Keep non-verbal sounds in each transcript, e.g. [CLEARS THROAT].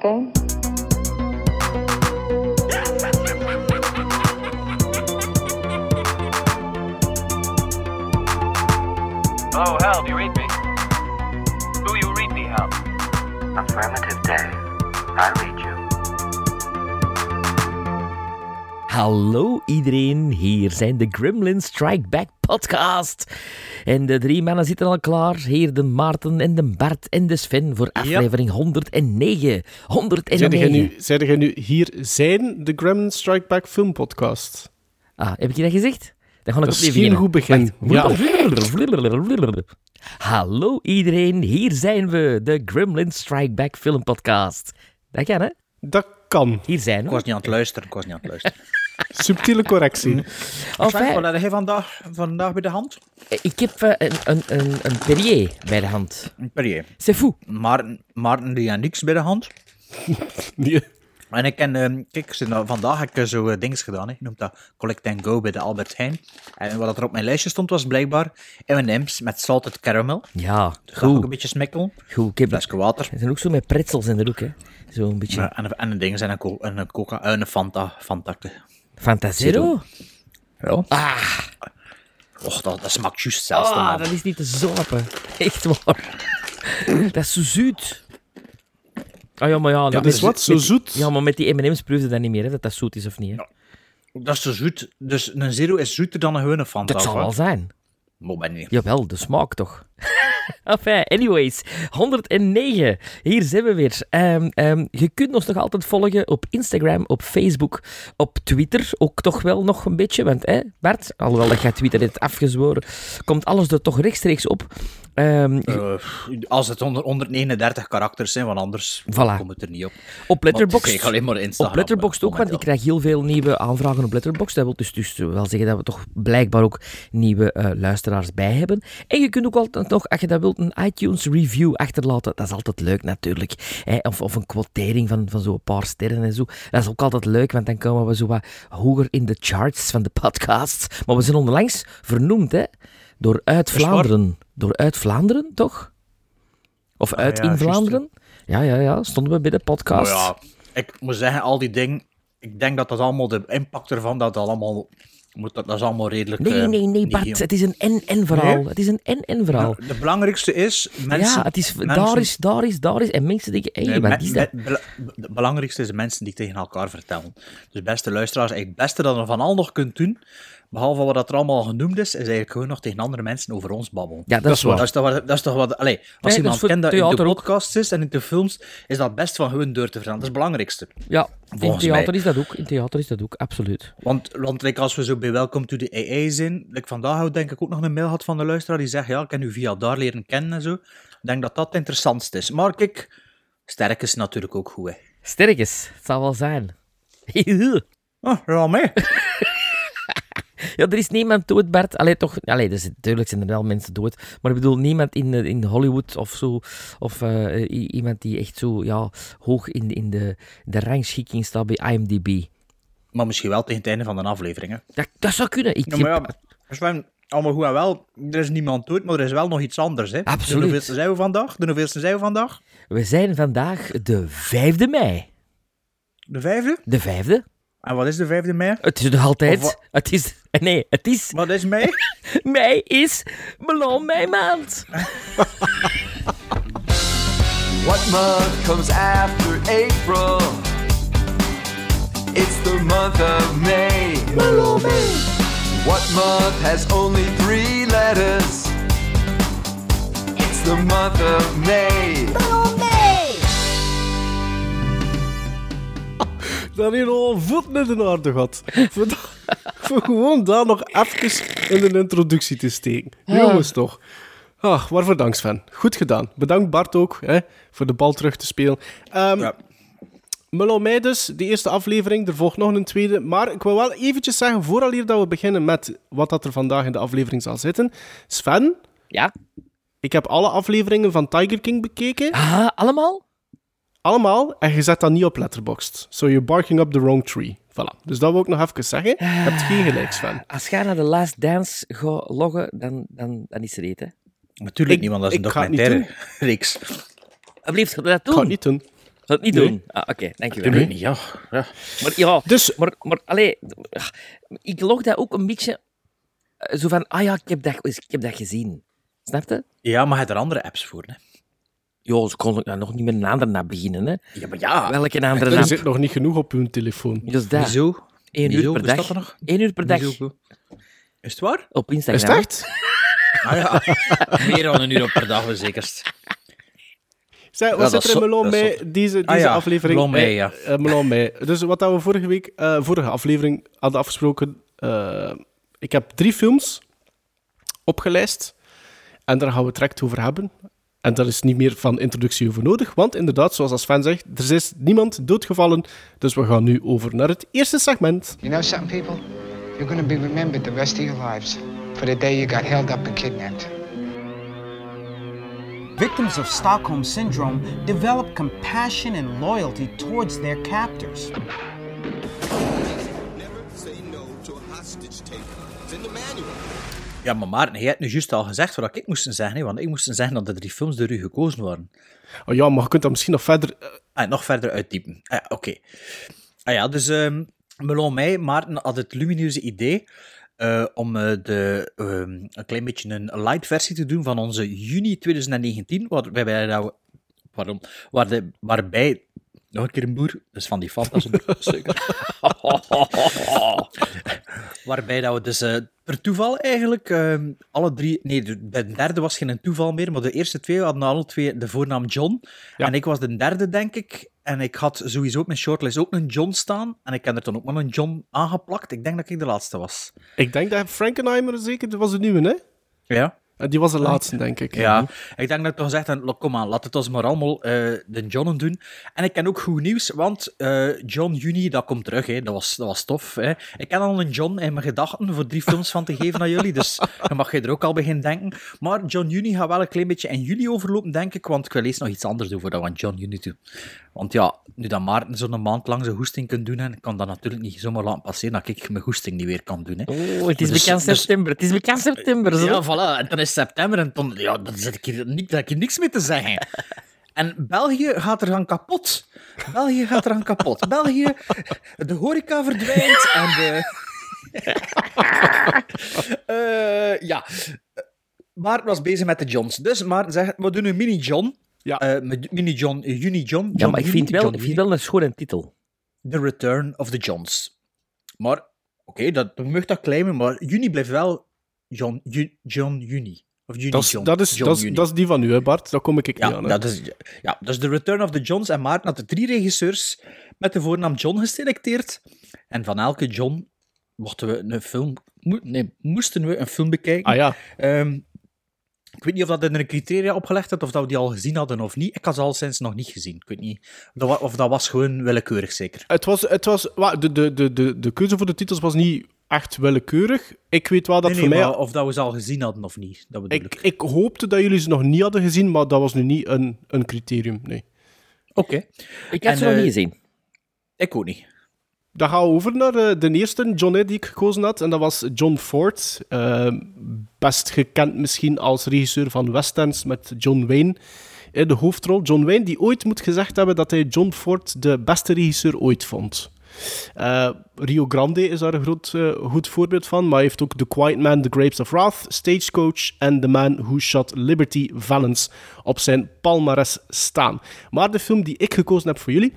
A game? Oh, Hal, do you read me? Do you read me, Hal? Affirmative, Dave. I read you. Hallo iedereen, hier zijn de Gremlin Strike Back podcast. En de drie mannen zitten al klaar. Hier de Maarten en de Bart en de Sven voor aflevering 109. 109. Zeide jij nu, nu, hier zijn de Gremlin Strike Back film podcast? Ah, heb ik je dat gezegd? Dan ga ik Dat is opnieuw geen beginnen. goed begin. Wacht. [LAUGHS] Hallo iedereen, hier zijn we, de Gremlin Strike Back film podcast. Dat kan, hè? Dat kan. Hier zijn Ik we. was niet aan het luisteren, ik was niet aan het luisteren. [LAUGHS] [LAUGHS] Subtiele correctie. Enfin, Sven, wat heb je vandaag, vandaag bij de hand? ik heb eh, een, een, een, een Perrier bij de hand. Een Perrier. C'est fou. Maarten, Maarten die had niks bij de hand. [LAUGHS] Nee. En ik ken, ehm, kijk, nou, vandaag heb ik zo uh, gedaan. Hè. Je noemt dat Collect and Go bij de Albert Heijn. En wat er op mijn lijstje stond was blijkbaar M&M's met salted caramel. Ja, dat ook een beetje smikkelen. goed. Ik heb Flesje water. Er zijn ook zo met pretzels in de hoek, hè. Zo'n beetje. Ja, En, en een ding en een, een coca, en een Fanta. Fanta. Fantasero? Ja. Ah, Och, dat, dat smaakt juist zelfs. ah, dat is niet te zopen. [LAUGHS] Echt waar. [LAUGHS] dat is zo zoet. Ah ja, maar ja... Dat is wat, zo zoet? Ja, maar met die M&M's proefde dat niet meer, hè, dat dat zoet is of niet. Hè. Dat is zo zoet. Dus een zero is zoeter dan een gewone Fanta. dat zal wel zijn. Maar niet. Jawel, de smaak toch. [LAUGHS] enfin, anyways, 109. Hier zijn we weer. Ehm, ehm, je kunt ons nog altijd volgen op Instagram, op Facebook, op Twitter. Ook toch wel nog een beetje, want hè, Bart, alhoewel dat jij Twitter hebt afgezworen, komt alles er toch rechtstreeks op. Ehm, Eh, als het onder 139 karakters zijn, want anders Voilà. komt het er niet op. op Letterboxd. is alleen maar Instagram, Op Letterboxd ook, want ik krijg heel veel nieuwe aanvragen op Letterboxd. Dat wil dus, dus wel zeggen dat we toch blijkbaar ook nieuwe eh, luisteraars bij hebben. En je kunt ook altijd nog, als je dat wilt, een iTunes review achterlaten. Dat is altijd leuk natuurlijk. Of, of een quotering van, van zo'n paar sterren en zo. Dat is ook altijd leuk, want dan komen we zo wat hoger in de charts van de podcasts. Maar we zijn onlangs vernoemd, hè. Door Uit. Vlaanderen. Door Uit Vlaanderen, toch? Of Uit ja, in. Vlaanderen? Ja, ja, ja. Stonden we bij de podcast. Ja, ik moet zeggen, al die dingen, ik denk dat dat allemaal, de impact ervan, dat dat allemaal, moet, dat, dat is allemaal redelijk... Nee, eh, nee, nee, niet Bart. heel- Het is een en-en-verhaal. Nee? Het is een en-en-verhaal. Nou, de belangrijkste is, mensen... ja, het is mensen- daar is, daar is, daar is. En mensen denken, hé, Nee, wat me- is dat? me- bela- Het belangrijkste is de mensen die tegen elkaar vertellen. Dus beste luisteraars, het beste dat je van al nog kunt doen, behalve wat er allemaal genoemd is, is eigenlijk gewoon nog tegen andere mensen over ons babbelen. Ja, dat, is waar. Dat is toch wat... Dat is toch wat allee, als is iemand kent dat in de podcasts is en in de films, is dat best van gewoon deur te vertellen. Dat is het belangrijkste. Ja, in Volgens theater mij. is dat ook. In theater is dat ook, absoluut. Want, want like, als we zo bij Welcome to the AA zijn, like, vandaag hebben we denk ik ook nog een mail gehad van de luisteraar die zegt, ja, ik heb u via daar leren kennen en zo. Ik denk dat dat het interessantste is. Maar kijk, sterk is natuurlijk ook goed, hè. Sterkes, het zal wel zijn. [LAUGHS] Oh, ja, mee. [LAUGHS] Ja, er is niemand dood, Bart. Allee, toch... Allee, dus, natuurlijk zijn er wel mensen dood. Maar ik bedoel, niemand in, in Hollywood of zo. Of eh, iemand die echt zo ja, hoog in, de- in de, de rangschikking staat bij IMDb. Maar misschien wel tegen het einde van de aflevering, hè. Dat, dat zou kunnen. Ik Ja, maar heb- ja, Sven, allemaal goed en wel. Er is niemand dood, maar er is wel nog iets anders, hè. Absoluut. De hoeveelste zijn we vandaag? De hoeveelste zijn we vandaag? We zijn vandaag de 5e mei. De vijfde? De vijfde? En wat is de vijfde mei? Het is nog altijd. Het is. Nee, het is. Wat is mei? [LAUGHS] Mei is Melon Mei maand. [LAUGHS] What month comes after April? It's the month of May. What month has only three letters? It's the month of May. Dan hier al een voet in de aarde gehad. Voor, dat- voor gewoon daar nog even in een introductie te steken. Jongens toch. Ah, waarvoor dank Sven. Goed gedaan. Bedankt Bart ook hè, voor de bal terug te spelen. Ehm Ja. Mullo dus, de eerste aflevering. Er volgt nog een tweede. Maar ik wil wel eventjes zeggen, vooraleer dat we beginnen met wat dat er vandaag in de aflevering zal zitten. Sven, Ja. ik heb alle afleveringen van Tiger King bekeken. Ah, allemaal? Allemaal. En je zet dat niet op Letterboxd. So you're barking up the wrong tree. Voilà. Dus dat wil ik nog even zeggen. Je hebt geen gelijk, Sven. Als je naar de Last Dance gaat loggen, dan, dan, dan is er eten. Natuurlijk Ik- niet, want dat is een ik ga het niet documentaire [LAUGHS] reeks. Alsjeblieft, ga dat doen. Ik ga het niet doen. Ga het niet Nee. doen. Ah, Oké, dankjewel. Ik weet niet, ja. ja. Maar ja, Dus- maar, maar allee, ja, ik log dat ook een beetje eh, zo van, ah ja, ik heb dat, ik heb dat gezien. Snap je? Ja, maar je hebt er andere apps voor, hè? Ja, ze kon ik nou nog niet met een andere app beginnen, hè. Ja, maar ja. Welke andere Er zit nog niet genoeg op uw telefoon. Dus dat. Wieso? Eén uur per dag. nog? Eén uur per dag. Wieso? Is het waar? Op Is Instagram. het echt? Ah ja, [LAUGHS] meer dan een uur op per dag, zekerst. Zeg, Ja, wat zit er in is zo- Melon is mee, deze, deze Ah ja, aflevering? Melon mee, Eh, ja. eh, Melon mee. Dus wat dat we vorige week, eh, vorige aflevering hadden afgesproken, eh, ik heb drie films opgelijst en daar gaan we het direct over hebben. En daar is niet meer van introductie over nodig, want inderdaad, zoals Sven zegt, er is niemand doodgevallen, dus we gaan nu over naar het eerste segment. You know something, people? You're going to be remembered the rest of your lives for the day you got held up and kidnapped. Victims of Stockholm Syndrome develop compassion and loyalty towards their captors. Ja, maar Maarten, jij hebt nu juist al gezegd wat ik moest zeggen, hè, want ik moest zeggen dat de drie films door u gekozen waren. Oh ja, maar je kunt dat misschien nog verder... eh, Ah, nog verder uitdiepen. Ah, Oké. Ah ja, dus ehm Melon Meij, Maarten had het lumineuze idee eh, om eh, de, ehm, een klein beetje een light versie te doen van onze juni 2019, waarbij, we- pardon, waar de, waarbij... Nog een keer een boer, dus van die Fanta zo'n [LAUGHS] suiker. [LAUGHS] Waarbij dat we dus per toeval eigenlijk ehm, alle drie... Nee, de, bij de derde was geen toeval meer, maar de eerste twee hadden alle twee de voornaam John. Ja. En ik was de derde, denk ik. En ik had sowieso op mijn shortlist ook een John staan. En ik heb er toen ook maar een John aangeplakt. Ik denk dat ik de laatste was. Ik denk dat Frankenheimer zeker, dat was de nieuwe, hè? Ja? En die was de laatste, denk ik. Ja, ik denk dat ik toch gezegd heb, "Lo, kom aan, laat het ons maar allemaal eh, de John doen. En ik ken ook goed nieuws, want eh, John Juni, dat komt terug, hè. Dat, was, dat was tof. Hè. Ik ken al een John in mijn gedachten voor drie films van te geven aan jullie, dus [LAUGHS] dan mag je er ook al beginnen denken. Maar John Juni gaat wel een klein beetje in juli overlopen, denk ik, want ik wil eerst nog iets anders doen voordat we aan John Juni doen. Want ja, nu dat Maarten zo'n maand lang zijn hoesting kan doen, en ik kan dat natuurlijk niet zomaar laten passeren dat ik mijn hoesting niet weer kan doen. Hè. Oh, het is Dus- bekend dus- september. Het is bekend september. Zo. Ja, voilà. En dan is september en dan, ja, dan zit ik hier, niet, heb ik hier niks mee te zeggen. [LAUGHS] En België gaat er gaan kapot. België gaat er gaan kapot. België, de horeca verdwijnt en de... [LAUGHS] Eh, ja. Maarten was bezig met de Johns. Dus Maarten zegt, we doen een mini-John. Ja. Eh, met mini-John, eh, Uni-John. Ja, John maar ik vind wel, John ik Uni. vind wel een schone titel. The Return of the Johns. Maar, oké, dat, dat mag dat claimen, maar juni blijft wel John, John Juni. Of Juni Dat is, John. dat, is, John dat, is, dat is die van u, hè, Bart? Daar kom ik niet ja, aan. Hè? dat is, ja, dat is The Return of the Johns. En Maarten had de drie regisseurs met de voornaam John geselecteerd. En van elke John mochten we een film... nee, moesten we een film bekijken. Ah ja, Ehm, ik weet niet of dat in een criteria opgelegd had, of dat we die al gezien hadden of niet. Ik had ze al sinds nog niet gezien. Ik weet niet. Of dat, was gewoon willekeurig, zeker. het was, het was, wa- de, de, de, de, de keuze voor de titels was niet echt willekeurig. Ik weet wel dat Nee, voor mij... maar of dat we ze al gezien hadden of niet. Dat bedoel ik. Ik, ik hoopte dat jullie ze nog niet hadden gezien, maar dat was nu niet een, een criterium, nee. Oké. Ik En, ze nog eh, niet gezien. Ik ook niet. Dan gaan we over naar eh, de eerste John die ik gekozen had. En dat was John Ford. Eh, best gekend misschien als regisseur van westerns met John Wayne in de hoofdrol. John Wayne, die ooit moet gezegd hebben dat hij John Ford de beste regisseur ooit vond. Eh, Rio Grande is daar een groot, eh, goed voorbeeld van, maar hij heeft ook The Quiet Man, The Grapes of Wrath, Stagecoach en The Man Who Shot Liberty Valance op zijn palmares staan. Maar de film die ik gekozen heb voor jullie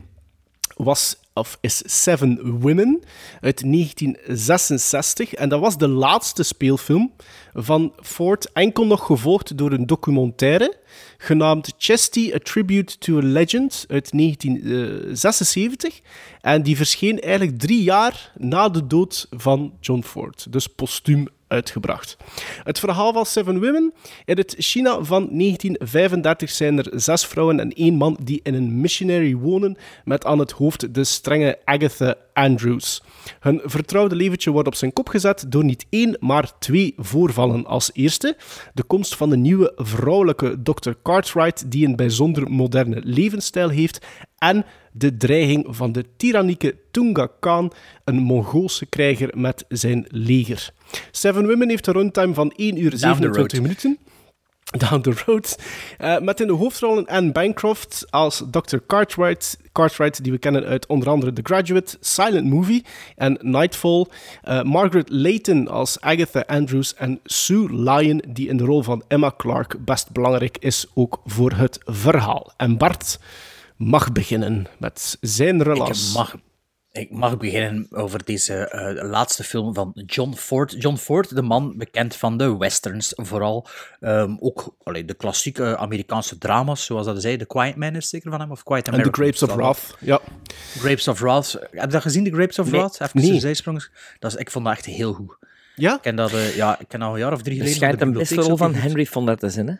was, of is Seven Women uit 1966. En dat was de laatste speelfilm van Ford, enkel nog gevolgd door een documentaire genaamd Chesty, A Tribute to a Legend uit 1976. En die verscheen eigenlijk drie jaar na de dood van John Ford. Dus postuum uitgebracht. Het verhaal van Seven Women. In het China van 1935 zijn er zes vrouwen en één man die in een missionary wonen met aan het hoofd de strenge Agatha Andrews. Hun vertrouwde leventje wordt op zijn kop gezet door niet één, maar twee voorvallen. Als eerste de komst van de nieuwe vrouwelijke Dr. Cartwright die een bijzonder moderne levensstijl heeft en de dreiging van de tyrannieke Tunga Khan, een Mongoolse krijger met zijn leger. Seven Women heeft een runtime van 1 uur the 27 road. minuten. Down the Road. Eh, met in de hoofdrollen Anne Bancroft als Dr. Cartwright, Cartwright, die we kennen uit onder andere The Graduate, Silent Movie en Nightfall. Eh, Margaret Layton als Agatha Andrews en Sue Lyon, die in de rol van Emma Clark best belangrijk is, ook voor het verhaal. En Bart mag beginnen met zijn relans. Ik mag, ik mag beginnen over deze eh, laatste film van John Ford. John Ford, de man bekend van de westerns, vooral Ehm, ook allee, de klassieke Amerikaanse drama's, zoals dat zei. The Quiet Man is zeker van hem, of Quiet En American. The Grapes of Wrath. Ja. Grapes of Wrath. Heb je dat gezien, The Grapes of Nee. Wrath? Even Nee. een zijsprong. Dat is, ik vond dat echt heel goed. Ja? Ik ken dat, eh, ja, ik ken al een jaar of drie geleden. schijnt van een de beste rol van Henry Fonda te zijn, hè?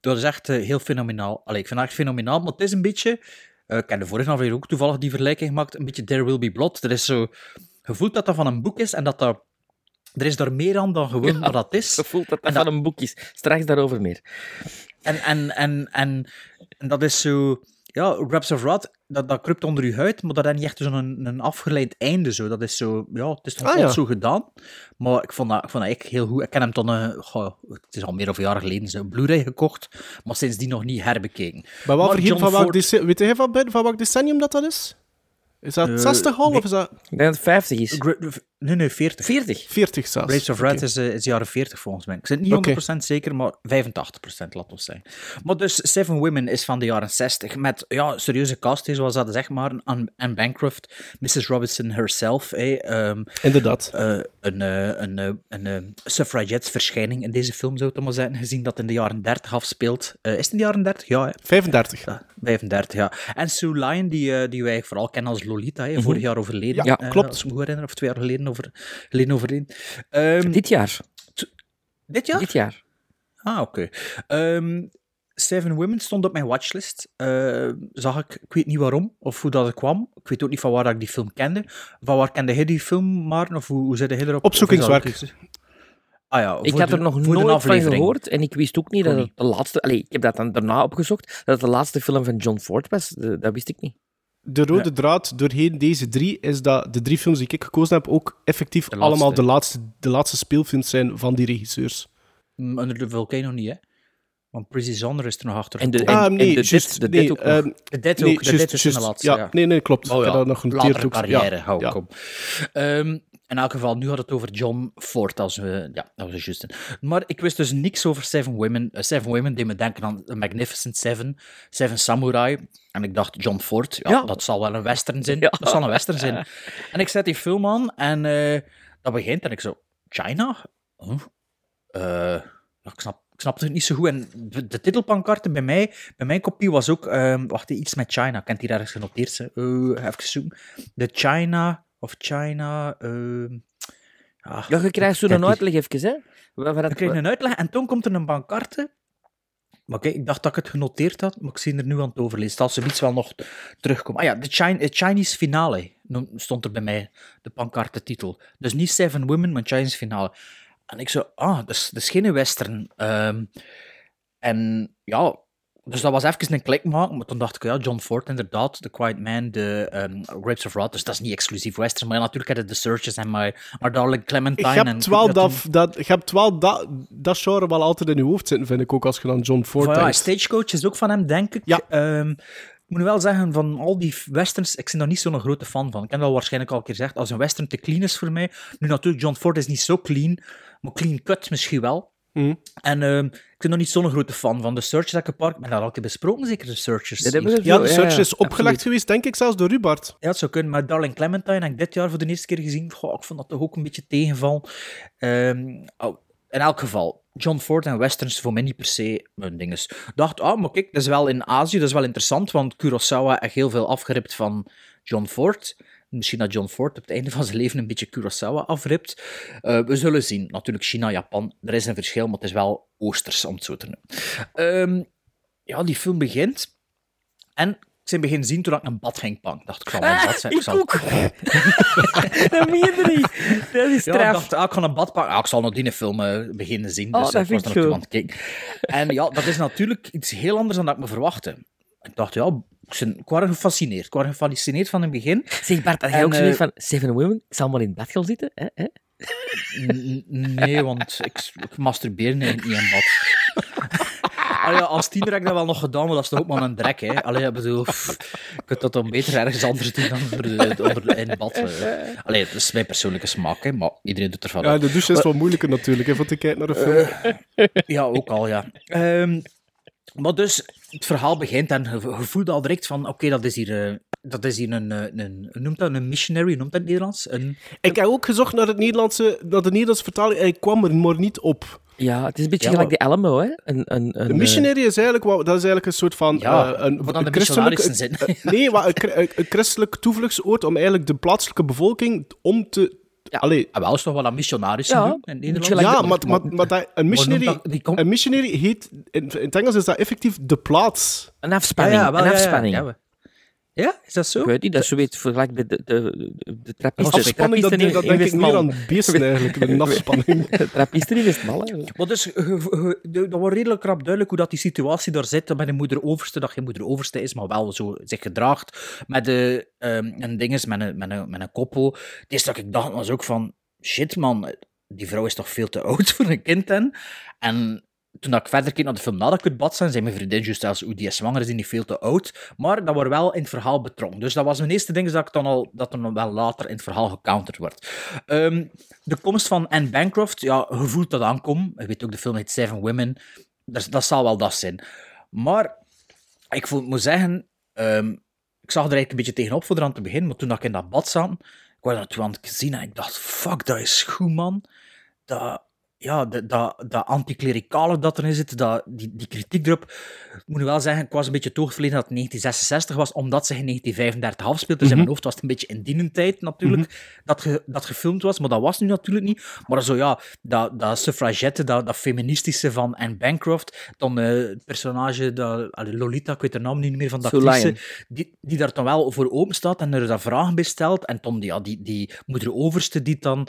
dat is echt eh, heel fenomenaal. Allee, ik vind dat echt fenomenaal, maar het is een beetje... eh, ik heb de vorige aflevering ook toevallig die vergelijking gemaakt. Een beetje There Will Be Blood. Er is zo... Je voelt dat dat van een boek is en dat dat... Er is daar meer aan dan gewoon wat dat is. [LAUGHS] Je voelt dat dat- van een boek is. Straks daarover meer. En, en, en, en, en dat is zo... Ja, Grabs of Wrath, dat, dat kruipt onder je huid, maar dat heeft niet echt zo'n een, een afgeleid einde. Zo. Dat is zo... Ja, het is toch Ah, ja. zo gedaan. Maar ik vond dat, ik vond dat echt heel goed. Ik ken hem dan... eh, goh, het is al meer of een jaar geleden zo Blu-ray gekocht, maar sindsdien nog niet herbekeken. Maar wat vergeet van welk Ford- decennium, weet jij van, welk decennium dat dat is? Is dat Eh, 60 al nee. of is dat Ik denk dat het 50 is. Nee, nee, 40. 40. 40 zelfs? Grapes of Oké. Wrath is, eh, is jaren 40 volgens mij. Ik zit niet Oké. 100% zeker, maar 85% laat ons zijn. Maar dus Seven Women is van de jaren 60 met ja, serieuze cast, zoals dat zeg maar. Anne Anne Bancroft, Mrs. Robinson herself, hè, ehm, Inderdaad. eh, een, eh, een, eh, een, eh, suffragette-verschijning in deze film, zou ik het maar zeggen, gezien dat in de jaren 30 afspeelt. Eh, is het in de jaren 30? Ja, hè. 35. Ja, 35, ja. En Sue Lyon, die, eh, die wij vooral kennen als Lolita, hè, vorig jaar overleden. Ja, eh, klopt. Als ik me goed herinner, of twee jaar geleden, over, geleden overleden. Ehm, Dit jaar. dit jaar? Dit jaar. Ah, oké. Ehm, Seven Women stond op mijn watchlist. Eh, zag ik, ik weet niet waarom of hoe dat kwam. Ik weet ook niet van waar ik die film kende. Van waar kende hij die film, Maarten? Of hoe, hoe zit hij erop? Opzoekingswerk. Ah ja, Ik had de- er nog nooit van gehoord en ik wist ook niet Kon dat het de laatste... Allee, ik heb dat dan daarna opgezocht, dat het de laatste film van John Ford was. Dat wist ik niet. De rode Ja. draad doorheen deze drie is dat de drie films die ik gekozen heb ook effectief De laatste. allemaal de laatste, de laatste speelfilms zijn van die regisseurs. Mm, Under the Volcano niet, hè? Want Prissy Zonder is er nog achter. En de- ah, nee, en de juist. dit- de nee, dit ook nog. ehm, De Dead nee, ook. De juist, Dead is in de laatste, ja. ja. Nee, nee, klopt. Oh ik ja, heb dat nog genoteerd latere ook. carrière, ja. hou ik ja. op. Ehm, in elk geval, nu had het over John Ford, als we... Ja, dat was juist. Maar ik wist dus niks over Seven Women. Eh, Seven Women deed me denken aan The Magnificent Seven, Seven Samurai. En ik dacht, John Ford, ja, Ja. dat zal wel een western zijn. [LAUGHS] Ja. Dat zal een western zijn. [LAUGHS] En ik zet die film aan en eh, dat begint en ik zo... China? Huh? Eh, ik snap ik snapte het niet zo goed. En de, de titelpankarten bij mij, bij mijn kopie was ook, ehm, wacht, iets met China. Het hier ergens genoteerd. Eh, even zoeken. De China, of China, ehm, ja, Ja, je krijgt zo'n uitleg even, hè. Waar dat- een uitleg en toen komt er een bankarte. Maar kijk, ik dacht dat ik het genoteerd had, maar ik zie er nu aan het overlezen. Als ze iets wel nog terugkomen. Ah ja, de Chinese finale stond er bij mij, de pankartentitel. Dus niet Seven Women, maar Chinese finale. En ik zo, ah, dat is, dat is geen western. Ehm, en ja, dus dat was even een klik maken, maar toen dacht ik, ja, John Ford inderdaad, The Quiet Man, de ehm, Grapes of Wrath, dus dat is niet exclusief western, maar ja, natuurlijk had het The Searches en My, My Darling Clementine. Je hebt wel, dat dat, dat, je hebt wel dat, dat genre wel altijd in je hoofd zitten, vind ik ook, als je dan John Ford Van, ja, denkt. Stagecoach is ook van hem, denk ik. Ja. Ehm, ik moet wel zeggen, van al die westerns, ik ben daar niet zo'n grote fan van. Ik heb dat waarschijnlijk al een keer gezegd, als een western te clean is voor mij. Nu natuurlijk, John Ford is niet zo clean, maar clean cut misschien wel. Mhm. En ehm, ik ben nog niet zo'n grote fan van de Searchers dat ik. Ik ben dat al een keer besproken, zeker de Searchers. Ja, de ja, search ja, is opgelegd absoluut. geweest, denk ik, zelfs door u, Bart. Ja, het zou kunnen. Maar Darling Clementine heb ik dit jaar voor de eerste keer gezien. Goh, ik vond dat toch ook een beetje tegenval. Ehm, oh, in elk geval, John Ford en westerns voor mij niet per se mijn ding is. Ik dacht, ah, maar kijk, dat is wel in Azië, dat is wel interessant, want Kurosawa heeft heel veel afgeript van John Ford. Misschien dat John Ford op het einde van zijn leven een beetje Kurosawa afript. Eh, we zullen zien. Natuurlijk China, Japan, er is een verschil, maar het is wel oosters, om het zo te noemen. Ehm, ja, die film begint. En ik ben beginnen zien toen ik een bad ging pakken. dacht ik, zal een bad zijn. ik zal... ook. [LAUGHS] dat meen je niet. Dat is Ja, ik straf. dacht, ah, ik ga een bad pakken. Ah, ik zal nog die film eh, beginnen zien. Oh, Dus dat ik was vind er ik naartoe aan het kijken. En ja, dat is natuurlijk iets heel anders dan dat ik me verwachtte. Ik dacht, ja, ik, ben, ik was gefascineerd. Ik was gefascineerd van in het begin. Zeg Bart, had jij ook zoiets eh, van Seven Women? Ik zal maar in bed gaan zitten. Hè? Hè? Nee, want ik, ik masturbeer niet, niet in bad. Allee, als tiener heb ik dat wel nog gedaan, maar dat is toch ook maar een drek, hè. Allee, ik bedoel, pff, je kunt dat dan beter ergens anders doen dan onder, onder, in bad. eh. Allee, dat is mijn persoonlijke smaak, hè, maar iedereen doet ervan. Ja, de douche is wel moeilijker natuurlijk, hè, voor te kijken naar een film. Ja, ook al, ja. Ehm, maar dus, het verhaal begint en je, voelt al direct van, oké, dat is hier, eh, dat is hier een, eh, een, noemt dat, een missionary, noemt dat in het Nederlands? Een, Ik heb ook gezocht naar, het Nederlandse, naar de Nederlandse vertaling en ik kwam er maar niet op. Ja, het is een beetje Ja, gelijk de Alamo, hè? Een, een, een, De missionary is eigenlijk, wat- dat is eigenlijk een soort van... Ja, eh, een, wat christelijk, zijn. eh, nee, een- een christelijk toevluchtsoord om eigenlijk de plaatselijke bevolking om te... Ja. Allee, ah, wel is toch wel een missionaris Ja, doen in ja, maar, maar, maar dat, een, missionary, dat- die komt- een missionary heet... In, in het Engels is dat effectief de plaats. een afspanning. wel, een afspanning. Ja, is dat zo? Ik weet niet, dat is zoiets vergelijk met de, de, de, de trappisten. Afspanning, dat, dat denk ik meer aan beesten eigenlijk, [LAUGHS] een afspanning. [LAUGHS] Trappisten in Westmalle. Maar dus, ge- ge- de- dat wordt redelijk rap duidelijk hoe dat die situatie daar zit met een moeder overste, dat geen moeder overste is, maar wel zo zich gedraagt met de, ehm een ding is, met een, met, een, met een koppel. Het eerste dat ik dacht was ook van, shit man, die vrouw is toch veel te oud [LAUGHS] voor een kind en, en toen ik verder keek naar de film nadat ik uit bad zijn, zei mijn vriendin juist als hoe die is zwanger is, die niet veel te oud. Maar dat wordt wel in het verhaal betrokken. Dus dat was mijn eerste ding, dat ik dan al, dat nog wel later in het verhaal gecounterd wordt. Ehm, de komst van Anne Bancroft, ja, je voelt dat aankomen. Je weet ook, de film heet Seven Women. Dat, dat zal wel dat zijn. Maar, ik moet zeggen, ehm, ik zag er eigenlijk een beetje tegenop voor eraan te beginnen, maar toen ik in dat bad zat, ik was dat toen aan het zien en ik dacht, fuck, dat is goed, man. Dat, ja, dat, dat, dat anticlericale dat erin zit, dat, die, die kritiek erop. Ik moet nu wel zeggen, ik was een beetje toegeverleden dat het 1966 was, omdat zich in 1935 afspeelt. Dus in mijn hoofd was het een beetje in die tijd natuurlijk, dat, ge, dat gefilmd was. Maar dat was nu natuurlijk niet. Maar zo ja, dat, dat suffragette, dat, dat feministische van Anne Bancroft, dan eh, het personage, dat, allee, Lolita, ik weet de naam niet meer van Sue actrice, die, die daar dan wel voor open staat en er daar vragen bij stelt. En dan die, ja, die, die moeder overste die dan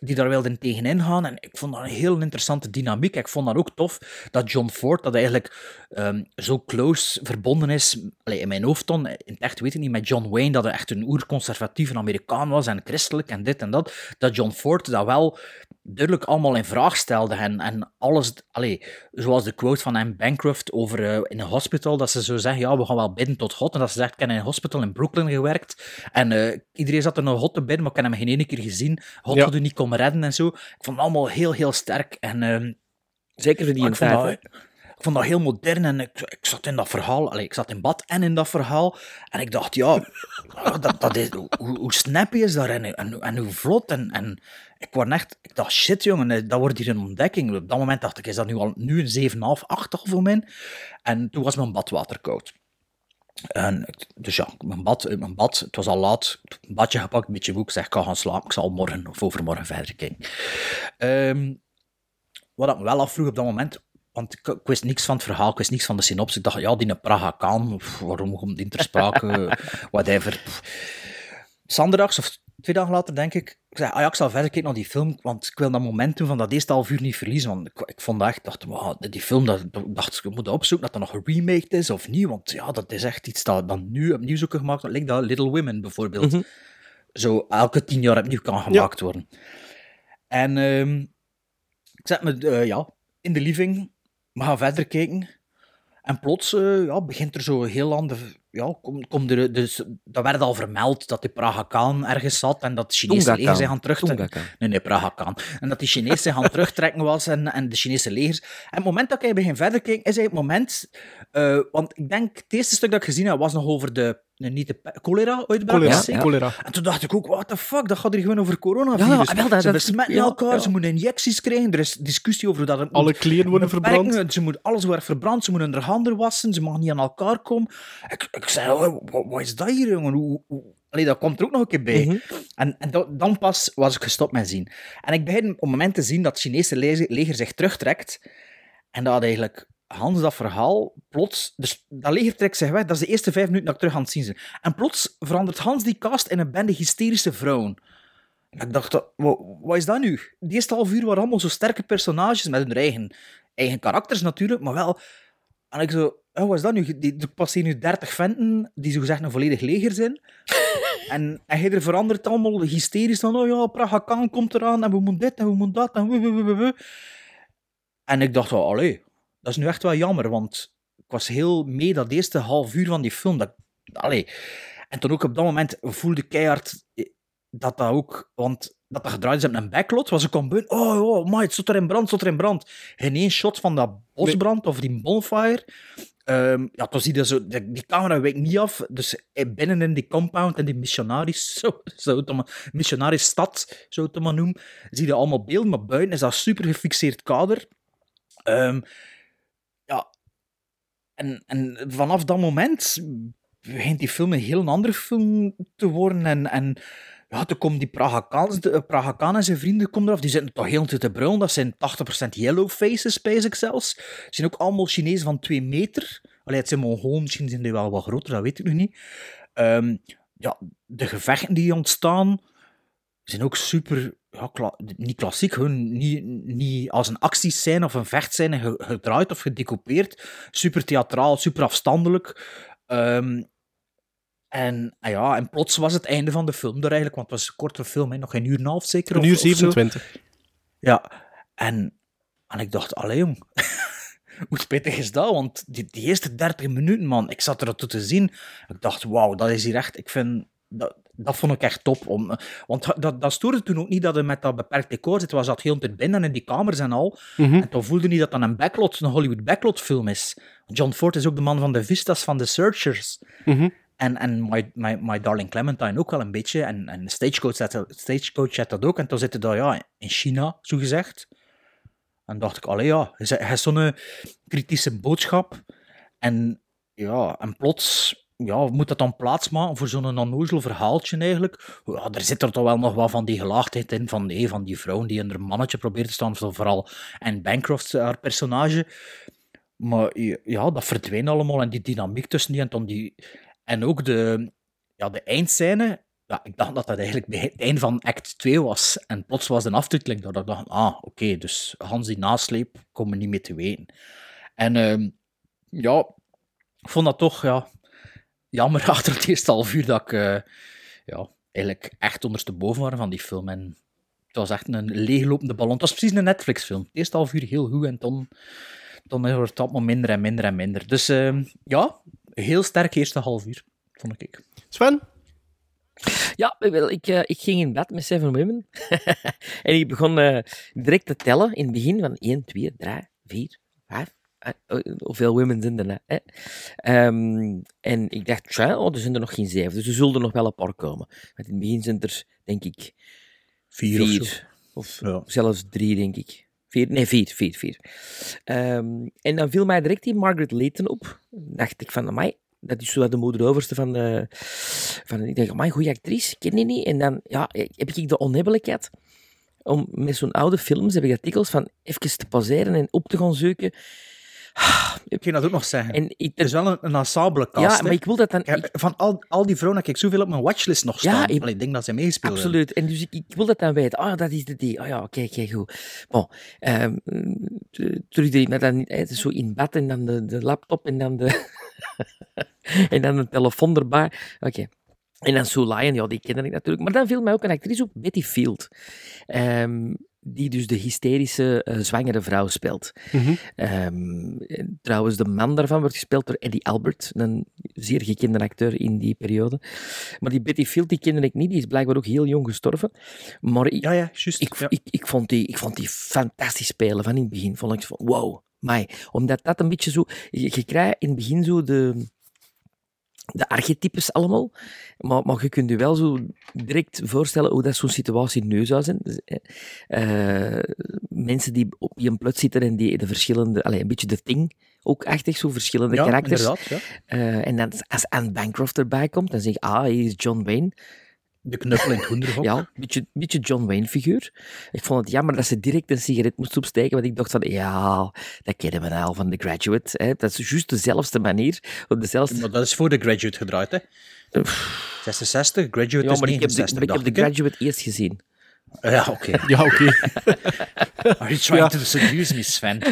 die daar wilde tegenin gaan. En ik vond dat een heel interessante dynamiek. Ik vond dat ook tof dat John Ford, dat eigenlijk ehm, zo close verbonden is, in mijn hoofd dan, in het echt weet ik niet, met John Wayne, dat hij echt een oerconservatieve Amerikaan was en christelijk en dit en dat, dat John Ford dat wel duidelijk allemaal in vraag stelde en, en alles, allee, zoals de quote van Anne Bancroft over eh, in een hospital, dat ze zo zeggen, ja, we gaan wel bidden tot God, en dat ze zegt, ik heb in een hospital in Brooklyn gewerkt, en eh, iedereen zat er nog God te bidden, maar ik heb hem geen ene keer gezien, God Ja. u niet komen redden en zo. Ik vond het allemaal heel, heel sterk, en ehm, Zeker voor die ik, vond dat, ik vond dat heel modern en ik, ik zat in dat verhaal, allee, ik zat in bad en in dat verhaal, en ik dacht, ja, [LAUGHS] dat, dat is, hoe, hoe snappy is dat en, en, en hoe vlot, en, en ik word echt, ik dacht, shit jongen, dat wordt hier een ontdekking. Op dat moment dacht ik, is dat nu al nu een 7,5, 8 al voor mij? En toen was mijn badwater koud. En, dus ja, mijn bad, mijn bad, het was al laat, een badje gepakt, een beetje boek, zeg, ik ga gaan slapen, ik zal morgen of overmorgen verder kijken. Ehm, wat ik me wel afvroeg op dat moment, want ik, ik wist niks van het verhaal, ik wist niks van de synopsis. Ik dacht, ja, die een Praga kan, waarom komt die ter sprake, [LAUGHS] whatever. Zondags of twee dagen later denk ik, ik zei, ah ja, ik zal verder kijken naar die film, want ik wil dat momentum van dat eerste half uur niet verliezen. Want ik, ik vond echt, dacht, wow, die film, dat, ik dacht, ik moet opzoeken dat dat nog geremaked is of niet, want ja, dat is echt iets dat dan nu opnieuw zoeken gemaakt wordt. Lijkt dat Little Women bijvoorbeeld. Zo elke tien jaar opnieuw kan gemaakt worden. En ehm, ik zet me eh, ja, in de living, we gaan verder kijken. En plots eh, ja, begint er zo heel ander... Ja, komt kom er, dus, dat werd al vermeld dat die Praga Khan ergens zat en dat de Chinese leger zich Khan. aan terugtrekken. Nee, nee. En dat die Chinezen zich aan terugtrekken was en, en de Chinese legers. En het moment dat ik begin verder kijken, is eigenlijk het moment... eh, want ik denk, het eerste stuk dat ik gezien heb, was nog over de... nee, niet de pe- cholera-uitbraak. Cholera. het? cholera. En toen dacht ik ook, what the fuck, dat gaat hier gewoon over coronavirus. Ja, wel, dat- ze dat- besmetten ja, elkaar, ja. ze moeten injecties krijgen, er is discussie over hoe dat... Alle moet kleren worden beperken, verbrand. Ze moet, alles wordt verbrand, ze moeten hun handen wassen, ze mogen niet aan elkaar komen. Ik, ik zei, oh, wat, wat is dat hier, jongen? Hoe, hoe... Allee, dat komt er ook nog een keer bij. Mhm. En, en da- dan pas was ik gestopt met zien. En ik begin op het moment te zien dat het Chinese leger, leger zich terugtrekt. En dat eigenlijk Hans dat verhaal plots... Dus dat leger trekt zich weg. Dat is de eerste vijf minuten dat ik terug aan het zien ben. En plots verandert Hans die cast in een bende hysterische vrouwen. En ik dacht, wat, wat is dat nu? Die eerste half uur waren allemaal zo sterke personages met hun eigen, eigen karakters natuurlijk, maar wel... En ik zo, oh, wat is dat nu? Die- Er passeren nu 30 venten die zogezegd een volledig leger zijn. [LAUGHS] en, en hij er verandert allemaal hysterisch van, oh ja, Praga Khan komt eraan en we moeten dit en we moeten dat en we, we, we, we. En ik dacht wel, allee, dat is nu echt wel jammer, want ik was heel mee dat eerste half uur van die film. Dat, allee. En toen ook op dat moment voelde keihard eh, dat dat ook... Want dat dat gedraaid is op een backlot, was ik kon Oh, oh, maar het stond er in brand, stond er in brand. Geen één shot van dat bosbrand of die bonfire. Ehm, ja, toen zie je zo, die, camera wijkt niet af. Dus eh, binnen in die compound en die missionaris, [LAUGHS] zo, zo het maar, zo het maar noemen, zie je allemaal beelden, maar buiten is dat super gefixeerd kader. Ja, en, vanaf dat moment begint die film een heel andere film te worden. En, en ja, toen komen die Pragakaans, de Pragakaan en zijn vrienden komen eraf. Die zitten toch heel te brullen. Dat zijn 80% yellow faces, spijs ik zelfs. Ze zijn ook allemaal Chinezen van 2 meter. Allee, het zijn Mongolen, misschien zijn die wel wat groter, dat weet ik nog niet. Ehm, ja, de gevechten die ontstaan zijn ook super, ja, kla niet klassiek, gewoon niet, niet als een actiescène of een vechtscène ge gedraaid of gedecoupeerd. Super theatraal, super afstandelijk. Ehm, en, ah ja, en plots was het einde van de film er eigenlijk, want het was een korte film, hè, nog geen uur en een half zeker. Een uur of zo. 27. Ja, en, en ik dacht, allee jong, [LAUGHS] hoe spijtig is dat? Want die, die eerste 30 minuten, man, ik zat er toe te zien. Ik dacht, wauw, dat is hier echt, ik vind, dat, dat vond ik echt top. Om, want dat, dat stoorde toen ook niet dat hij met dat beperkt decor zit. was dat heel te binnen in die kamers en al. En toen voelde niet dat dat een backlot, een Hollywood backlot film is. John Ford is ook de man van de vistas van The Searchers. En, en my, my, my Darling Clementine ook wel een beetje. En, en Stagecoach had, dat- Stagecoach had dat ook. En toen zitten daar ja, in China, zo gezegd. En dacht ik, allee ja, hij hij is zo'n kritische boodschap. En ja, en plots ja, moet dat dan plaatsmaken voor zo'n onnozel verhaaltje eigenlijk. Ja, er zit er toch wel nog wat van die gelaagdheid in, van, nee, van die vrouw die in haar mannetje probeert te staan, vooral en Bancroft, haar personage. Maar ja, dat verdween allemaal en die dynamiek tussen die en dan die... En ook de, ja, de eindscène, ja, ik dacht dat dat eigenlijk het einde van act 2 was. En plots was een aftiteling dat ik dacht, ah, oké, dus Hans die nasleep, komen niet meer te weten. En ehm, ja, ik vond dat toch, ja, jammer [LAUGHS] achter het eerste half uur dat ik, eh, ja, eigenlijk echt ondersteboven was van die film. En het was echt een leeglopende ballon. Het was precies een Netflix-film. Het eerste half uur heel goed en dan, dan wordt dat maar minder en minder en minder. Dus ehm, ja, heel sterk eerste half uur, vond ik. Sven? Ja, ik, eh, ik ging in bed met Seven Women. [LAUGHS] en ik begon eh, direct te tellen in het begin van 1, 2, 3, 4, 5. Eh, oh, hoeveel women zijn er? nou, en ik dacht, tja, oh, er zijn er nog geen zeven, dus er zullen er nog wel een paar komen. Want in het begin zijn er, denk ik, Vier, vier. of zo. Of Ja. zelfs drie, denk ik. Vier, nee, vier, vier, vier. Ehm, en dan viel mij direct die Margaret Leighton op. dacht ik van, amai, dat is zo de moeder overste van de... Van, ik denk, amai, goede actrice, ken die niet. En dan ja, heb ik de onhebbelijkheid om met zo'n oude films, heb ik dikwijls van even te pauzeren en op te gaan zoeken. Ik ging dat ook nog zeggen. En ik, het is wel een, een ensemble cast. ja, hè. maar ik wil dat dan... Ik van al, al die vrouwen heb ik zoveel op mijn watchlist nog Ja, staan. ik- Allee, ik denk dat ze meespelen. Absoluut. En dus ik, ik wil dat dan weten. Ah, dat is de die. Ah ja, oké, oké, goed. Bon, t- terug maar dan zo in bed en dan de, de laptop en dan de... [LAUGHS] en dan de telefoon erbij. Oké. En dan Sue Lyon, ja, die kende ik natuurlijk. Maar dan viel mij ook een actrice op, Betty Field. Ehm, die dus de hysterische eh, zwangere vrouw speelt. Ehm, en trouwens, de man daarvan wordt gespeeld door Eddie Albert, een zeer gekende acteur in die periode. Maar die Betty Field, die kende ik niet, die is blijkbaar ook heel jong gestorven. Maar ik, Ja, ja, juist. ik, ja. ik, ik, vond die, ik vond die fantastisch spelen van in het begin. Vond ik van, wow, mij. Omdat dat een beetje zo... Je, je krijgt in het begin zo de, de archetypes allemaal, maar, maar je kunt je wel zo direct voorstellen hoe dat zo'n situatie nu zou zijn. Dus, eh, mensen die op je plut zitten en die de verschillende... Allee, een beetje de thing ook echt zo verschillende ja, karakters. Ja. Eh, en dan als Anne Bancroft erbij komt, dan zeg je, ah, hij is John Wayne. De knuppel in het hoenderhok. Ja, een beetje, beetje John Wayne-figuur. Ik vond het jammer dat ze direct een sigaret moest opsteken, want ik dacht van, ja, dat kennen we al van The Graduate. Hè. Dat is juist dezelfde manier, op dezelfde... Maar dat is voor de Graduate gedraaid, hè? 66, Graduate Ja, is maar ik heb, de, 69, maar ik heb The? Graduate eerst gezien. Ja, oké. Ja, oké. [LAUGHS] Are you trying to seduce me, Sven? [LAUGHS]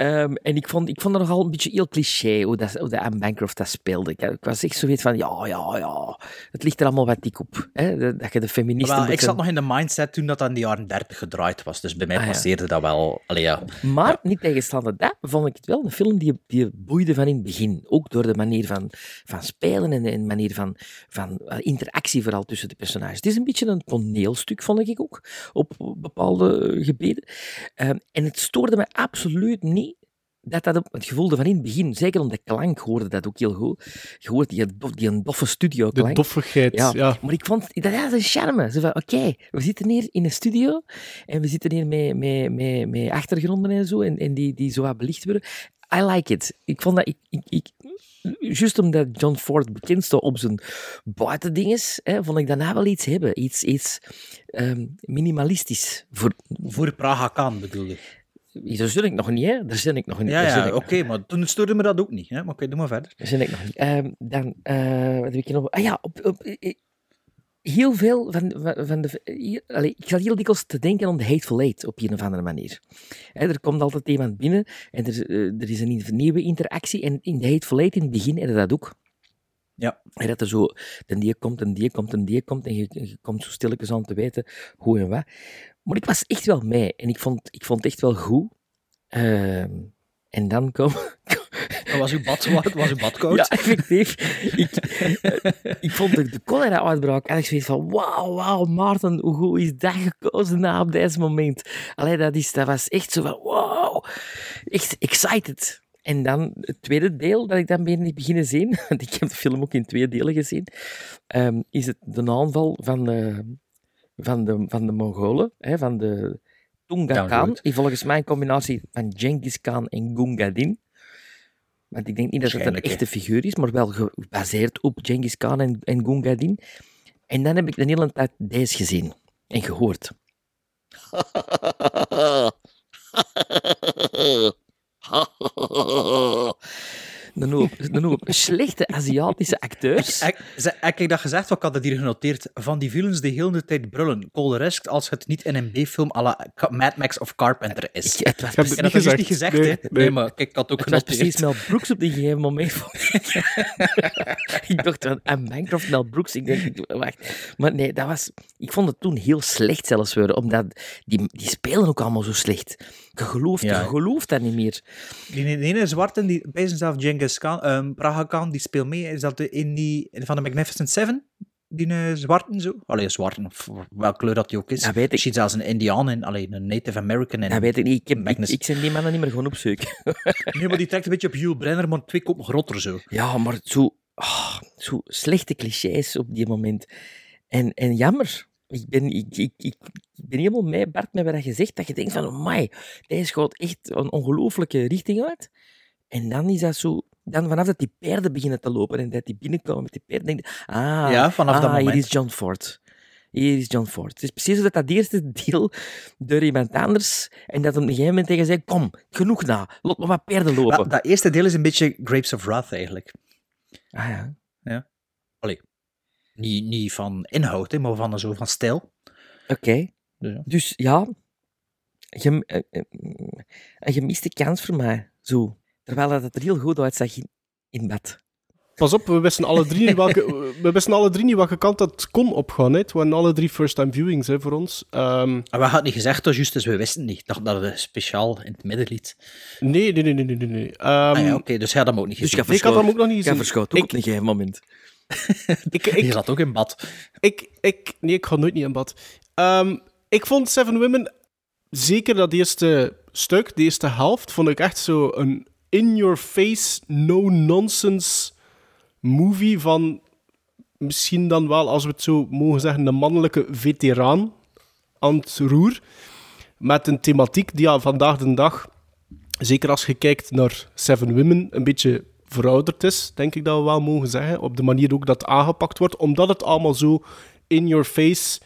Ehm, en ik vond, ik vond het nogal een beetje heel cliché hoe, dat, hoe dat Anne Bancroft dat speelde. Ik, ik was echt zoiets van, ja, ja, ja, het ligt er allemaal wat dik op. Hè? Dat dat je de feministen... Wel, ik zat nog in de mindset toen dat dat in de jaren 30 gedraaid was. Dus bij mij Ah, ja. passeerde dat wel. Allee, ja. Maar niet tegenstaande dat, vond ik het wel een film die, die boeide van in het begin. Ook door de manier van, van spelen en de manier van, van eh, interactie vooral tussen de personages. Het is een beetje een toneelstuk, vond ik ook, op bepaalde eh, gebieden. Ehm, en het stoorde me absoluut niet dat dat het gevoel van in het begin, zeker om de klank hoorde dat ook heel goed. Je hoort die, dof- die een doffe studio De doffigheid, ja. ja, maar ik vond dat had een charme. Zo van, oké, we zitten hier in een studio en we zitten hier met, met, met, met achtergronden en zo, en, en die, die zo wat belicht worden. I like it. Ik vond dat, ik, ik, ik, juist omdat John Ford bekend staat op zijn buitendinges, hè, vond ik daarna wel iets hebben. Iets, iets ehm, minimalistisch. Voor, Voor Praga Khan bedoel je? Daar zit ik nog niet, hè. Daar zit ik nog niet. Ja, ja oké, maar toen stoorde me dat ook niet. Hè? Maar oké, doe maar verder. Daar zit ik nog niet. Ehm, dan, eh, wat heb ik nog? Ah ja, op, op, heel veel van, van, de... hier- allee, ik zat heel dikwijls te denken aan de Hateful Eight op een of andere manier. Er komt altijd iemand binnen en er, eh, er is een nieuwe interactie. En in de Hateful Eight in het begin je dat ook. Ja. En dat er zo, en die komt, en die komt, en die komt, en je, je komt zo stilletjes aan te weten hoe en wat. Maar ik was echt wel mee, en ik vond, ik vond het echt wel goed. Ehm, en dan kwam, Dat was uw bad, was uw badcoat? ja, effectief. ik, eh, ik vond de, de cholera-uitbraak en ik zoiets van, wauw, wauw, Maarten, hoe goed is dat gekozen na op deze moment? Allee, dat, is, dat was echt zo van, wauw, echt excited. En dan het tweede deel dat ik dan ben beginnen zien, [LAUGHS] want ik heb de film ook in twee delen gezien, ehm, is het de aanval van de, van de, van de Mongolen, hè, van de Tunga Khan, volgens mij een combinatie van Genghis Khan en Gunga Din. Want ik denk niet dat het een echte figuur is, maar wel gebaseerd op Genghis Khan en, en Gunga Din. En dan heb ik de hele tijd deze gezien en gehoord. [LAUGHS] [LAUGHS] [LAUGHS] een hoop, een hoop slechte Aziatische acteurs. Ik, heb ik dat gezegd, wat ik had hier genoteerd, van die villains die heel de tijd brullen. Coloresc als het niet in een B-film à la Mad Max of Carpenter is. Ik- het was Ik heb precies- dat niet gezegd. niet gezegd, Nee, hè? nee. Nee, maar ik had ook Het genoteerd. precies Mel Brooks op die gegeven moment. [LAUGHS] ik dacht van, en Minecraft Mel Brooks. Ik denk, wacht. Maar nee, dat was... Ik vond het toen heel slecht zelfs omdat die, die spelen ook allemaal zo slecht. Je gelooft, Ja. je gelooft dat niet meer. Die, die ene zwarte, die bij zichzelf Genghis Khan, ehm, Praga Khan, die speelt mee. Is dat de, in die van de Magnificent Seven? Die uh, zwarten zo? Allee, zwarten, of welke kleur dat die ook is. Dat weet ik. Misschien zelfs een Indiaan en alleen een Native American. En, Dat weet ik niet. Ik, heb, ik, ik zijn die mannen niet meer gewoon opzoeken. [LAUGHS] Nee, maar die trekt een beetje op Hugh Brenner, maar twee kop groter zo. Ja, maar zo, ah, zo slechte clichés op die moment. En, en jammer. Ik ben, ik, ik, ben helemaal mee, Bart, met wat je zegt. Dat je denkt van, mij, deze gaat echt een ongelooflijke richting uit. En dan is dat zo... Dan vanaf dat die paarden beginnen te lopen en dat die binnenkomen met die paarden, denk je, ah, Ja, vanaf ah, dat moment. hier is John Ford. Hier is John Ford. Het is precies zoals dat eerste [LAUGHS] deel door iemand anders en dat op een gegeven moment tegen zei, kom, genoeg na, laat me wat paarden lopen. Dat eerste deel is een beetje Grapes of Wrath eigenlijk. Ah ja, Niet, niet van inhoud, hè, maar van zo van stijl. oké. Dus ja. Dus ja, gem, eh, eh, een gemiste kans voor mij. Zo. Terwijl dat het er heel goed uitzag in, in bed. Pas op, we wisten alle drie niet welke, [LAUGHS] we wisten alle drie niet welke kant dat kon opgaan. Hè. Het waren alle drie first-time viewings hè, voor ons. Ehm, En we hadden niet gezegd, dus juist, dus we wisten niet. Ik dacht dat het speciaal in het midden liet. nee, nee, nee, nee, nee. nee. Ehm, ah, ja, oké, dus jij had hem ook niet Dus gezien. je ik had hem ook nog niet Ik gezien. verschoot ook Ik- op een gegeven moment. [LAUGHS] Ik, Je zat ook in bad. ik, ik, nee, ik ga nooit niet in bad. Ehm, ik vond Seven Women, zeker dat eerste stuk, de eerste helft, vond ik echt zo een in-your-face, no-nonsense movie van misschien dan wel, als we het zo mogen zeggen, een mannelijke veteraan aan het roer. Met een thematiek die ja, vandaag de dag, zeker als je kijkt naar Seven Women, een beetje verouderd is, denk ik dat we wel mogen zeggen. Op de manier ook dat aangepakt wordt, omdat het allemaal zo in your face,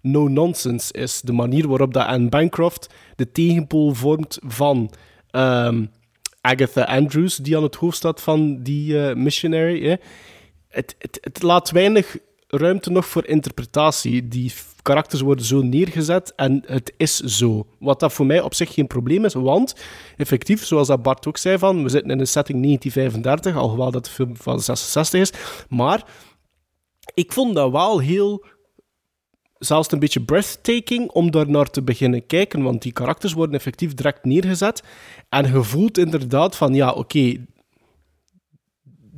no nonsense is. De manier waarop dat Anne Bancroft de tegenpool vormt van ehm, Agatha Andrews, die aan het hoofd staat van die eh, missionary. Het, het laat weinig ruimte nog voor interpretatie. Die karakters worden zo neergezet en het is zo. Wat dat voor mij op zich geen probleem is, want effectief, zoals dat Bart ook zei, van, we zitten in een setting 1935, alhoewel dat de film van 66 is, maar ik vond dat wel heel zelfs een beetje breathtaking om daar naar te beginnen kijken, want die karakters worden effectief direct neergezet en je voelt inderdaad van, ja, oké,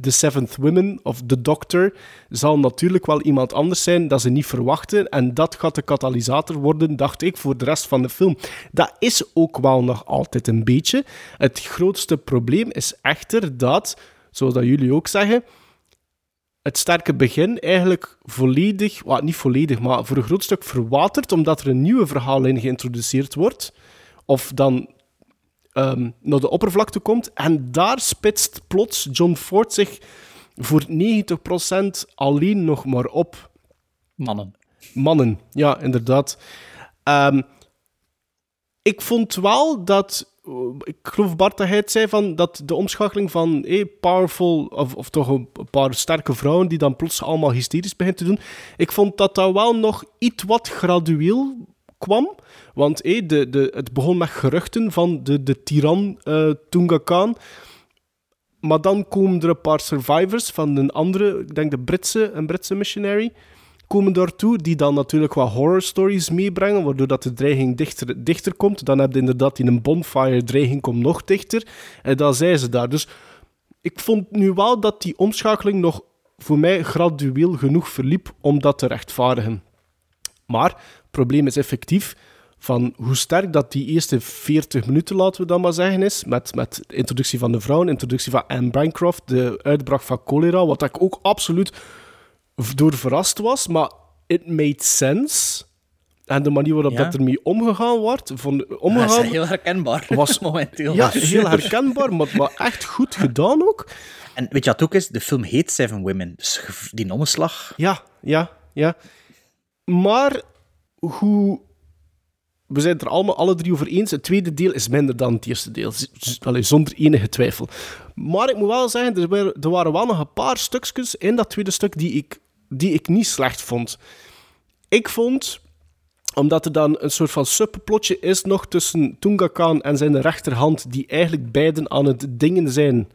de Seventh Women of de Doctor zal natuurlijk wel iemand anders zijn dat ze niet verwachten. En dat gaat de katalysator worden, dacht ik, voor de rest van de film. Dat is ook wel nog altijd een beetje. Het grootste probleem is echter dat, zoals dat jullie ook zeggen, het sterke begin eigenlijk volledig, well, niet volledig, maar voor een groot stuk verwatert, omdat er een nieuwe verhaallijn geïntroduceerd wordt. Of dan ehm, naar de oppervlakte komt. En daar spitst plots John Ford zich voor 90% alleen nog maar op. Mannen. Mannen, ja, inderdaad. Ehm, ik vond wel dat. Ik geloof Bart dat hij het zei van dat de omschakeling van eh, powerful, of, of toch een paar sterke vrouwen die dan plots allemaal hysterisch begint te doen. Ik vond dat dat wel nog iets wat gradueel kwam. Want de, de, het begon met geruchten van de, de tiran eh Tunga Khan. Maar dan komen er een paar survivors van een andere, ik denk de Britse, een Britse missionary, komen daartoe, die dan natuurlijk wat horror stories meebrengen, waardoor dat de dreiging dichter, dichter komt. Dan heb je inderdaad in een bonfire, dreiging komt nog dichter. En dan zijn ze daar. Dus ik vond nu wel dat die omschakeling nog voor mij gradueel genoeg verliep om dat te rechtvaardigen. Maar het probleem is effectief van hoe sterk dat die eerste 40 minuten, laten we dan maar zeggen, is. Met, met de introductie van de vrouwen, introductie van Anne Bancroft, de uitbraak van cholera, wat ik ook absoluut door verrast was. Maar it made sense. En de manier waarop Ja. dat ermee omgegaan wordt, van, is omgegaan heel herkenbaar. was [LAUGHS] momenteel. ja, [LAUGHS] heel herkenbaar, maar, maar echt goed gedaan ook. En weet je wat ook is? De film heet Seven Women. Dus die omslag. Ja, ja, ja. Maar hoe... We zijn het er allemaal alle drie over eens. Het tweede deel is minder dan het eerste deel. Allee, zonder enige twijfel. Maar ik moet wel zeggen, er waren, er waren wel nog een paar stukjes in dat tweede stuk die ik, die ik niet slecht vond. Ik vond, omdat er dan een soort van subplotje is nog tussen Tunga Khan en zijn rechterhand, die eigenlijk beiden aan het dingen zijn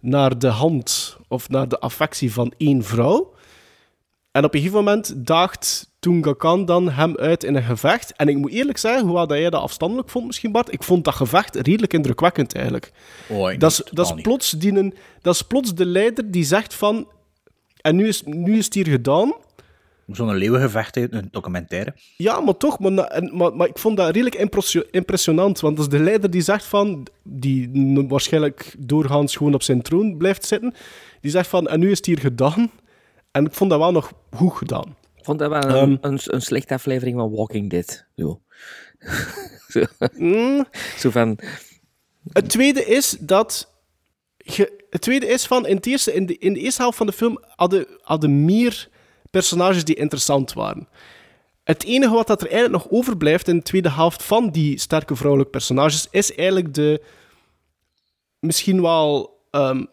naar de hand of naar de affectie van één vrouw. En op een gegeven moment daagt Tunga Khan dan hem uit in een gevecht. En ik moet eerlijk zeggen, hoewel dat jij dat afstandelijk vond misschien, Bart, ik vond dat gevecht redelijk indrukwekkend eigenlijk. Oh, Dat is, dat, plots die dat is plots de leider die zegt van... En nu is, nu is het hier gedaan. Zo'n leeuwengevecht, hè, een documentaire. Ja, maar toch, maar, maar, maar ik vond dat redelijk impressio- impressionant. Want dat is de leider die zegt van, die waarschijnlijk doorgaans gewoon op zijn troon blijft zitten, die zegt van, en nu is het hier gedaan. En ik vond dat wel nog goed gedaan. Vond dat wel een, Ehm. een, een slechte aflevering van Walking Dead. Zo. [LAUGHS] zo, Mm. zo van... Het tweede is dat. Het tweede is van. In, het eerste, in, de, in de eerste helft van de film hadden, hadden meer personages die interessant waren. Het enige wat dat er eigenlijk nog overblijft in de tweede helft van die sterke vrouwelijke personages is eigenlijk de. Misschien wel. ehm,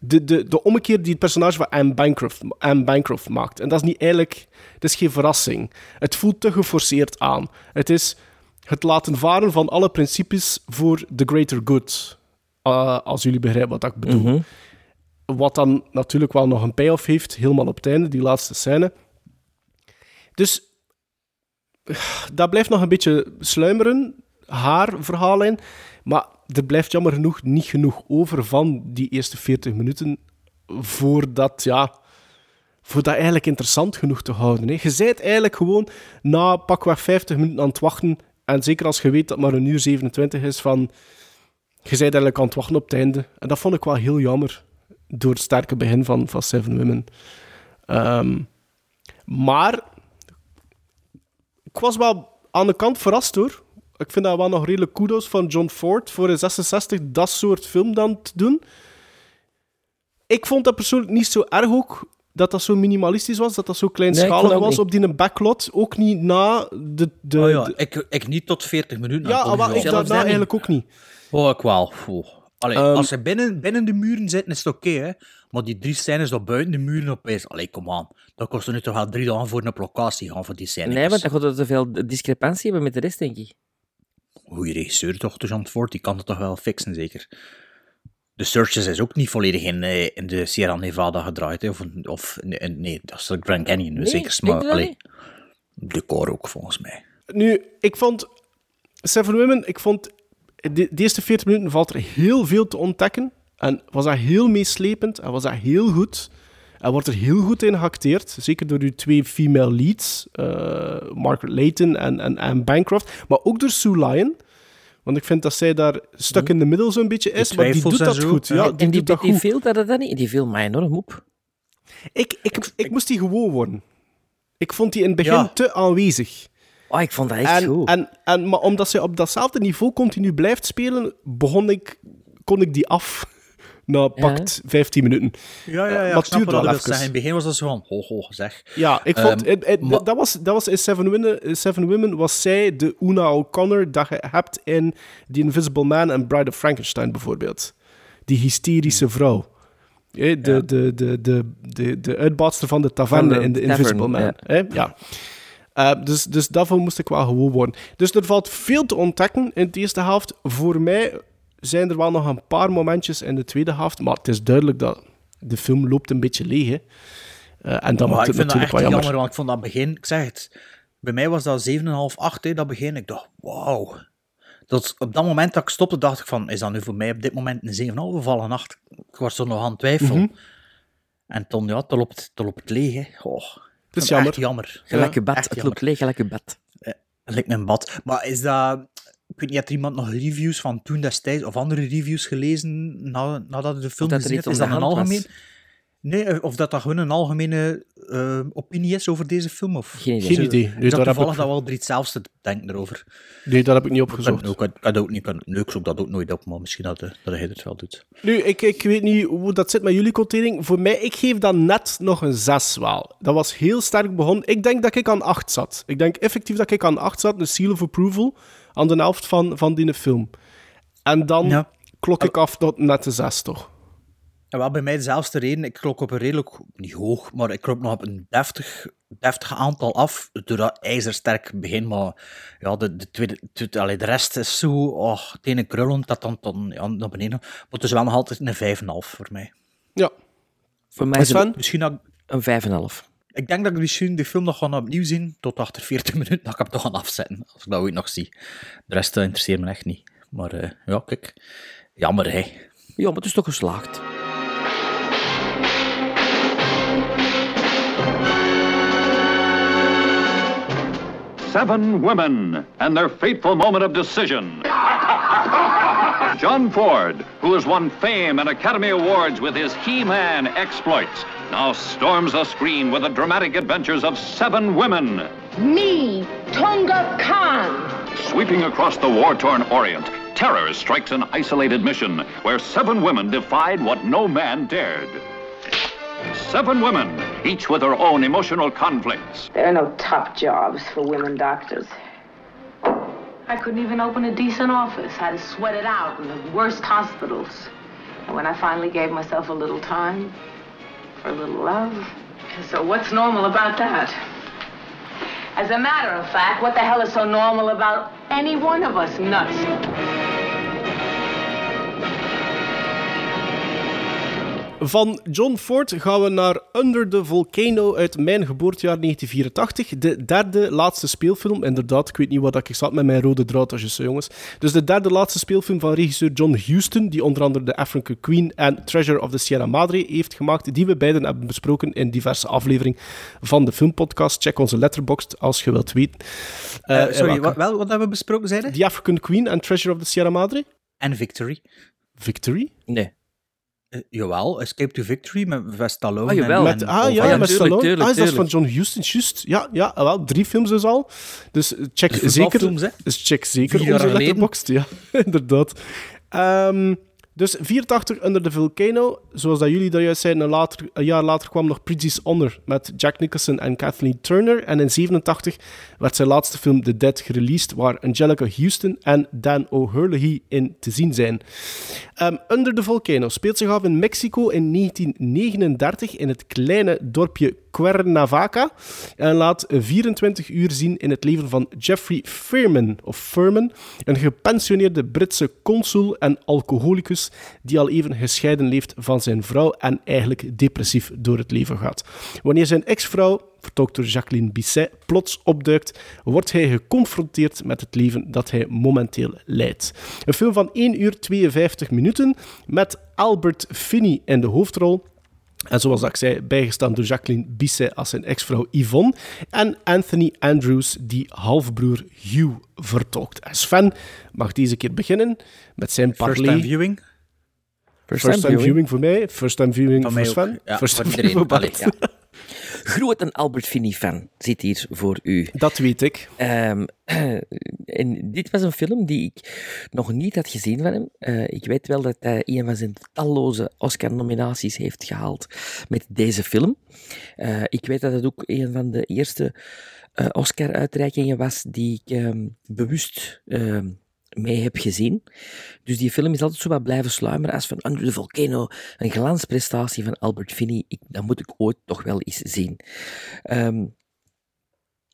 de, de, de, ommekeer die het personage van Anne Bancroft, Anne Bancroft maakt. En dat is niet eigenlijk... Het is geen verrassing. Het voelt te geforceerd aan. Het is het laten varen van alle principes voor the greater good. Uh, als jullie begrijpen wat ik bedoel. Mhm. Wat dan natuurlijk wel nog een payoff heeft, helemaal op het einde, die laatste scène. Dus dat blijft nog een beetje sluimeren, haar verhaallijn. Maar er blijft jammer genoeg niet genoeg over van die eerste 40 minuten voordat, ja, voor dat eigenlijk interessant genoeg te houden. Hè. Je bent eigenlijk gewoon na pakweg 50 minuten aan het wachten. En zeker als je weet dat maar een uur 27 is, van, je bent eigenlijk aan het wachten op het einde. En dat vond ik wel heel jammer, door het sterke begin van, van Seven Women. Ehm, maar ik was wel aan de kant verrast hoor. Ik vind dat wel nog redelijk kudos van John Ford voor in 66 dat soort film dan te doen. Ik vond dat persoonlijk niet zo erg ook dat dat zo minimalistisch was, dat dat zo kleinschalig Nee, was niet. op die backlot. Ook niet na de... de, Oh ja, de- ik, ik niet tot 40 minuten. ja, maar toch ik daarna eigenlijk ook niet. Oh, ik wel. Allee, Ehm, als ze binnen, binnen de muren zitten, is het oké, hè. Maar die drie scènes dat buiten de muren opeens... Allee, kom aan. Dat kost er nu toch wel drie dagen voor een locatie gaan voor die scènes. Nee, want dan gaat er te veel discrepantie hebben met de rest, denk ik. Goeie regisseur toch, de Jean Ford, die kan het toch wel fixen, zeker. De Searches is ook niet volledig in, eh, in de Sierra Nevada gedraaid, hè. Of, of nee, nee, dat is de Grand Canyon, Nee, zeker. niet? decor ook, volgens mij. Nu, ik vond Seven Women, ik vond de, de eerste 40 minuten valt er heel veel te ontdekken. En was dat heel meeslepend en was dat heel goed. En wordt er heel goed in geacteerd. Zeker door uw twee female leads, eh, Margaret Leighton en, en Anne Bancroft. Maar ook door Sue Lyon. Want ik vind dat zij daar stuk in de middel zo'n beetje is. Maar die doet en dat zo, goed. ja. Ja, en die die, doet dat die goed. viel dat, dat niet? Die viel mij enorm op. Ik, ik, ik, moest die gewoon worden. Ik vond die in het begin Ja. te aanwezig. Oh, ik vond dat echt En, goed. en, en, maar omdat zij op datzelfde niveau continu blijft spelen, begon ik, kon ik die af na pakt 15 minuten. Ja, Eh, ja, ja. maar ik snap het duurde wel even. zeggen. In het begin was dat zo van, ho, ho, zeg. Ja, ik vond, Ehm, maar- dat, was, dat was in Seven Women, Seven Women was zij de Una O'Connor dat je hebt in The Invisible Man en Bride of Frankenstein bijvoorbeeld. Die hysterische vrouw. Hè, de, de, de, de, de, de uitbaatster van de taverne Van de in The Invisible Man. ja. Ja. Eh, dus, dus daarvoor moest ik wel gewoon worden. Dus er valt veel te ontdekken in de eerste helft. Voor mij zijn er wel nog een paar momentjes in de tweede helft. Maar het is duidelijk dat de film loopt een beetje leeg. Hè. Eh, en dan maakt ik het vind dat natuurlijk echt wel jammer. jammer. want ik vond dat begin, ik zeg het, bij mij was dat 7,5, 8, hè, dat begin. Ik dacht, wauw. Dat, op dat moment dat ik stopte, dacht ik van, is dat nu voor mij op dit moment een 7,5 of al een 8? Ik was er nog aan het twijfelen. Mhm. En toen, ja, toen loopt, toen loopt het leeg, hè. Oh, Dat is jammer. Echt jammer. Gelijk je Ja, bed. echt Het jammer. loopt leeg, gelijk je bed. Het lijkt me een bad. Maar is dat... Ik weet niet, er iemand nog reviews van toen destijds, of andere reviews gelezen na, nadat je de film gezien iets hebt? Is aan dat een algemeen... Nee, eh, of dat dat gewoon een algemene eh, opinie is over deze film? Of... Geen idee. Geen idee. Nee, is dat toevallig ik- dat we al drie hetzelfde denken erover? Nee, dat heb ik niet Ik kan, opgezocht. ook, ik kan ook niet, kan, nee, ik zoek dat ook nooit op, maar misschien dat, eh, dat hij het wel doet. Nu, ik, ik weet niet hoe dat zit met jullie quotering. Voor mij, ik geef dat net nog een 6 wel. Dat was heel sterk begonnen. Ik denk dat ik aan 8 zat. Ik denk effectief dat ik aan 8 zat. Een seal of approval aan de helft van, van die film. En dan Ja. klok ik af tot net de 6, toch? En wel bij mij dezelfde reden. Ik klok op een redelijk, niet hoog, maar ik klok nog op een deftig, deftig aantal af. Door dat ijzersterk begin. Maar ja, de, de, tweede, de, allee, de rest is zo, oh, het ene krullend dat dan, dan ja, naar beneden. Maar het is wel nog altijd een 5,5 voor mij. Ja. Voor mij is het Misschien dat, een 5,5. Ik denk dat ik misschien de film nog gaan opnieuw zien, tot achter 40 [LAUGHS] minuten, dat ik hem toch gaan afzetten, als ik dat ooit nog zie. De rest eh, interesseert me echt niet. Maar eh, ja, kijk, jammer hè. Ja, maar het is toch geslaagd. Seven women and their fateful moment of decision. John Ford, who has won fame and Academy Awards with his He Man exploits, now storms the screen with the dramatic adventures of seven women. Me, Tonga Khan. Sweeping across the war torn Orient, terror strikes an isolated mission where seven women defied what no man dared. Seven women, each with her own emotional conflicts. There are no top jobs for women doctors. I couldn't even open a decent office. I had to sweat it out in the worst hospitals. And when I finally gave myself a little time for a little love. So what's normal about that? As a matter of fact, what the hell is so normal about any one of us nuts? Van John Ford gaan we naar Under the Volcano uit mijn geboortejaar 1984. De derde laatste speelfilm. Inderdaad, ik weet niet wat ik zat met mijn rode draadjes, jongens. Dus de derde laatste speelfilm van regisseur John Huston, die onder andere The African Queen en Treasure of the Sierra Madre heeft gemaakt, die we beiden hebben besproken in diverse afleveringen van de filmpodcast. Check onze letterboxd als je wilt weten. Eh, Eh, sorry, welke? wat, wel, wat hebben we besproken, zeiden? The African Queen en Treasure of the Sierra Madre? En Victory. Victory? Nee. Eh, jawel, Escape to Victory met Stallone. Ah, jawel. en- Met, en ah ja, ja, met tuurlijk, Stallone. tuurlijk, ah, dat is van tuurlijk. John Huston, juist. Ja, ja, wel, drie films dus al. Dus check zeker, hè? dus check zeker onze letterboxd. Ja, [LAUGHS] inderdaad. Ehm, Dus 84 Under the Volcano, zoals dat jullie daar juist zeiden, een, later, jaar later kwam nog Bridges Honor met Jack Nicholson en Kathleen Turner. En in 87 werd zijn laatste film The Dead gereleased, waar Angelica Houston en Dan O'Hurley in te zien zijn. Um, Under the Volcano speelt zich af in Mexico in 1939 in het kleine dorpje Cuernavaca en laat 24 uur zien in het leven van Jeffrey Furman, of Furman, een gepensioneerde Britse consul en alcoholicus die al even gescheiden leeft van zijn vrouw en eigenlijk depressief door het leven gaat. Wanneer zijn ex-vrouw vertolkt Jacqueline Bisset, plots opduikt, wordt hij geconfronteerd met het leven dat hij momenteel leidt. Een film van 1 uur 52 minuten met Albert Finney in de hoofdrol. En zoals ik zei, bijgestaan door Jacqueline Bisset als zijn ex-vrouw Yvonne. En Anthony Andrews, die halfbroer Hugh vertolkt. En Sven mag deze keer beginnen met zijn First parley. time viewing. First, time, viewing. voor mij, first time viewing Van voor. Sven, Ja, first voor time iedereen. viewing voor Bart. Allee, ja. Groot Albert Finney-fan zit hier voor u. Dat weet ik. Ehm, [CLEARS THROAT] en dit was een film die ik nog niet had gezien van hem. Eh, ik weet wel dat hij een van zijn talloze Oscar-nominaties heeft gehaald met deze film. Eh, ik weet dat het ook een van de eerste eh, Oscar-uitreikingen was die ik ehm, bewust ehm, mee heb gezien. Dus die film is altijd zo wat blijven sluimeren als van Under the Volcano, een glansprestatie van Albert Finney. Ik, dat moet ik ooit toch wel eens zien. Ehm,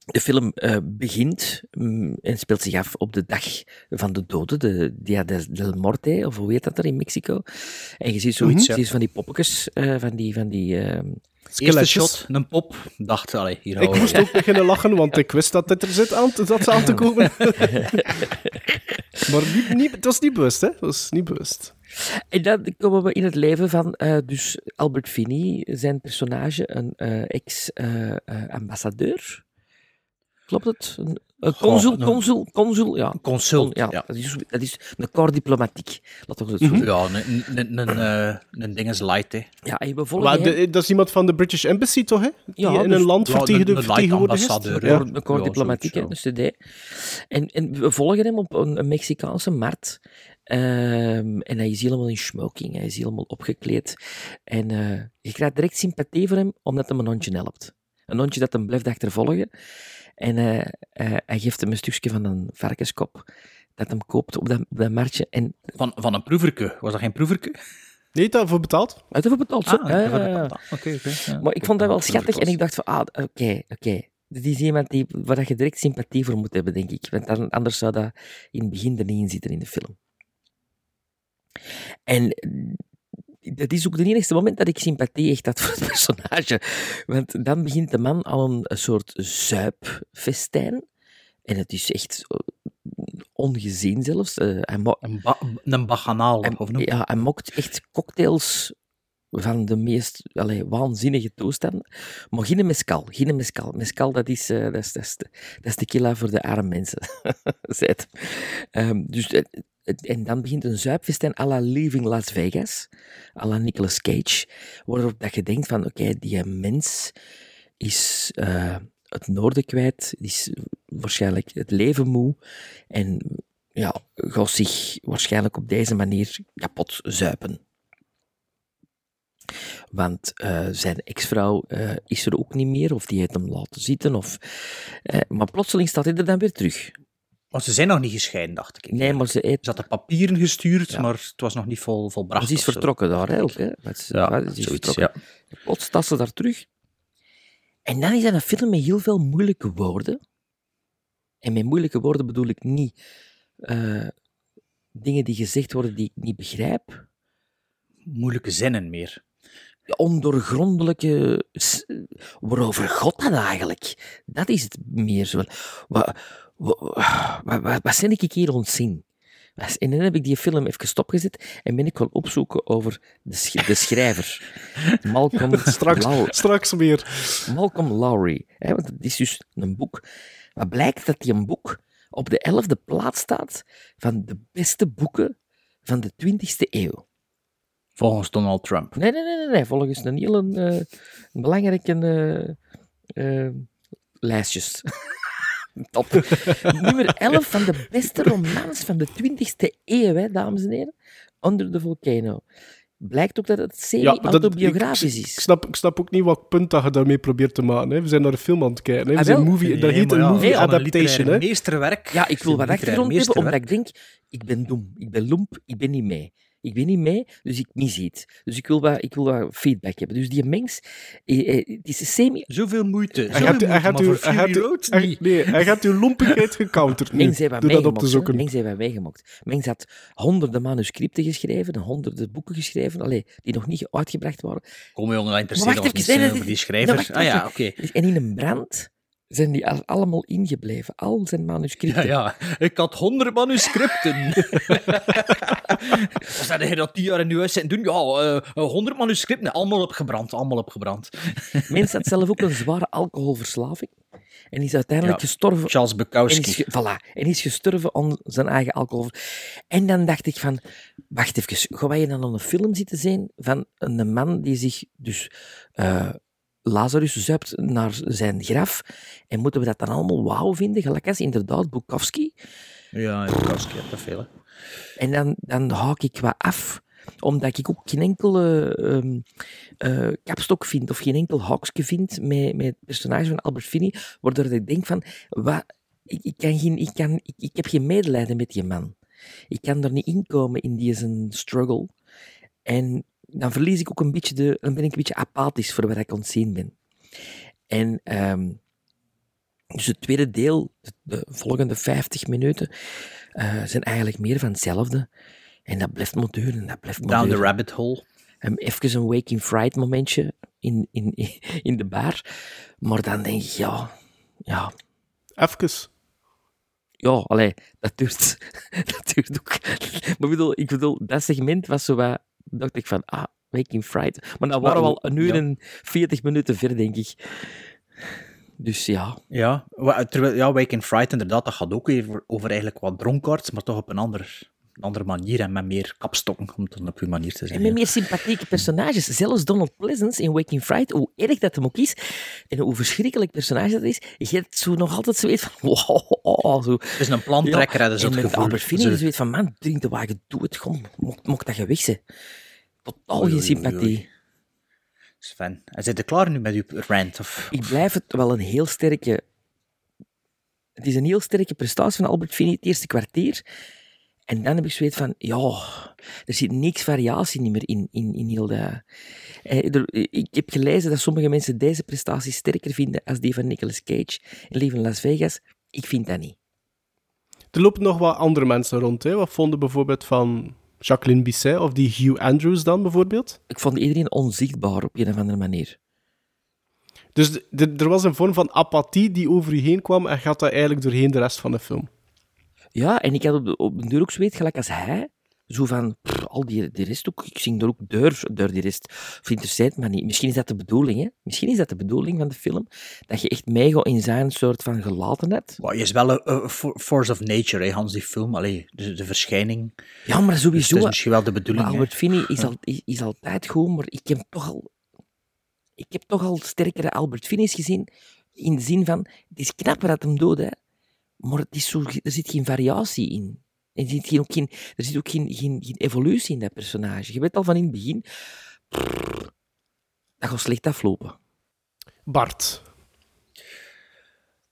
de film eh, begint mm, en speelt zich af op de dag van de doden, de Dia de- del Morte, of hoe heet dat er in Mexico? En je ziet zoiets, Mhm. van die poppetjes, eh, van die... Van die ehm, Skeletjes. shot, een pop. Dacht, allee, hier Ik moest ook beginnen lachen, want ik wist dat dit er zit aan, dat ze aan te komen. [LAUGHS] maar niet, niet, het was niet bewust, hè? Het was niet bewust. En dan komen we in het leven van eh, dus Albert Finney, zijn personage, een eh, ex-ambassadeur. Klopt het? Een consul, een- consul, consul, ja. Consult, ja, ja. Dat, is, dat is een corps diplomatiek. Laten we het zo Mhm. zeggen. Ja, een, een, een, eh, een ding is light, hè. Ja, en we volgen Maar hem- de- dat is iemand van de British Embassy, toch? Hè? Die Ja, in dus- een land ja, vertegen- de- vertegenwoordigd is. ambassadeur, Ja. Een Ja, diplomatiek, hè, dus de D. En, en we volgen hem op een, een Mexicaanse markt. Ehm, en hij is helemaal in smoking, hij is helemaal opgekleed. En eh, je krijgt direct sympathie voor hem, omdat hij een hondje helpt. Een hondje dat hem blijft achtervolgen. En eh, eh, hij geeft hem een stukje van een varkenskop dat hem koopt op dat, op dat marktje. En Van, van een proeverke. Was dat geen proeverke? Nee, daarvoor betaald? uit de betaald, zo. Ah, Ja, het betaald. Oké, oké. ja. Maar ik vond dat wel schattig en ik dacht van, ah, oké, oké. Dit is iemand die, waar je direct sympathie voor moet hebben, denk ik. Want anders zou dat in het begin er niet in zitten in de film. En dat is ook het enige moment dat ik sympathie echt had [LAUGHS] voor het personage. Want dan begint de man al een, een soort zuipfestijn. En het is echt eh, ongezien zelfs. Eh, hij, Een, ba een baganaal, of noem ja, hij mokt echt cocktails van de meest waanzinnige toestanden. Maar geen mescal. Geen mescal. Mescal, dat is, eh, dat is, dat is, de, dat is tequila voor de arme mensen. [LAUGHS] zei het. Ehm, dus, en dan begint een zuipfestijn à la Leaving Las Vegas, à la Nicolas Cage, waarop dat je denkt van, oké, die mens is eh, het noorden kwijt, is waarschijnlijk het leven moe en ja, gaat zich waarschijnlijk op deze manier kapot zuipen. Want eh, zijn ex-vrouw eh, is er ook niet meer, of die heeft hem laten zitten. Of, maar plotseling staat hij er dan weer terug. Maar ze zijn nog niet gescheiden, dacht ik. Nee, maar ze, eet, Ze hadden papieren gestuurd, Ja. maar het was nog niet vol, volbracht. ze is vertrokken daar, hè, ook, hè. Ja, ze is zoiets, vertrokken. ja. Plots ze daar terug. En dan is dat een film met heel veel moeilijke woorden. En met moeilijke woorden bedoel ik niet eh, dingen die gezegd worden die ik niet begrijp. Moeilijke zinnen meer. ondoorgrondelijke. s- Waarover God dat eigenlijk? Dat is het meer zo. Wat, wat, wat, ben ik hier ontzien? En dan heb ik die film even stopgezet en ben ik gaan opzoeken over de, sch- de schrijver. [LAUGHS] Malcolm, Straks, Low- straks meer. Malcolm Lowry. Hè, want het is dus een boek. Maar blijkt dat die een boek op de elfde plaats staat van de beste boeken van de 20e eeuw. Volgens Donald Trump. Nee, nee, nee, nee, nee. volgens een heel eh, belangrijke eh, lijstjes. [LAUGHS] Top. [LAUGHS] Nummer 11 van de beste romans van de 20e eeuw, hè, dames en heren. Under the Volcano. Blijkt ook dat het dat- semi-autobiografisch is. ik, snap, ik snap ook niet wat punt dat je daarmee probeert te maken. Hè. We zijn naar een film aan het kijken. Hè. We Ah, zijn movie, dat Nee, heet maar een ja, movie van een adaptation. Hè. meesterwerk. Ja, ik wil wat achtergrond hebben, omdat ik denk, ik ben dom, ik ben lomp, ik ben niet mee. Ik ben niet mee, dus ik mis iets. Dus ik wil wat, ik wil wat feedback hebben. Dus die mens, eh, eh, het is semi... Zoveel moeite. Hij Zoveel gaat, moeite, hij gaat maar u, hij gaat hij- nee, hij gaat uw lompigheid gecounterd [LAUGHS] nu. Mengs dat op meegemaakt. te hè. zoeken. Mengs meegemaakt. Mengs had honderden manuscripten geschreven, honderden boeken geschreven, allee, die nog niet uitgebracht waren. Kom jongen, dat Maar interesseert ons niet die nee, schrijver. wacht ah ja, oké. En in een brand zijn die al- allemaal ingebleven. Al zijn Ja, manuscripten. ja, ik had honderd manuscripten. Wat zou je dat tien jaar in je huis zitten doen? Ja, eh, honderd manuscripten, allemaal opgebrand, allemaal opgebrand. Mens had zelf ook een zware alcoholverslaving. En is uiteindelijk Ja, gestorven Charles En is, Bukowski. voilà, en is gestorven aan zijn eigen alcohol. En dan dacht ik van, wacht even, ga je dan aan een film zitten zien van een man die zich dus eh, Lazarus zuipt naar zijn graf. En moeten we dat dan allemaal wauw vinden? Gelijk als inderdaad Bukowski. Ja, Bukowski, ja, te veel. hè. En dan, dan haak ik wat af omdat ik ook geen enkele ehm, eh, kapstok vind of geen enkel haakje vind met, met het personage van Albert Finney, waardoor ik denk van, wat, ik, ik, kan geen, ik, kan, ik, ik heb geen medelijden met die man. Ik kan er niet inkomen in die zijn struggle. En dan verlies ik ook een beetje de, dan ben ik een beetje apathisch voor wat ik aan het zien ben. En ehm, dus het tweede deel, de, de volgende 50 minuten, eh, zijn eigenlijk meer van hetzelfde. En dat blijft maar duren, dat blijft maar Down the rabbit hole. Hem even een waking fright momentje in, in, in de bar. Maar dan denk ik, ja, ja, Even. ja, allee, dat duurt, [LAUGHS] dat duurt ook. Maar ik bedoel, ik bedoel, dat segment was zo wat, dacht ik van, ah, waking fright. Maar dan waren we al een uur ja. en 40 minuten ver, denk ik. Dus ja, Ja, terwijl, ja, Wake in Fright, inderdaad, dat gaat ook weer over eigenlijk wat dronkaards, maar toch op een ander, een andere manier en met meer kapstokken, om het op uw manier te En zeggen. met meer sympathieke personages. Zelfs Donald Pleasance in Waking Fright, hoe erg dat hem ook is, en hoe verschrikkelijk personage dat is, je hebt zo nog altijd zoiets van, [LAUGHS] wow, zo. Het is een plantrekker, hè, dat is en het gevoel. Albert Finney is zoiets van, man, drink de wagen, doe het, kom, mocht, dat je weg zijn. Totaal geen oei, oei, sympathie. oei. Sven, en zit je klaar nu met uw rant? Of, Ik blijf het wel een heel sterke... Het is een heel sterke prestatie van Albert Finney, het eerste kwartier. En dan heb ik zoiets van, ja, er zit niks variatie niet meer in, in, in heel de... Eh, ik heb gelezen dat sommige mensen deze prestatie sterker vinden als die van Nicolas Cage in Leven in Las Vegas. Ik vind dat niet. Er lopen nog wat andere mensen rond. Hè. Wat vonden bijvoorbeeld van Jacqueline Bisset of die Hugh Andrews dan bijvoorbeeld? Ik vond iedereen onzichtbaar op een of andere manier. Dus er was een vorm van apathie die over u heen kwam en gaat dat eigenlijk doorheen de rest van de film. Ja, en ik had op de, op de deur ook zoiets, gelijk als hij. Zo van, pff, al die, die rest ook, ik zing er ook deur, deur die rest. Of interesseert me niet. Misschien is dat de bedoeling, hè? Misschien is dat de bedoeling van de film. Dat je echt meegaat in zijn soort van gelatenheid. Maar je is wel een een fo- force of nature, hè, Hans, die film. Allee, de, de verschijning. Ja, maar Dus sowieso. het is misschien wel de bedoeling. maar. Albert Finney is, al, is, is altijd goed, maar ik heb toch al... Ik heb toch al sterkere Albert Finney's gezien, in de zin van, het is knapper dat hem dood, hè. Maar het is zo, er zit geen variatie in. Er zit, geen, ook geen, er zit ook geen, geen, geen evolutie in dat personage. Je weet al van in het begin, prrr, dat gaat slecht aflopen. Bart.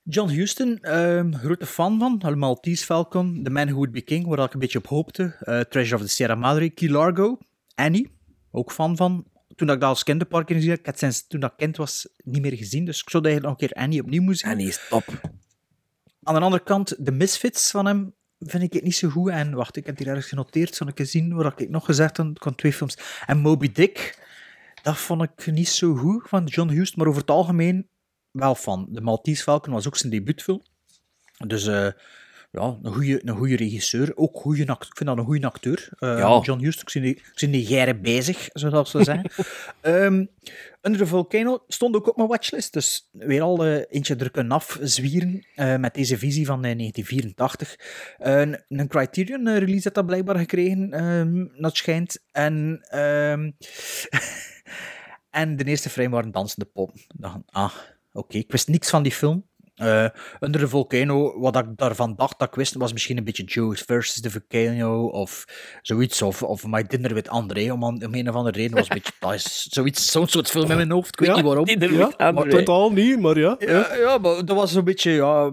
John Huston, ehm, grote fan van. De Maltese Falcon, The Man Who Would Be King, waar ik een beetje op hoopte. Eh, Treasure of the Sierra Madre, Key Largo, Annie, ook fan van. Toen ik dat als kinderpark gezien heb, ik had sinds toen dat kind was niet meer gezien, dus ik zou eigenlijk nog een keer Annie opnieuw moeten zien. Annie is top. Aan de andere kant, de misfits van hem vind ik het niet zo goed. En wacht, ik heb hier ergens genoteerd, zal ik eens zien waar ik nog gezegd heb. Ik twee films. En Moby Dick, dat vond ik niet zo goed van John Huston, maar over het algemeen wel van. De Maltese Falcon was ook zijn debuutfilm. Dus eh, ja, een goede een goede regisseur. Ook goeie act- ik vind dat een goede acteur. Eh, Ja. John Huston, ik zie die, ik zie die geren bezig, zoals ze zeggen. [LAUGHS] Ehm, Under the Volcano stond ook op mijn watchlist. Dus weer al eh, eentje er kunnen afzwieren eh, met deze visie van eh, 1984. Een, een Criterion eh, release had dat blijkbaar gekregen, ehm dat schijnt. En, ehm, [LAUGHS] en de eerste frame waren dansende pop. Dacht, ah, oké. Ik wist niks van die film. Eh, Under the Volcano, wat ik daarvan dacht dat ik wist, was misschien een beetje Joe versus the Volcano of zoiets. Of, of My Dinner with André, om, aan- om een of andere reden was een beetje, [LAUGHS] dat is zoiets, zo'n soort film in mijn hoofd. Ik weet Ja, niet waarom. Dinner Ja, with André. maar totaal niet, maar ja. Ja, ja, maar dat was een beetje, ja,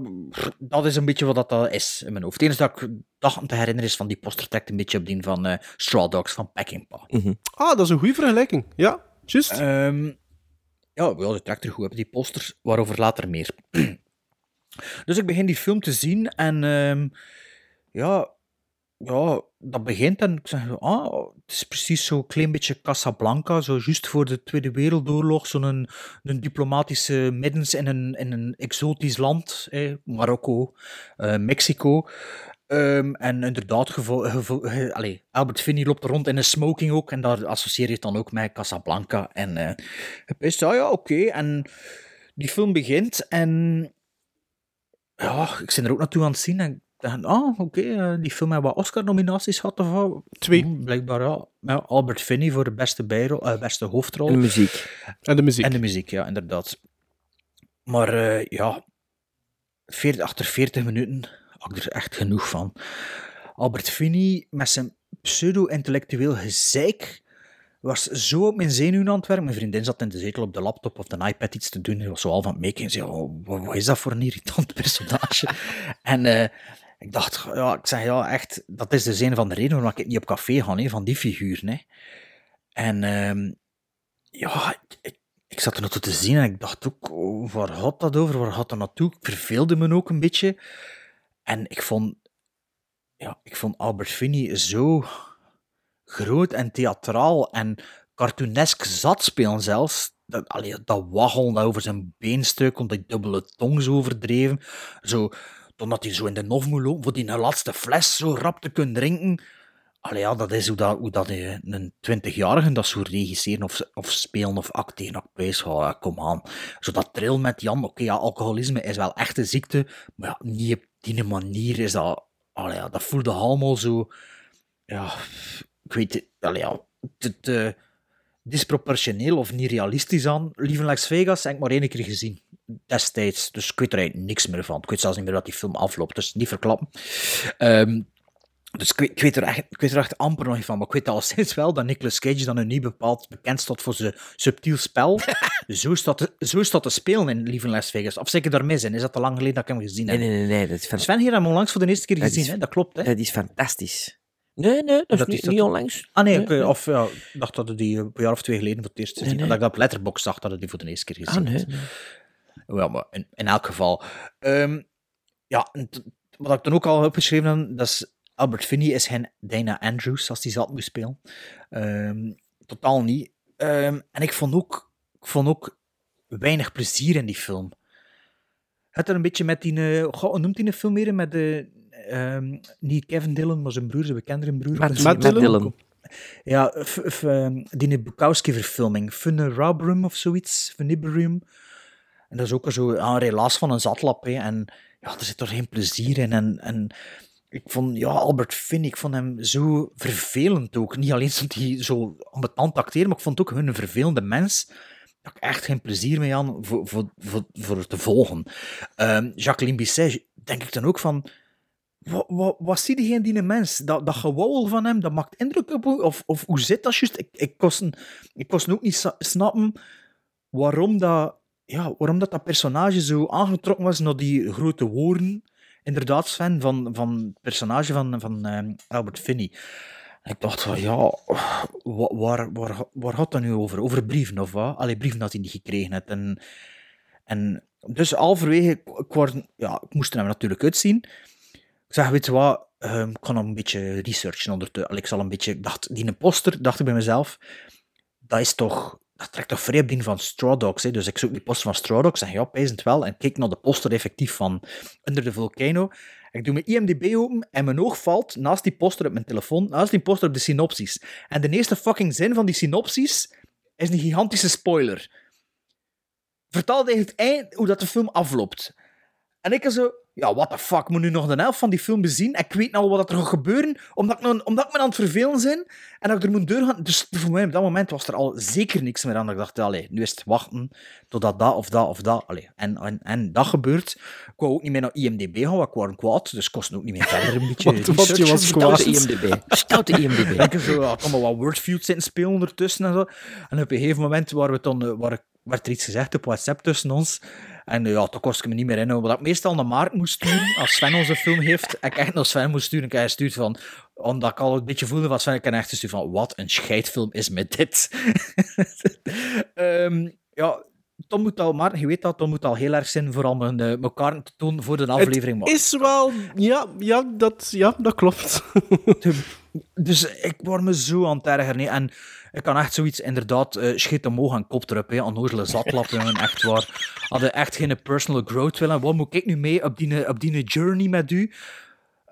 dat is een beetje wat dat dat is in mijn hoofd. Het enige dat ik dacht om te herinneren is van die poster trekt een beetje op die van eh, Straw Dogs van Peckinpah. Ah, dat is een goede vergelijking. Ja, juist. Ehm, ja, ja, die trekt er goed op, die posters, waarover later meer. [CLEARS THROAT] dus ik begin die film te zien en ehm, ja, ja, dat begint en ik zeg, ah, het is precies zo'n klein beetje Casablanca, zo juist voor de Tweede Wereldoorlog, zo'n een, een diplomatische middens in een, in een exotisch land, Marokko, eh, Mexico. Ehm, en inderdaad, gevo- Albert Finney loopt rond in een smoking ook. En daar associeer je het dan ook met Casablanca. En eh je wist, ah ja, oké. En die film begint en ja, ik ben er ook naartoe aan het zien. En ik dacht, ah, oké, eh, die film heeft wat Oscar-nominaties gehad. Of wat? Twee. Hm, blijkbaar, ja. Ja, Albert Finney voor de beste, bijrol, eh, beste hoofdrol. En de muziek. En de muziek. En de muziek, ja, inderdaad. Maar eh, ja, 40, achter 40 minuten had ik er echt genoeg van. Albert Finney met zijn pseudo-intellectueel gezeik was zo op mijn zenuwen aan het. Mijn vriendin zat in de zetel op de laptop of de iPad iets te doen. Hij was zo al van het. Ze zei, oh, wat, is dat voor een irritant [LAUGHS] personage? en eh, ik dacht, ja, ik zeg ja, echt, dat is dus een van de redenen waarom ik niet op café ga, hè, van die figuur. Hè. En ehm, ja, ik, ik, ik zat er naartoe te zien en ik dacht ook, oh, waar gaat dat over? Waar gaat dat naartoe? Ik verveelde me ook een beetje. En ik vond, ja, ik vond Albert Finney zo groot en theatraal en cartoonesk zat spelen zelfs. Dat, allee, dat over zijn beenstuk, omdat die dubbele tong zo overdreven. Zo, omdat hij zo in de nof moet lopen, voor die laatste fles zo rap te kunnen drinken. Allee, ja, dat is hoe dat, hoe dat een twintigjarige dat zo regisseren of, of spelen of acteren. Wijs, oh, ja, kom aan. Zo dat trill met Jan, oké, ja, alcoholisme is wel echt een ziekte, maar ja, niet op die manier is dat... Allee, ja, dat voelde allemaal zo... Ja, ik weet het, allee, ja, te, te disproportioneel of niet realistisch aan. Lieve Las Vegas heb ik maar één keer gezien, destijds. Dus ik weet er eigenlijk niks meer van. Ik weet zelfs niet meer dat die film afloopt, dus niet verklappen. Ehm, dus ik weet, ik, weet er echt, ik weet er echt amper nog niet van. Maar ik weet al [LAUGHS] sinds wel dat Nicolas Cage dan nu niet bepaald bekend staat voor zijn subtiel spel. [LAUGHS] zo, staat te, zo staat te spelen in Lieve Las Vegas. Of zeker daar mis in. Is dat te lang geleden dat ik hem gezien heb? nee, nee, nee. Dat is, Sven hier hem onlangs voor de eerste keer Dat gezien, is- hè? dat klopt. Hè? dat is fantastisch. Nee, nee, dat is niet, is dat- niet onlangs. Ah nee, Nee, nee. of ja, ik dacht dat het die een jaar of twee geleden voor het eerst gezien Nee, nee. Dat ik dat op Letterboxd zag dat het die voor de eerste keer Ah, gezien nee. had. Ja, maar in, in elk geval. Ehm, ja, wat ik dan ook al heb opgeschreven heb, dat is Albert Finney is geen Dana Andrews, als die zat moest spelen. Ehm, totaal niet. Ehm, en ik vond, ook, ik vond ook weinig plezier in die film. Het er een beetje met die... eh, hoe noemt hij een film meer? Met de... ehm, niet Kevin Dillon, maar zijn broer, zijn bekendere broer. Matt- Dus- Matt Matt Dillon. Dillon. ja, f, f, ehm, die Bukowski-verfilming. Funerabrum of zoiets. Funiberium. En dat is ook zo een relaas van een zatlap. Hè. En ja, er zit er geen plezier in. En, en ik vond, ja, Albert Finn, ik vond hem zo vervelend ook. Niet alleen dat hij zo ambetant acteerde, maar ik vond ook hun een vervelende mens. Dat ik echt geen plezier mee aan voor, voor, voor, voor te volgen. Ehm, Jacqueline Bisset, denk ik dan ook van... Wat, wat, wat zie je die mens? Dat, dat gewauwel van hem, dat maakt indruk op? Of, of hoe zit dat juist? Ik, ik, kon, ik ook niet snappen waarom dat, ja, waarom dat, dat personage zo aangetrokken was naar die grote woorden. Inderdaad, Sven, van, van het personage van, van ehm, Albert Finney. Ik dacht van, ja, wa- waar, waar, waar gaat dat nu over? Over brieven of wat? Allee, brieven dat hij niet gekregen had. En, en dus halverwege, ik, word, ja, ik moest er hem natuurlijk uitzien. Ik zeg, weet je wat, ehm, ik nog een beetje researchen ondertussen. Ik zal een beetje, dacht, die poster, dacht ik bij mezelf, dat is toch, dat trekt toch vrij op die van Straw Dogs. Hè? Dus ik zoek die poster van Straw Dogs, zeg ja, pijzend wel, en kijk naar de poster effectief van Under the Volcano. Ik doe mijn IMDb open en mijn oog valt naast die poster op mijn telefoon, naast die poster op de synopsis. En de eerste fucking zin van die synopsis is een gigantische spoiler. Vertaal tegen het eind hoe dat de film afloopt. En ik zo, ja, what the fuck, ik moet nu nog de helft van die film bezien. Ik weet nou wat er gaat gebeuren, omdat ik, nou, omdat ik me aan het vervelen ben en dat ik er moet doorgaan. Dus voor mij op dat moment was er al zeker niks meer aan. Dat ik dacht, allee, nu is het wachten totdat dat of dat of dat. Allee, en, en, en dat gebeurt. Ik wou ook niet meer naar IMDb gaan, want ik was kwaad, dus kost ook niet meer verder een beetje [LAUGHS] Want- want je was kwaad. IMDb. Stoute IMDb. [LAUGHS] Ik heb zo, ik maar wat wordfeud zitten spelen ondertussen en zo. En op een gegeven moment waren we dan, eh, waar, werd er iets gezegd op WhatsApp tussen ons. En eh, ja, toen kost ik me niet meer in. Wat ik meestal naar Maarten moest sturen, als Sven onze film heeft, en ik echt naar Sven moest sturen, en hij stuurt van, omdat ik al een beetje voelde van Sven, ik kan echt sturen van, wat een scheidfilm is met dit. [LAUGHS] Ehm, ja, Tom moet al, Maarten, je weet dat, Tom moet al heel erg zijn voor mijn, eh, elkaar te doen voor de aflevering. Het is wel... Ja, ja, dat, ja, dat klopt. Dus ik word me zo aan het ergeren. nee. En ik kan echt zoiets, inderdaad, uh, schiet omhoog en kop erop. Hè. Onnozele zatlap, [LAUGHS] jongen, echt waar. Hadden echt geen personal growth willen. Wat moet ik nu mee op die, op die journey met u?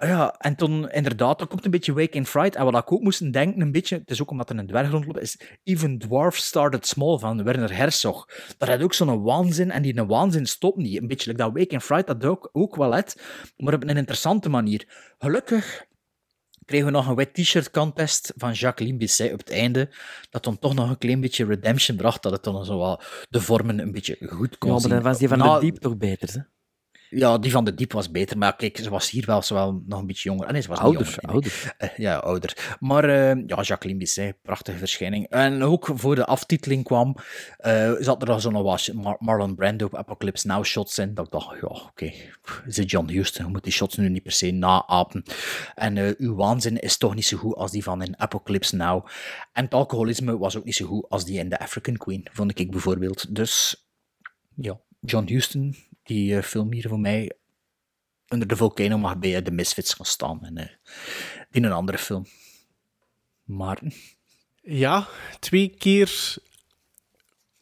Ja, en toen inderdaad, er komt een beetje Wake in Fright. En wat ik ook moest denken, een beetje, het is ook omdat er een dwerg rondloopt, is Even Dwarf Started Small van Werner Herzog. Daar had ook zo'n waanzin, en die waanzin stopt niet. Een beetje like dat Wake in Fright, dat ook, ook wel het, maar op een interessante manier. Gelukkig kregen we nog een wet t-shirt contest van Jacqueline Bisset op het einde, dat dan toch nog een klein beetje redemption bracht, dat het dan zo wel de vormen een beetje goed kon Ja, maar dan was die van de diep toch beter, hè? Ja, die van de diep was beter, maar kijk, ze was hier wel, ze wel nog een beetje jonger. Ah, nee, ze was Ouder, niet jonger. ouder. Eh, ja, ouder. Maar eh, ja, Jacqueline Bisset, prachtige verschijning. En ook voor de aftiteling kwam, eh, zat er nog zo'n was Mar- Marlon Brando op Apocalypse Now shots in. Dat ik dacht, ja, oké, is het John Huston, je moet die shots nu niet per se naapen. En uw waanzin is toch niet zo goed als die van in Apocalypse Now. En het alcoholisme was ook niet zo goed als die in The African Queen, vond ik bijvoorbeeld. Dus ja, John Huston, die eh, film hier voor mij onder de volcano mag bij eh, de Misfits gaan staan. En, eh, in een andere film. Maar Ja, twee keer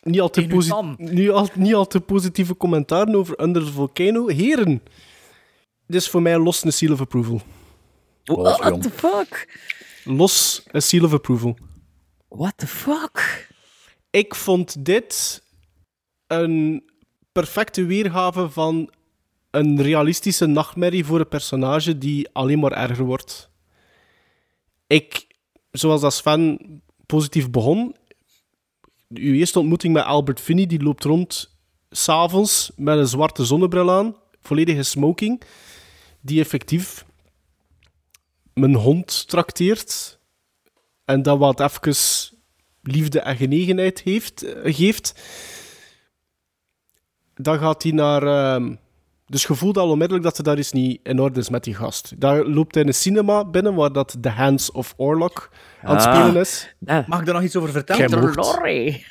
niet al te, Tegen uw posi- Sam. niet al, niet al te positieve commentaren over Under the Volcano. Heren, dit is voor mij los een seal of approval. What the fuck? Los een seal of approval. What the fuck? Ik vond dit een perfecte weergave van een realistische nachtmerrie voor een personage die alleen maar erger wordt. Ik, zoals dat Sven positief begon, uw eerste ontmoeting met Albert Finney, die loopt rond s'avonds met een zwarte zonnebril aan, volledige smoking, die effectief mijn hond trakteert en dat wat even liefde en genegenheid heeft, eh, geeft, dan gaat hij naar... ehm, dus je voelt al onmiddellijk dat er daar iets niet in orde is met die gast. Daar loopt hij in een cinema binnen waar dat The Hands of Orlok aan het Ah. spelen is. mag ik daar nog iets over vertellen? Peter. Lorre.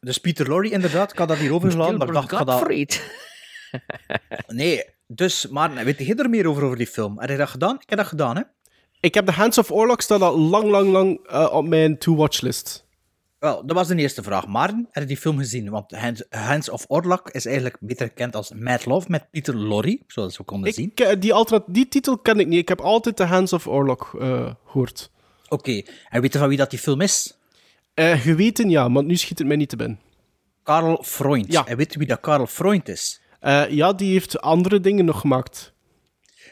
Dus Peter Lorre, inderdaad, ik had dat hier overgeslagen, maar ik dacht, ik ga dat... [LAUGHS] Nee, dus, maar weet je er meer over, over die film? Heb je dat gedaan? Ik heb dat gedaan, hè? Ik heb The Hands of Orlok staan al lang, lang, lang eh, op mijn to-watch list. Wel, dat was de eerste vraag. Maarten, heb je die film gezien? Want Hands, of Orlok is eigenlijk beter gekend als Mad Love met Peter Lorre, zoals we konden zien. Ik, eh, die, alternat- die titel ken ik niet. Ik heb altijd The Hands of Orlok eh, gehoord. Oké, en weet je van wie dat die film is? Eh, geweten ja, want nu schiet het mij niet te binnen. Karel Freund. Ja. En weet je wie dat Karel Freund is? Eh, ja, die heeft andere dingen nog gemaakt.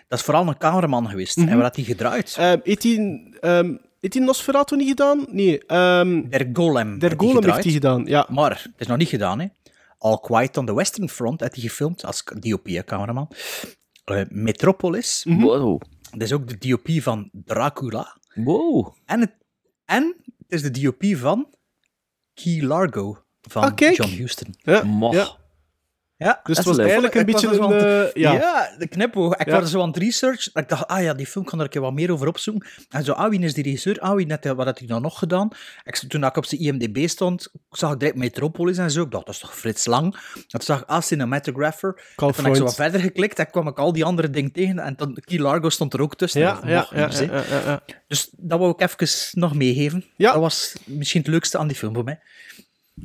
Dat is vooral een cameraman geweest. En wat had hij gedraaid? Heeft hij ehm, heeft hij Nosferatu niet gedaan? Nee. ehm, Der Golem. Der hij Golem heeft hij gedaan, ja. Maar het is nog niet gedaan, hè. All Quiet on the Western Front had hij gefilmd als DOP-cameraman. Eh, Metropolis. Wow. Dat is ook de DOP van Dracula. Wow. En het, en het is de DOP van Key Largo van Ah. John Huston. Ja, Moch. ja. Ja, Dus het Dat was eigenlijk een beetje een... eh, ja. ja. de knipoog. Ik Ja. was zo aan het research. dat Ik dacht, ah ja, die film kan er een keer wat meer over opzoeken. En zo, ah, wie is die regisseur? Ah, wie net, wat had hij nou nog gedaan? Ik, toen ik op zijn IMDb stond, zag ik direct Metropolis en zo. Ik dacht, dat is toch Frits Lang? En toen zag ik, ah, cinematographer. En toen heb ik zo wat verder geklikt en kwam ik al die andere dingen tegen. En dan, Key Largo stond er ook tussen. Ja, Dat ja, ja. Dus dat wou ik even nog meegeven. Dat was misschien het leukste aan die film voor mij.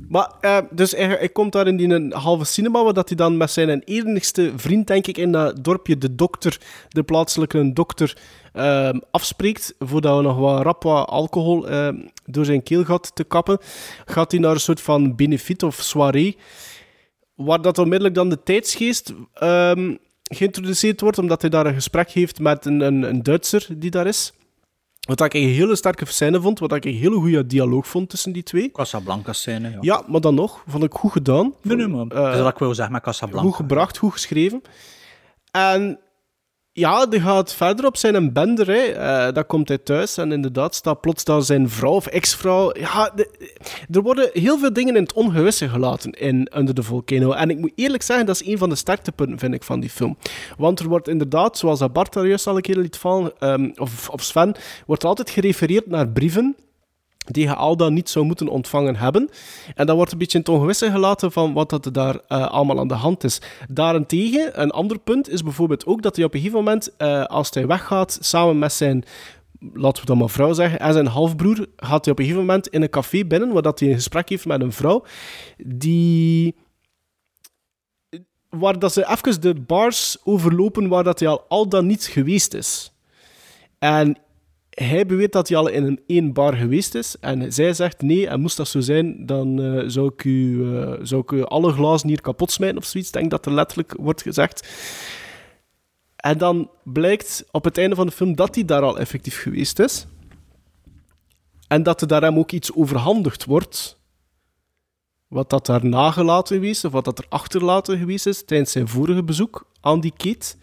Maar, eh, dus hij, komt daar in die halve cinema, waar dat hij dan met zijn enigste vriend, denk ik, in dat dorpje, de dokter, de plaatselijke dokter, ehm, afspreekt, voordat we nog wat rap alcohol ehm, door zijn keelgat te kappen, gaat hij naar een soort van benefiet of soirée, waar dat onmiddellijk dan de tijdsgeest ehm, geïntroduceerd wordt, omdat hij daar een gesprek heeft met een, een, een Duitser die daar is. Wat ik een hele sterke scène vond, wat ik een hele goede dialoog vond tussen die twee. Casablanca scène, ja. Ja, maar dan nog, vond ik goed gedaan. Nee, nee, man. Dat is wat ik wil zeggen met Casablanca. Goed gebracht, goed geschreven. En ja, die gaat verder op zijn bender. Hè. Eh, dan komt hij thuis en inderdaad staat plots daar zijn vrouw of ex-vrouw. Ja, er worden heel veel dingen in het ongewisse gelaten in Under the Volcano. En ik moet eerlijk zeggen, dat is een van de sterktepunten, vind ik, van die film. Want er wordt inderdaad, zoals dat Bart daar juist al een keer liet vallen, ehm, of, of Sven, wordt altijd gerefereerd naar brieven die je al dan niet zou moeten ontvangen hebben. En dan wordt een beetje in het ongewisse gelaten van wat dat er daar eh, allemaal aan de hand is. Daarentegen, een ander punt is bijvoorbeeld ook dat hij op een gegeven moment, eh, als hij weggaat, samen met zijn, laten we dat maar vrouw zeggen, en zijn halfbroer, gaat hij op een gegeven moment in een café binnen, waar dat hij een gesprek heeft met een vrouw, die waar dat ze even de bars overlopen waar dat hij al, al dan niet geweest is. En hij beweert dat hij al in een één bar geweest is. En zij zegt nee, en moest dat zo zijn, dan eh, zou, ik u, eh, zou ik u alle glazen hier kapot smijten of zoiets. Denk dat er letterlijk wordt gezegd. En dan blijkt op het einde van de film dat hij daar al effectief geweest is. En dat er daar hem ook iets overhandigd wordt. Wat dat daar nagelaten geweest is, of wat dat er achterlaten geweest is tijdens zijn vorige bezoek aan die Kate.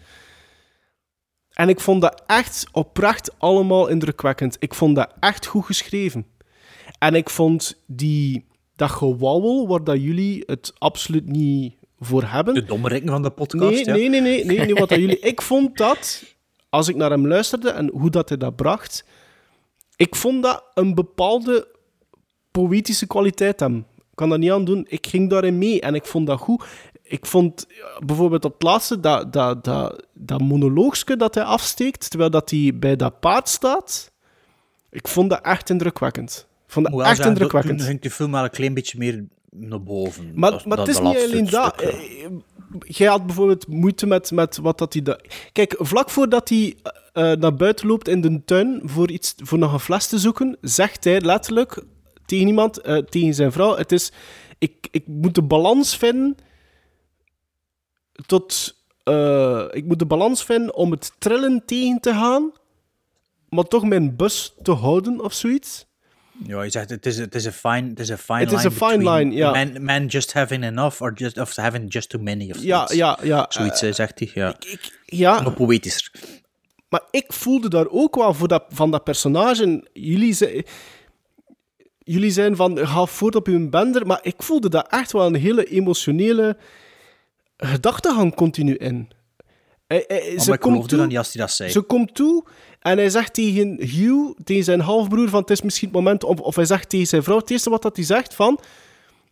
En ik vond dat echt oprecht allemaal indrukwekkend. Ik vond dat echt goed geschreven. En ik vond die, dat gewauwel, waar dat jullie het absoluut niet voor hebben. De dommerikken van de podcast, Nee, ja. nee, nee, nee, nee, wat dat jullie... Ik vond dat, als ik naar hem luisterde en hoe dat hij dat bracht, ik vond dat een bepaalde poëtische kwaliteit hem. Ik kan dat niet aan doen. Ik ging daarin mee en ik vond dat goed. Ik vond ja, bijvoorbeeld op het laatste dat, dat, dat, dat monoloogske dat hij afsteekt, terwijl dat hij bij dat paard staat. Ik vond dat echt indrukwekkend. Ik vond dat echt indrukwekkend. Toen ging de film wel een klein beetje meer naar boven. Maar, Dat- maar dat- het is niet alleen dat. ja. Eh, Jij had bijvoorbeeld moeite met, met wat dat hij... da- Kijk, vlak voordat hij eh, naar buiten loopt in de tuin voor, iets, voor nog een fles te zoeken, zegt hij letterlijk tegen iemand, eh, tegen zijn vrouw, het is... Ik, ik moet de balans vinden tot... eh, ik moet de balans vinden om het trillen tegen te gaan, maar toch mijn bus te houden of zoiets. Ja, je zegt het is, het is een fine, het is een fine Het is line een fine line, ja. Men, men just having enough or just of having just too many of Ja, zoiets. ja, ja. Zoiets eh, zegt hij, ja. Ja. Maar poëtischer. Maar ik voelde daar ook wel voor dat, van dat personage. Jullie, zei, jullie zijn van ga voort op hun bender, maar ik voelde daar echt wel een hele emotionele gedachtegang continu in. Hij- hij- ze maar ik komt toe- dan niet als hij dat zei. Ze komt toe en hij zegt tegen Hugh, tegen zijn halfbroer, van het is misschien het moment, of, of hij zegt tegen zijn vrouw, het eerste wat dat hij zegt van,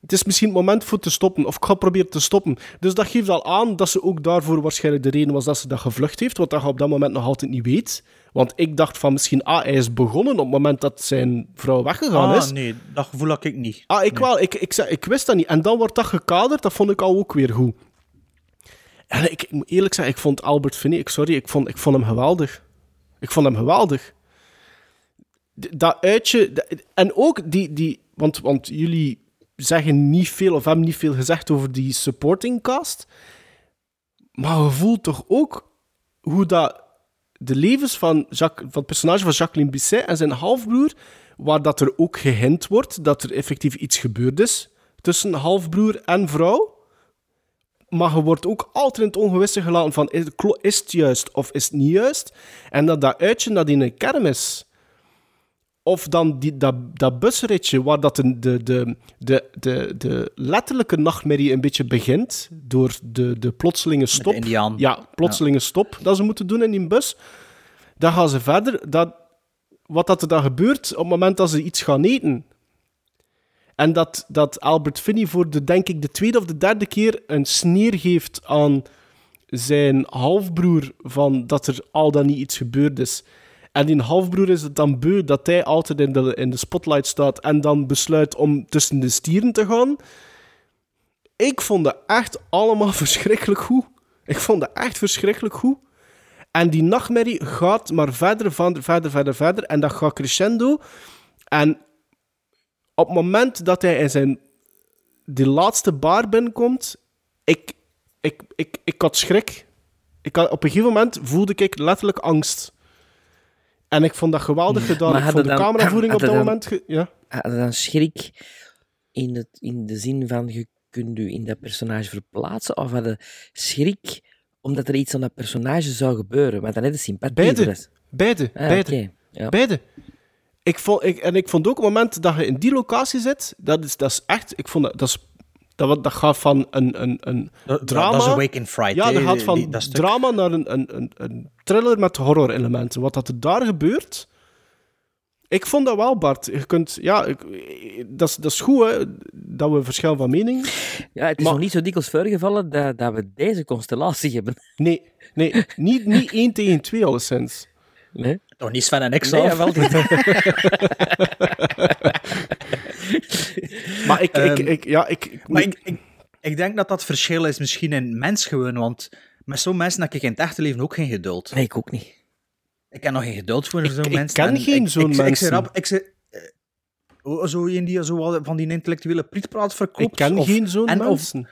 het is misschien het moment voor te stoppen, of ik ga proberen te stoppen. Dus dat geeft al aan dat ze ook daarvoor waarschijnlijk de reden was dat ze dat gevlucht heeft, wat dat je op dat moment nog altijd niet weet. Want ik dacht van misschien, ah, hij is begonnen op het moment dat zijn vrouw weggegaan ah, is. nee, dat gevoel had ik niet. Ah, ik wel. Ik, ik, zei- ik wist dat niet. En dan wordt dat gekaderd, dat vond ik al ook weer goed. Ik, ik moet eerlijk zeggen, ik vond Albert Finney, sorry, ik vond, ik vond hem geweldig. Ik vond hem geweldig. Dat uitje, en ook die, die want, want jullie zeggen niet veel of hebben niet veel gezegd over die supporting cast. Maar je voelt toch ook hoe dat de levens van, Jacques, van het personage van Jacqueline Bisset en zijn halfbroer, waar dat er ook gehint wordt dat er effectief iets gebeurd is tussen halfbroer en vrouw. Maar je wordt ook altijd in het ongewisse gelaten van is, het juist of is het niet juist? En dat dat uitje dat in een kermis of dan die, dat, dat busritje waar dat de, de, de, de, de, de letterlijke nachtmerrie een beetje begint door de, de plotselinge stop. Ja, plotselinge stop dat ze moeten doen in die bus. Dan gaan ze verder. Dat, wat dat er dan gebeurt op het moment dat ze iets gaan eten. En dat, dat Albert Finney voor de, denk ik, de tweede of de derde keer een sneer geeft aan zijn halfbroer van dat er al dan niet iets gebeurd is. En die halfbroer is het dan beu dat hij altijd in de, in de spotlight staat en dan besluit om tussen de stieren te gaan. Ik vond dat echt allemaal [LAUGHS] verschrikkelijk goed. Ik vond dat echt verschrikkelijk goed. En die nachtmerrie gaat maar verder, verder, verder, verder. En dat gaat crescendo. En op het moment dat hij in zijn die laatste bar binnenkomt, ik, ik, ik, ik had schrik. Ik had, op een gegeven moment voelde ik letterlijk angst. En ik vond dat geweldig gedaan. Maar Ik vond hadden de dan- cameravoering op dat dan- moment... ge- ja. Had dan schrik in, het, in de zin van je kunt je in dat personage verplaatsen? Of had schrik omdat er iets aan dat personage zou gebeuren? Maar dan heb je sympathie voor Beide. Beide. Ah, beide. Ja. Beide. Ik vond, ik, en ik vond ook op het moment dat je in die locatie zit, dat is, dat is echt... Ik vond dat, dat, is, dat, wat- dat gaat van een, een, een drama... dat is Awake in Fright, Ja, dat gaat van die- dat stuk. drama naar een, een, een, een thriller met horror-elementen. Wat dat er daar gebeurt... Ik vond dat wel, Bart. Je kunt... Ja, ik, dat, is, dat is goed, hè, dat we verschil van mening... Ja, het is Maar- nog niet zo dikwijls voorgevallen dat, dat we deze constellatie hebben. Nee, nee niet, niet één tegen twee, alleszins. Nee? Niet Sven en ik Nee, wel niet. [LAUGHS] Maar ik... ik, Ehm, ik ja, ik, ik, Maar ik, ik, ik denk dat dat verschil is misschien in mens gewoon, want met zo'n mensen heb ik in het echte leven ook geen geduld. Nee, ik ook niet. Ik heb nog geen geduld voor zo'n ik mensen. ken en geen ik- zo'n ik, ik, mensen. Ik, ik, eh, oh, zo een die zo wat van die intellectuele prietpraat verkoopt. ik ken of- geen zo'n of- mensen.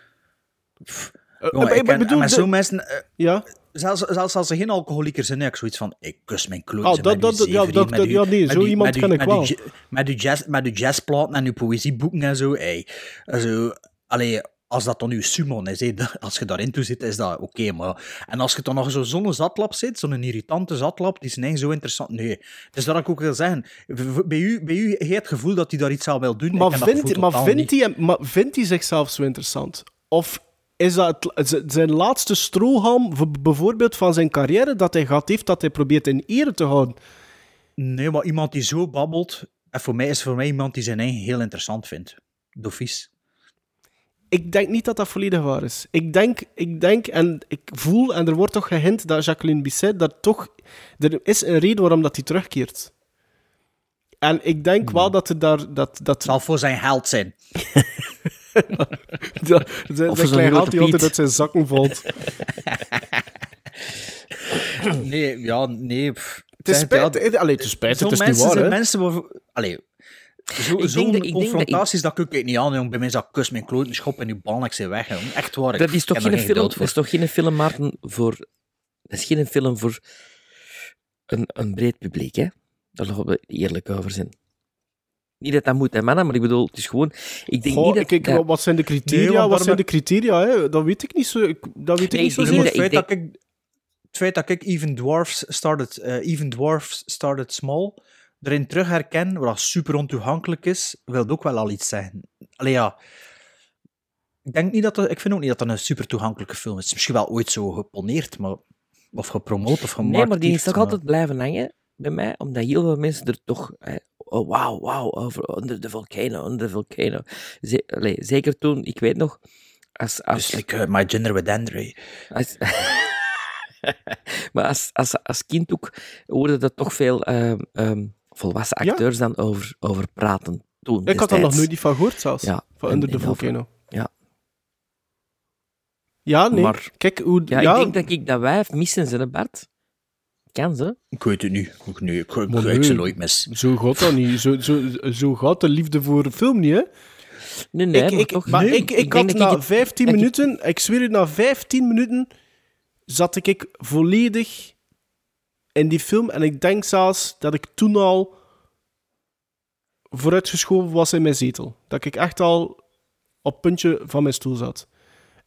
Eh, Jongen, eh, ik ken- bedoel, de- zo'n mensen, eh, Ja? zelfs, zelfs als ze geen alcoholieker zijn, heb ik zoiets van, ik kus mijn kloot. Ah, dat- dat- ja, dat- dat- ja, nee, zo iemand ken ik wel. Met uw jazz, jazzplaten en uw poëzieboeken en zo. Ey, zo allee, als dat dan uw summon is, [LAUGHS] als je daarin toe zit, is dat oké. maar en als je dan nog zo'n zatlap zit, zo'n irritante zatlap, die is niet zo interessant. Nee, dus dat ik ook wil zeggen. Bij u, bij u je het gevoel dat hij daar iets zou wil doen. Maar, vindt, maar, vindt hij, maar vindt hij zichzelf zo interessant? Of is dat het- zijn laatste strohalm, bijvoorbeeld van zijn carrière, dat hij gehad heeft, dat hij probeert in ere te houden? Nee, maar iemand die zo babbelt, en voor mij is voor mij iemand die zijn eigen heel interessant vindt. Dofies. Ik denk niet dat dat volledig waar is. Ik denk, ik denk en ik voel, en er wordt toch gehint dat Jacqueline Bisset, dat toch... Er is een reden waarom dat hij terugkeert. En ik denk wel dat er daar... Dat, dat, zal voor zijn held zijn. [LAUGHS] [LAUGHS] dat, Of zijn voor klein die altijd uit zijn zakken valt. [LAUGHS] Nee, ja, nee. pff. Het is Zeg, spijt, ja, allee, het is spijt, Zo'n het is niet mensen waar, zijn mensen waarvoor... Allee, zo, zo'n ik denk dat ik- confrontaties, dat ik niet aan, jong. Bij mij is dat kus mijn kloot, schop en uw bal, ik zijn weg, jong. Echt waar. Dat is toch er geen film, dat is toch geen film, Maarten, voor... Dat is geen film voor een, een breed publiek, hè? Daar zullen we eerlijk over zijn. Niet dat dat moet, hè, mannen, maar ik bedoel, het is gewoon... Ik denk Goh, niet dat... kijk, dat- wat zijn de criteria? wat zijn de criteria? Hè? Dat weet ik niet zo. Ik, dat weet Nee, ik niet zo het, feit dat ik, het feit dat ik Even Dwarfs Started, eh, Even Dwarfs started Small erin terug herken, wat super ontoegankelijk is, wil ook wel al iets zeggen. Allee, ja. Ik, denk niet dat dat, ik vind ook niet dat dat een super toegankelijke film is. Misschien wel ooit zo geponeerd, maar, of gepromoot of gemarketeerd. Nee, maar die is toch maar- altijd blijven hangen bij mij, omdat heel veel mensen er toch... hè, oh, wauw, wauw, over Under the Volcano, Under the Volcano. Ze- zeker toen, ik weet nog, als... als Dus like uh, My Gender with Andre. Als- [LAUGHS] maar als, als, als kind ook hoorde dat toch veel ehm, ehm, volwassen Ja? acteurs dan over, over praten toen. Ik had er nog nooit niet van gehoord zelfs. Ja, van Under over- Volcano. Ja. Ja, nee. Maar- Kijk, hoe... Ja, Ja, ik denk dat ik dat wijf missen ze, Bart. Kan ze? Ik weet het niet. Ik, nee, ik, ik, nee. ze nooit mis. Zo gaat dat niet. Zo, zo, zo gaat de liefde voor film niet, hè? Nee, nee, ik, maar ik, toch. maar Nee, ik, ik, had na het- 15 dat ik- minuten, ik zweer u, na 15 minuten zat ik, ik volledig in die film. En ik denk zelfs dat ik toen al vooruitgeschoven was in mijn zetel. Dat ik echt al op het puntje van mijn stoel zat.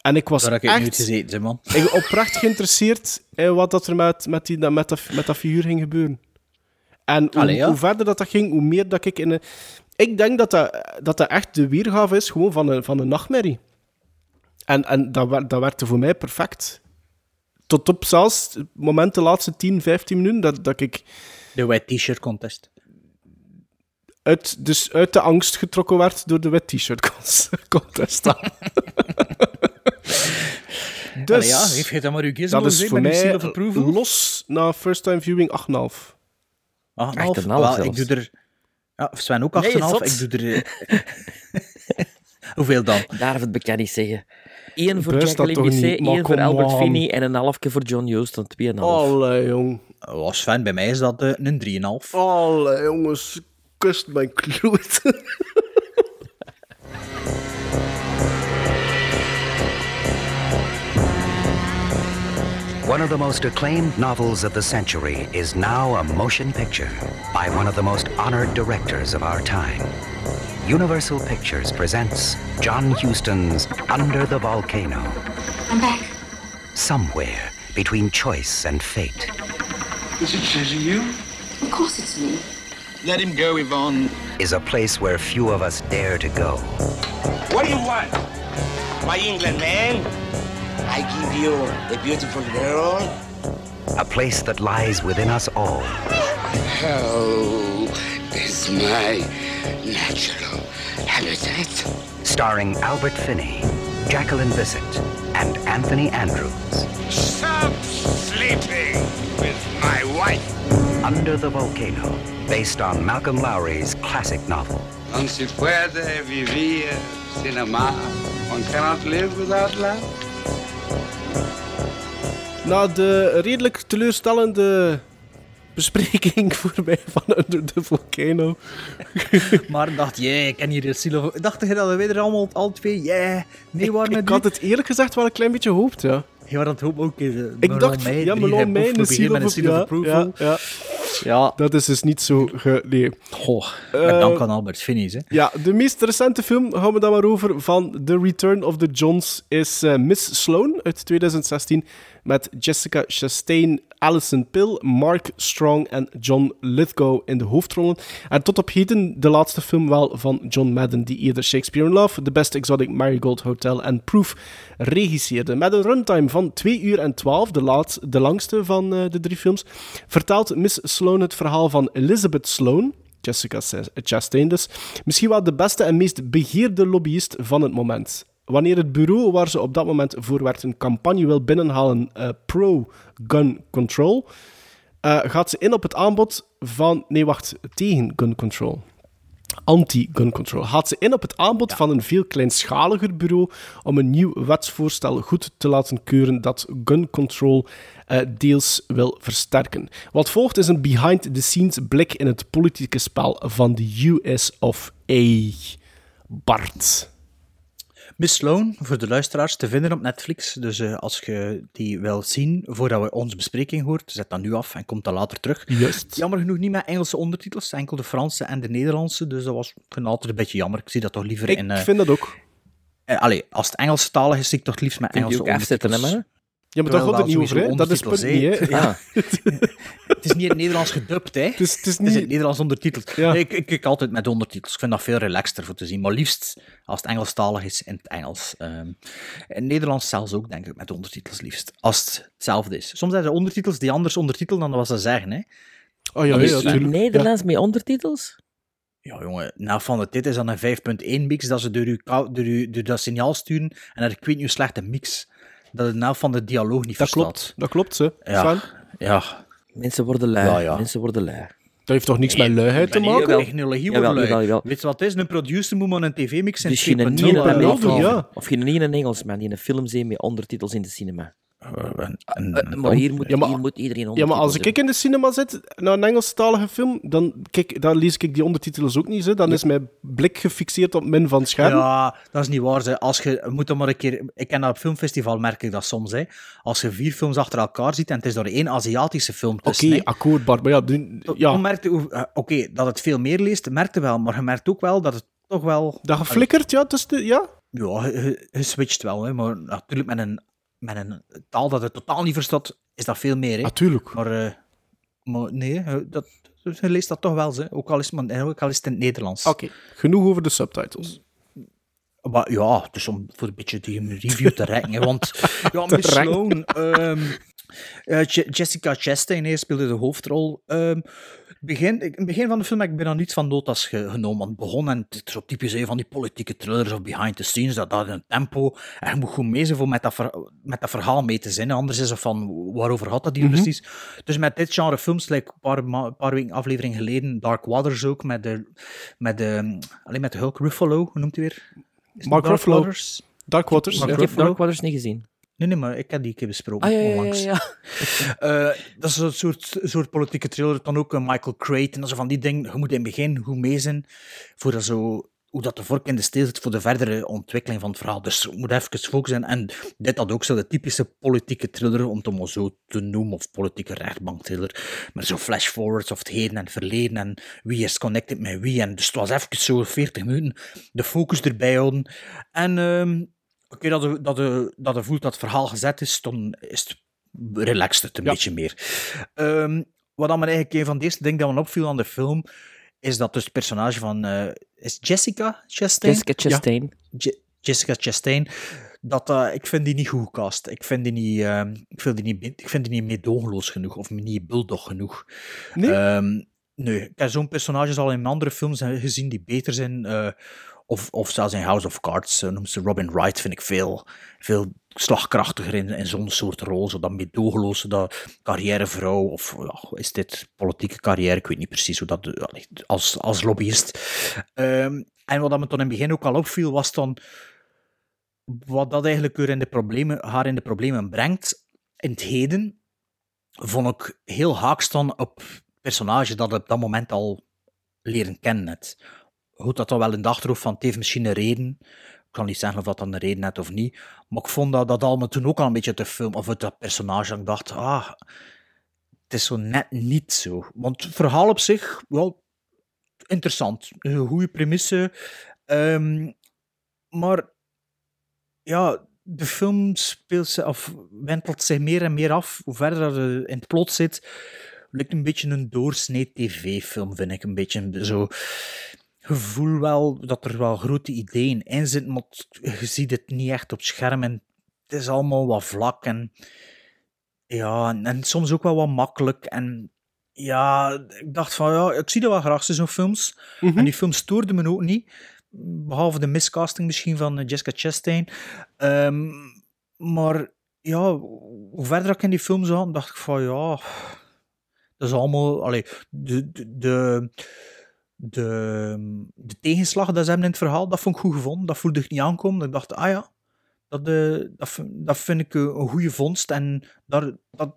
En ik was Daar heb ik nooit echt gezeten, man. [LAUGHS] ik oprecht geïnteresseerd in wat dat er met, met, die, met, dat, met dat figuur ging gebeuren. En hoe, Allee, ja. hoe verder dat, dat ging, hoe meer dat ik in een... Ik denk dat dat, dat, dat echt de weergave is gewoon van een, van een nachtmerrie. En, en dat, dat werkte voor mij perfect. Tot op zelfs het moment, de laatste 10, 15 minuten, dat, dat ik De wet t-shirt contest. uit, dus uit de angst getrokken werd door de wet t-shirt contest. [LAUGHS] dus, Allee, ja, geef je dan maar uw dat is voor mij los na first time viewing 8,5. Ah, 8,5 half. Wel, ik doe er... Ja, Sven ook 8,5. Nee, ik doe er... eh, [LAUGHS] Hoeveel dan? Daar het bekend niet zeggen. Eén voor Jacqueline Bisset, één voor Albert. Finney en een halfje voor John Huston, 2,5. Allee, jong. Oh, Sven, bij mij is dat eh, een 3,5. Allee, jongens. Kust mijn kloot. [LAUGHS] One of the most acclaimed novels of the century is now a motion picture by one of the most honored directors of our time. Universal Pictures presents John Huston's Under the Volcano. I'm back. Somewhere between choice and fate Is it you? Of course it's me. Let him go, Yvonne. Is a place where few of us dare to go. What do you want? My England man? I give you a beautiful girl. A place that lies within us all. Hell is my natural habitat. Starring Albert Finney, Jacqueline Bissett, and Anthony Andrews. Stop sleeping with my wife. Under the Volcano, based on Malcolm Lowry's classic novel. Non si puede vivir sin amar. One cannot live without love. Na de redelijk teleurstellende bespreking [LAUGHS] voor mij van Under the Volcano. [LAUGHS] maar dacht, jij, ik ken hier de silo. Dacht je dat we weer allemaal al twee, yeah, nee, waar Ik had het eerlijk gezegd wel een klein beetje gehoopt, ja. Ja, maar dat hoop ook. eh, Ik dacht, ja, Melon een we seal of, ja, ja, [LAUGHS] ja. Dat is dus niet zo... Ge, nee. Goh, met dank aan Albert Finney's, hè. Ja, de meest recente film, gaan we dan maar over, van The Return of the Johns, is eh, Miss Sloan uit 2016, met Jessica Chastain, Alison Pill, Mark Strong en John Lithgow in de hoofdrollen. En tot op heden de laatste film wel van John Madden, die eerder Shakespeare in Love, The Best Exotic Marigold Hotel en Proof regisseerde. Met een runtime van 2 uur en 12, de, laat, de langste van eh, de drie films, vertelt Miss Sloan het verhaal van Elizabeth Sloan, Jessica Chastain dus, misschien wel de beste en meest begeerde lobbyist van het moment. Wanneer het bureau waar ze op dat moment voor werkt een campagne wil binnenhalen eh, pro-gun control, eh, gaat ze in op het aanbod van... Nee, wacht, tegen gun control. Anti-gun control. Gaat ze in op het aanbod van een veel kleinschaliger bureau om een nieuw wetsvoorstel goed te laten keuren dat gun control eh, deels wil versterken. Wat volgt is een behind-the-scenes blik in het politieke spel van de US of A. Bart. Miss Sloan, voor de luisteraars, te vinden op Netflix. Dus eh, als je die wil zien voordat we onze bespreking hoort, zet dat nu af en komt dan later terug. Juist. Jammer genoeg niet met Engelse ondertitels, enkel de Franse en de Nederlandse. Dus dat was ik altijd een beetje jammer. Ik zie dat toch liever Ik in... eh, vind dat ook. allee, als het Engelstalig is, zie ik toch het liefst met Engelse ook afzetten, hè, ondertitels. Ja, maar Terwijl gaat het wel niet over, hè. sowieso Dat is punt niet, hè. Ja. [LAUGHS] het is niet in het Nederlands gedubt, hè. Het is, het is in niet- het Nederlands ondertiteld. Nee, ik, ik kijk altijd met ondertitels. Ik vind dat veel relaxter voor te zien. Maar liefst, als het Engelstalig is, in het Engels. Ehm, in het Nederlands zelfs ook, denk ik, met ondertitels liefst. Als het hetzelfde is. Soms zijn er ondertitels die anders ondertitelen dan wat ze zeggen, hè. Oh ja, Dus ja, in tuurlijk. Nederlands met ondertitels? Ja, jongen, nou van de dit is dan een 5.1 mix dat ze door, uw, door, uw, door dat signaal sturen en dat ik weet niet hoe slecht een mix. Dat het nou van de dialoog niet Dat verstaat. klopt, dat klopt, ze. Ja, Sven. ja. Mensen worden lui. Ja, ja. Mensen worden lui. Dat heeft toch niks met luiheid te maken? technologie wordt Jawel, lui. jawel, jawel. Weet je wat het is? Een producer moet maar een tv-mix in Dus je 2.0 niet een Engelsman die een film ziet met ondertitels in de cinema. Eh, maar hier moet, Ja, maar- hier moet iedereen Ja, ondertitels maar als ik in de cinema zit, naar een Engelstalige film, dan, kijk, dan lees ik die ondertitels ook niet. Hè. Dan is mijn blik gefixeerd op min van het scherm. Ja, dat is niet waar. Ze. Als je moet dan maar een keer. Ik ken dat op filmfestival, merk ik dat soms. Hè. Als je vier films achter elkaar ziet en het is door één Aziatische film Oké, tussen. hè. akkoord, Bart. Maar ja, nu- ja eh, Oké, dat het veel meer leest, merkte wel. Maar je merkt ook wel dat het toch wel. dat geflikkerd, ja. Dus de, ja. Ja, je, je- je switcht wel. Hè. Maar natuurlijk met een, met een taal dat het totaal niet verstaat, is dat veel meer. Hè. Natuurlijk. Maar, eh, maar nee, je- dat, je leest dat toch wel. Hè. Ook, al is het, maar- ook al is het in het Nederlands. Oké, genoeg over de subtitles. Maar ja, dus om voor een beetje die review te rekken. Want [LAUGHS] ja, Miss. Sloan, eh, Je- Jessica Chastain speelde de hoofdrol. Ehm, begin, ik- in het begin van de film heb ik bijna niets van notas ge- genomen. Want het begon en het is zo typisch hè, van die politieke thrillers of behind the scenes. Dat dat een tempo. En je moet goed mee zijn voor met dat, ver- met dat verhaal mee te zijn. hè. Anders is het van waarover had dat hier Mhm. precies. Dus met dit genre films, like een paar, paar weken aflevering geleden, Dark Waters ook, met de, met de, alleen met de Hulk Ruffalo, hoe noemt hij weer? Mark Dark Ruffalo. Waters? Dark Waters. Mark ja. Ik heb Ruffalo? Dark Waters niet gezien. Nee, nee, maar ik heb die keer besproken. Ah, ja, ja, ja, onlangs. ja. [LAUGHS] Eh, dat is een soort, soort politieke thriller. Dan ook een Michael Crichton. Dat zo van die dingen. Je moet in het begin goed mee zijn. Voor dat zo hoe dat de vork in de steel zit voor de verdere ontwikkeling van het verhaal. Dus je moet even focussen. En dit had ook zo de typische politieke thriller, om het maar zo te noemen, of politieke rechtbank thriller. Met zo flash-forwards of het heden en het verleden en wie is connected met wie. En dus het was even zo 40 minuten de focus erbij houden. En ehm oké, dat, dat, dat je voelt dat het verhaal gezet is, dan is het relaxed het een beetje meer. Ehm, wat dan maar eigenlijk een van de eerste dingen dat me opviel aan de film, is dat dus het personage van... eh, is Jessica Chastain? Jessica Chastain. Je- Jessica Chastain. Dat, eh, ik vind die niet goed gecast. Ik vind die niet, ehm, ik vind die niet, ik vind die niet meedogenloos genoeg. Of niet bulldog genoeg. Nee? Ehm, nee. Ik heb zo'n personages al in andere films gezien die beter zijn. Of, of zelfs in House of Cards. eh, noemt ze Robin Wright, vind ik veel, veel slagkrachtiger in, in zo'n soort rol. Zo dat meedogenloze, dat carrièrevrouw. Of is dit politieke carrière? Ik weet niet precies hoe dat... eh, Als, als lobbyist. Ehm, en wat dat me toen in het begin ook al opviel, was dan wat dat eigenlijk weer in de problemen, haar in de problemen brengt, in het heden, vond ik heel haaks dan op personage dat op dat moment al leren kennen net. Goed, dat dan wel in de achterhoofd van het heeft misschien een reden. Ik kan niet zeggen of dat dan een reden had of niet. Maar ik vond dat, dat allemaal toen ook al een beetje te film, of uit dat personage, ik dacht, ah, het is zo net niet zo. Want het verhaal op zich, wel, interessant. Een goede premisse. Ehm, maar ja, de film speelt ze, of wentelt zich meer en meer af. Hoe verder je in het plot zit, lijkt een beetje een doorsnee tv-film, vind ik. Een beetje zo gevoel wel dat er wel grote ideeën in zitten, maar je ziet het niet echt op scherm en het is allemaal wat vlak en ja, en, en soms ook wel wat makkelijk en ja, ik dacht van ja, ik zie dat wel graag, zo'n films. En die film stoorde me ook niet. Behalve de miscasting misschien van eh, Jessica Chastain. Ehm, maar ja, hoe verder ik in die film zat, dacht ik van ja, dat is allemaal. Allee, de, de, de, de, de tegenslag dat ze hebben in het verhaal, dat vond ik goed gevonden. Dat voelde ik niet aankomen. Ik dacht, ah ja, dat, eh, dat, vind ik een, een goede vondst. En daar, dat,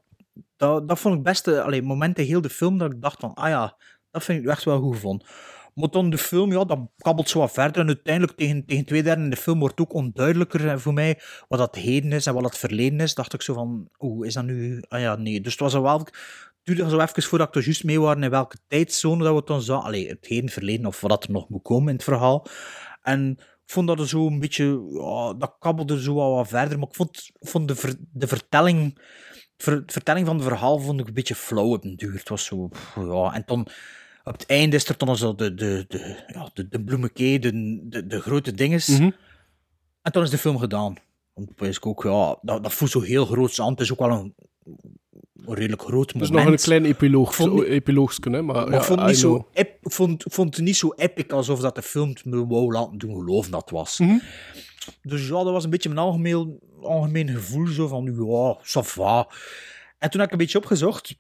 dat, dat vond ik beste allee, momenten heel de film dat ik dacht van, ah ja, dat vind ik echt wel goed gevonden. Maar dan de film, ja, dat kabbelt zo wat verder. En uiteindelijk tegen, tegen twee derde in de film wordt ook onduidelijker eh, voor mij wat dat heden is en wat dat verleden is. Dacht ik zo van, oeh, is dat nu... Ah ja, nee. Dus het was wel... Duurde zo even voordat ik er juist mee waren in welke tijdzone dat we het dan zagen. Allee, het heden, verleden of wat er nog moet komen in het verhaal. En ik vond dat er zo een beetje... Ja, dat kabbelde zo wel wat verder. Maar ik vond, vond de, ver- de vertelling... Ver, vertelling van het verhaal vond ik een beetje flauw op den duur. Het was zo... Ja, en dan... Op het einde is er dan zo de, de, de, ja, de, de bloemekee, de, de, de grote dinges. Mhm. En toen is de film gedaan. Want ik ook, ja, dat, dat voelt zo heel groot aan. Het is ook wel een redelijk groot Dus moment. nog een klein epiloog, vond hè? Maar, Maar ja, ik, vond het niet zo know. ep- ik, vond, niet zo epic alsof dat de film het me wou laten doen geloven dat was. Mhm. Dus ja, dat was een beetje mijn algemeen, algemeen gevoel zo van, ja, ça va. En toen heb ik een beetje opgezocht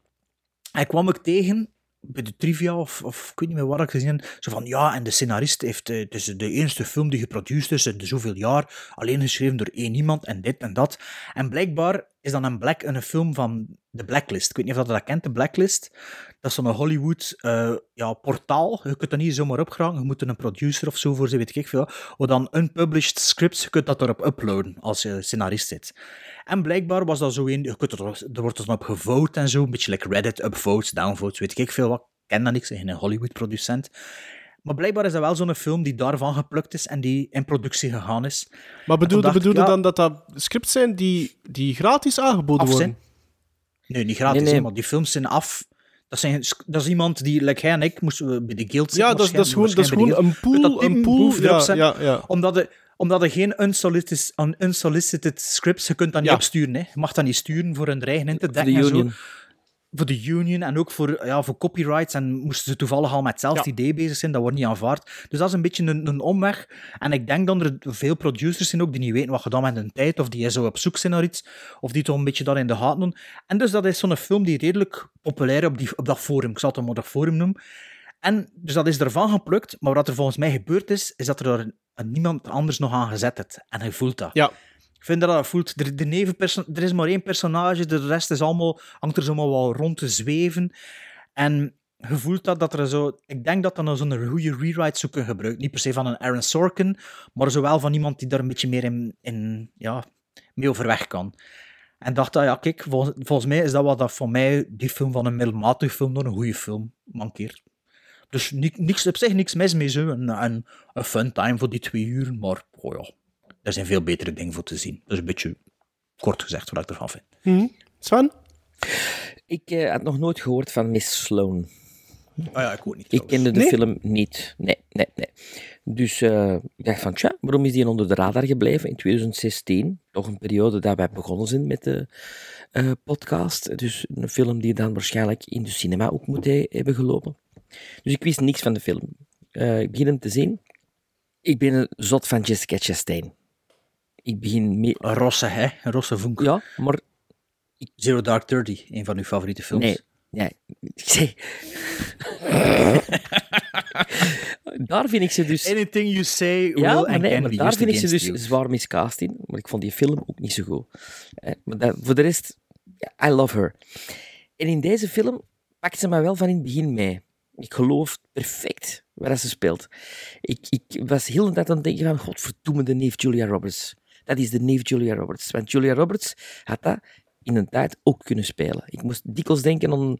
en kwam ik tegen bij de trivia, of, of ik weet niet meer waar ik gezien zo van, ja, en de scenarist heeft, eh, het is de eerste film die geproduceerd is in de zoveel jaar, alleen geschreven door één iemand en dit en dat. En blijkbaar is dan een Black een film van de Blacklist. Ik weet niet of je dat kent, de Blacklist. Dat is zo'n Hollywood eh, ja, portaal. Je kunt dat niet zomaar opgraven. Je moet er een producer of zo voor zijn, weet ik veel. Of dan unpublished scripts, je kunt dat erop uploaden als je scenarist zit. En blijkbaar was dat zo een, je kunt er, er wordt er dan op gevote en zo, een beetje like Reddit, upvotes, downvotes, weet ik veel wat. Ik ken dat niks, een Hollywood-producent. Maar blijkbaar is dat wel zo'n film die daarvan geplukt is en die in productie gegaan is. Maar bedoelde, bedoelde ja, dan dat dat scripts zijn die, die gratis aangeboden worden? zijn. Nee, niet gratis, Nee, maar die films zijn af. Dat, zijn, dat is iemand die, like hij en ik, moesten we bij de guild zitten. Ja, dat is, dat is gewoon, dat is gewoon een pool, dat een pool. Ja, zetten. ja, ja. Omdat er, omdat er geen unsolicited, un- unsolicited scripts, je kunt dat niet Ja. opsturen. Hè. Je mag dat niet sturen voor een dreigen in te de dekken en zo. Voor de union en ook voor, ja, voor copyrights. En moesten ze toevallig al met hetzelfde idee bezig zijn, dat wordt niet aanvaard. Dus dat is een beetje een, een omweg. En ik denk dat er veel producers zijn ook die niet weten wat gedaan met hun tijd, of die zo op zoek zijn naar iets, of die toch een beetje daar in de gaten doen. En dus dat is zo'n film die redelijk populair is op, die, op dat forum, ik zal het maar dat forum noemen. En dus dat is ervan geplukt, maar wat er volgens mij gebeurd is, is dat er er niemand anders nog aan gezet heeft. En hij voelt dat. Ja. Vind dat dat voelt. De, de er is maar één personage, de rest is allemaal, hangt er zomaar wel rond te zweven. En je voelt dat, dat er zo... Ik denk dat dan zo'n goede rewrite zou kunnen gebruiken. Niet per se van een Aaron Sorkin, maar zowel van iemand die daar een beetje meer in, in, ja, mee overweg kan. En dacht dat, ja, kijk, vol- volgens mij is dat wat dat voor mij die film van een middelmatig film door een goede film mankeert. Dus ni- niks, op zich niks mis mee, zo. Een, een, een fun time voor die twee uur, maar oh ja, er zijn veel betere dingen voor te zien. Dus een beetje kort gezegd wat ik ervan vind. Hm. Sven? Ik eh, had nog nooit gehoord van Miss Sloan. Oh ja, ik ook niet. Ik kende de Nee? film niet. Nee, nee, nee. Dus eh, ik dacht van, tja, waarom is die onder de radar gebleven in 2016? Toch een periode dat wij begonnen zijn met de eh, podcast. Dus een film die dan waarschijnlijk in de cinema ook moet he- hebben gelopen. Dus ik wist niks van de film. Eh, ik begin hem te zien. Ik ben een zot van Jessica Chastain. Ik begin mee... Rosse, hè? Rosse vonk. Ja, maar... Zero Dark Thirty, een van uw favoriete films. Nee, nee. Ik [LAUGHS] daar vind ik ze dus... Anything you say Ja, will maar, and nee, maar daar vind ik ze dus you. zwaar miscast in. Maar ik vond die film ook niet zo goed. Eh, maar dat- voor de rest, ja, I love her. En in deze film pakt ze me wel van in het begin mee. Ik geloof perfect waar ze speelt. Ik, ik was heel de tijd aan het denken van, godverdomme, de neef Julia Roberts. Dat is de neef Julia Roberts. Want Julia Roberts had dat in een tijd ook kunnen spelen. Ik moest dikwijls denken aan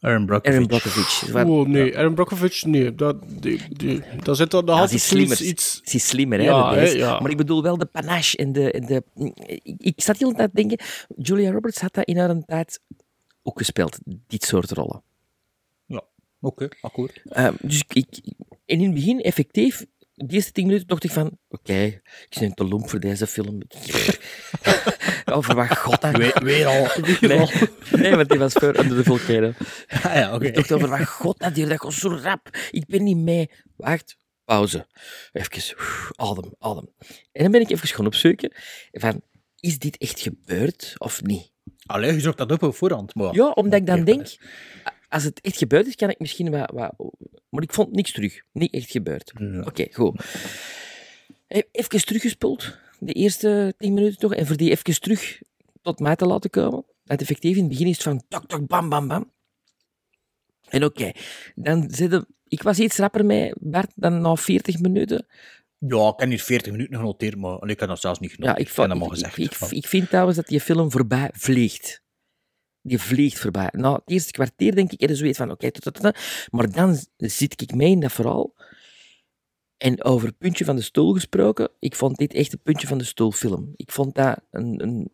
Aaron Brockovich. Aaron Brockovich. Van- Oh, nee, Aaron Brockovich, nee. Dat, die, die, daar zit er nog Ja, altijd slimmer. Iets... ze is slimmer hè, Ja, dan hè, ja. Maar ik bedoel wel de panache en de... En de ik, ik zat heel de tijd te denken, Julia Roberts had dat in haar tijd ook gespeeld, dit soort rollen. Ja, oké, akkoord. Ehm, dus ik, ik- en in het begin, effectief, de eerste tien minuten dacht ik van, oké, ik ben te lomp voor deze film. [LAUGHS] Over wat god dan? Weer- weer al, [LAUGHS] weer nee, al. nee, want die was voor Under the Volcano. [LAUGHS] Ah, ja, oké. Ik dacht over wat god dat hier, dat gaat zo rap. Ik ben niet mee. Wacht, pauze. Even, adem, adem. En dan ben ik even gaan opzoeken van, is dit echt gebeurd of niet? Allee, je zoekt dat op op voorhand. Maar... Ja, omdat ik dan denk, als het echt gebeurd is, kan ik misschien wat... wat maar ik vond niks terug. Niet echt gebeurd. Oké, goed. E- Even teruggespoeld. De eerste tien minuten toch. En voor die even terug tot mij te laten komen. Want effectief in het begin is van tak, tak, bam, bam, bam. En oké, dan zitten... Ik was iets rapper mee, Bart, dan na 40 minuten. Ja, ik heb hier 40 minuten genoteerd, maar ik heb dat zelfs niet Ja, genoteerd. ik, heb vond, dat maar ik, ik, ik, ik vind trouwens dat die film voorbij vliegt. Die vliegt voorbij. Na het eerste kwartier denk ik, er zoiets van, oké, tot, maar dan zit ik mee in dat verhaal. En over het puntje van de stoel gesproken, ik vond dit echt een puntje van de stoel film. Ik vond dat een... een,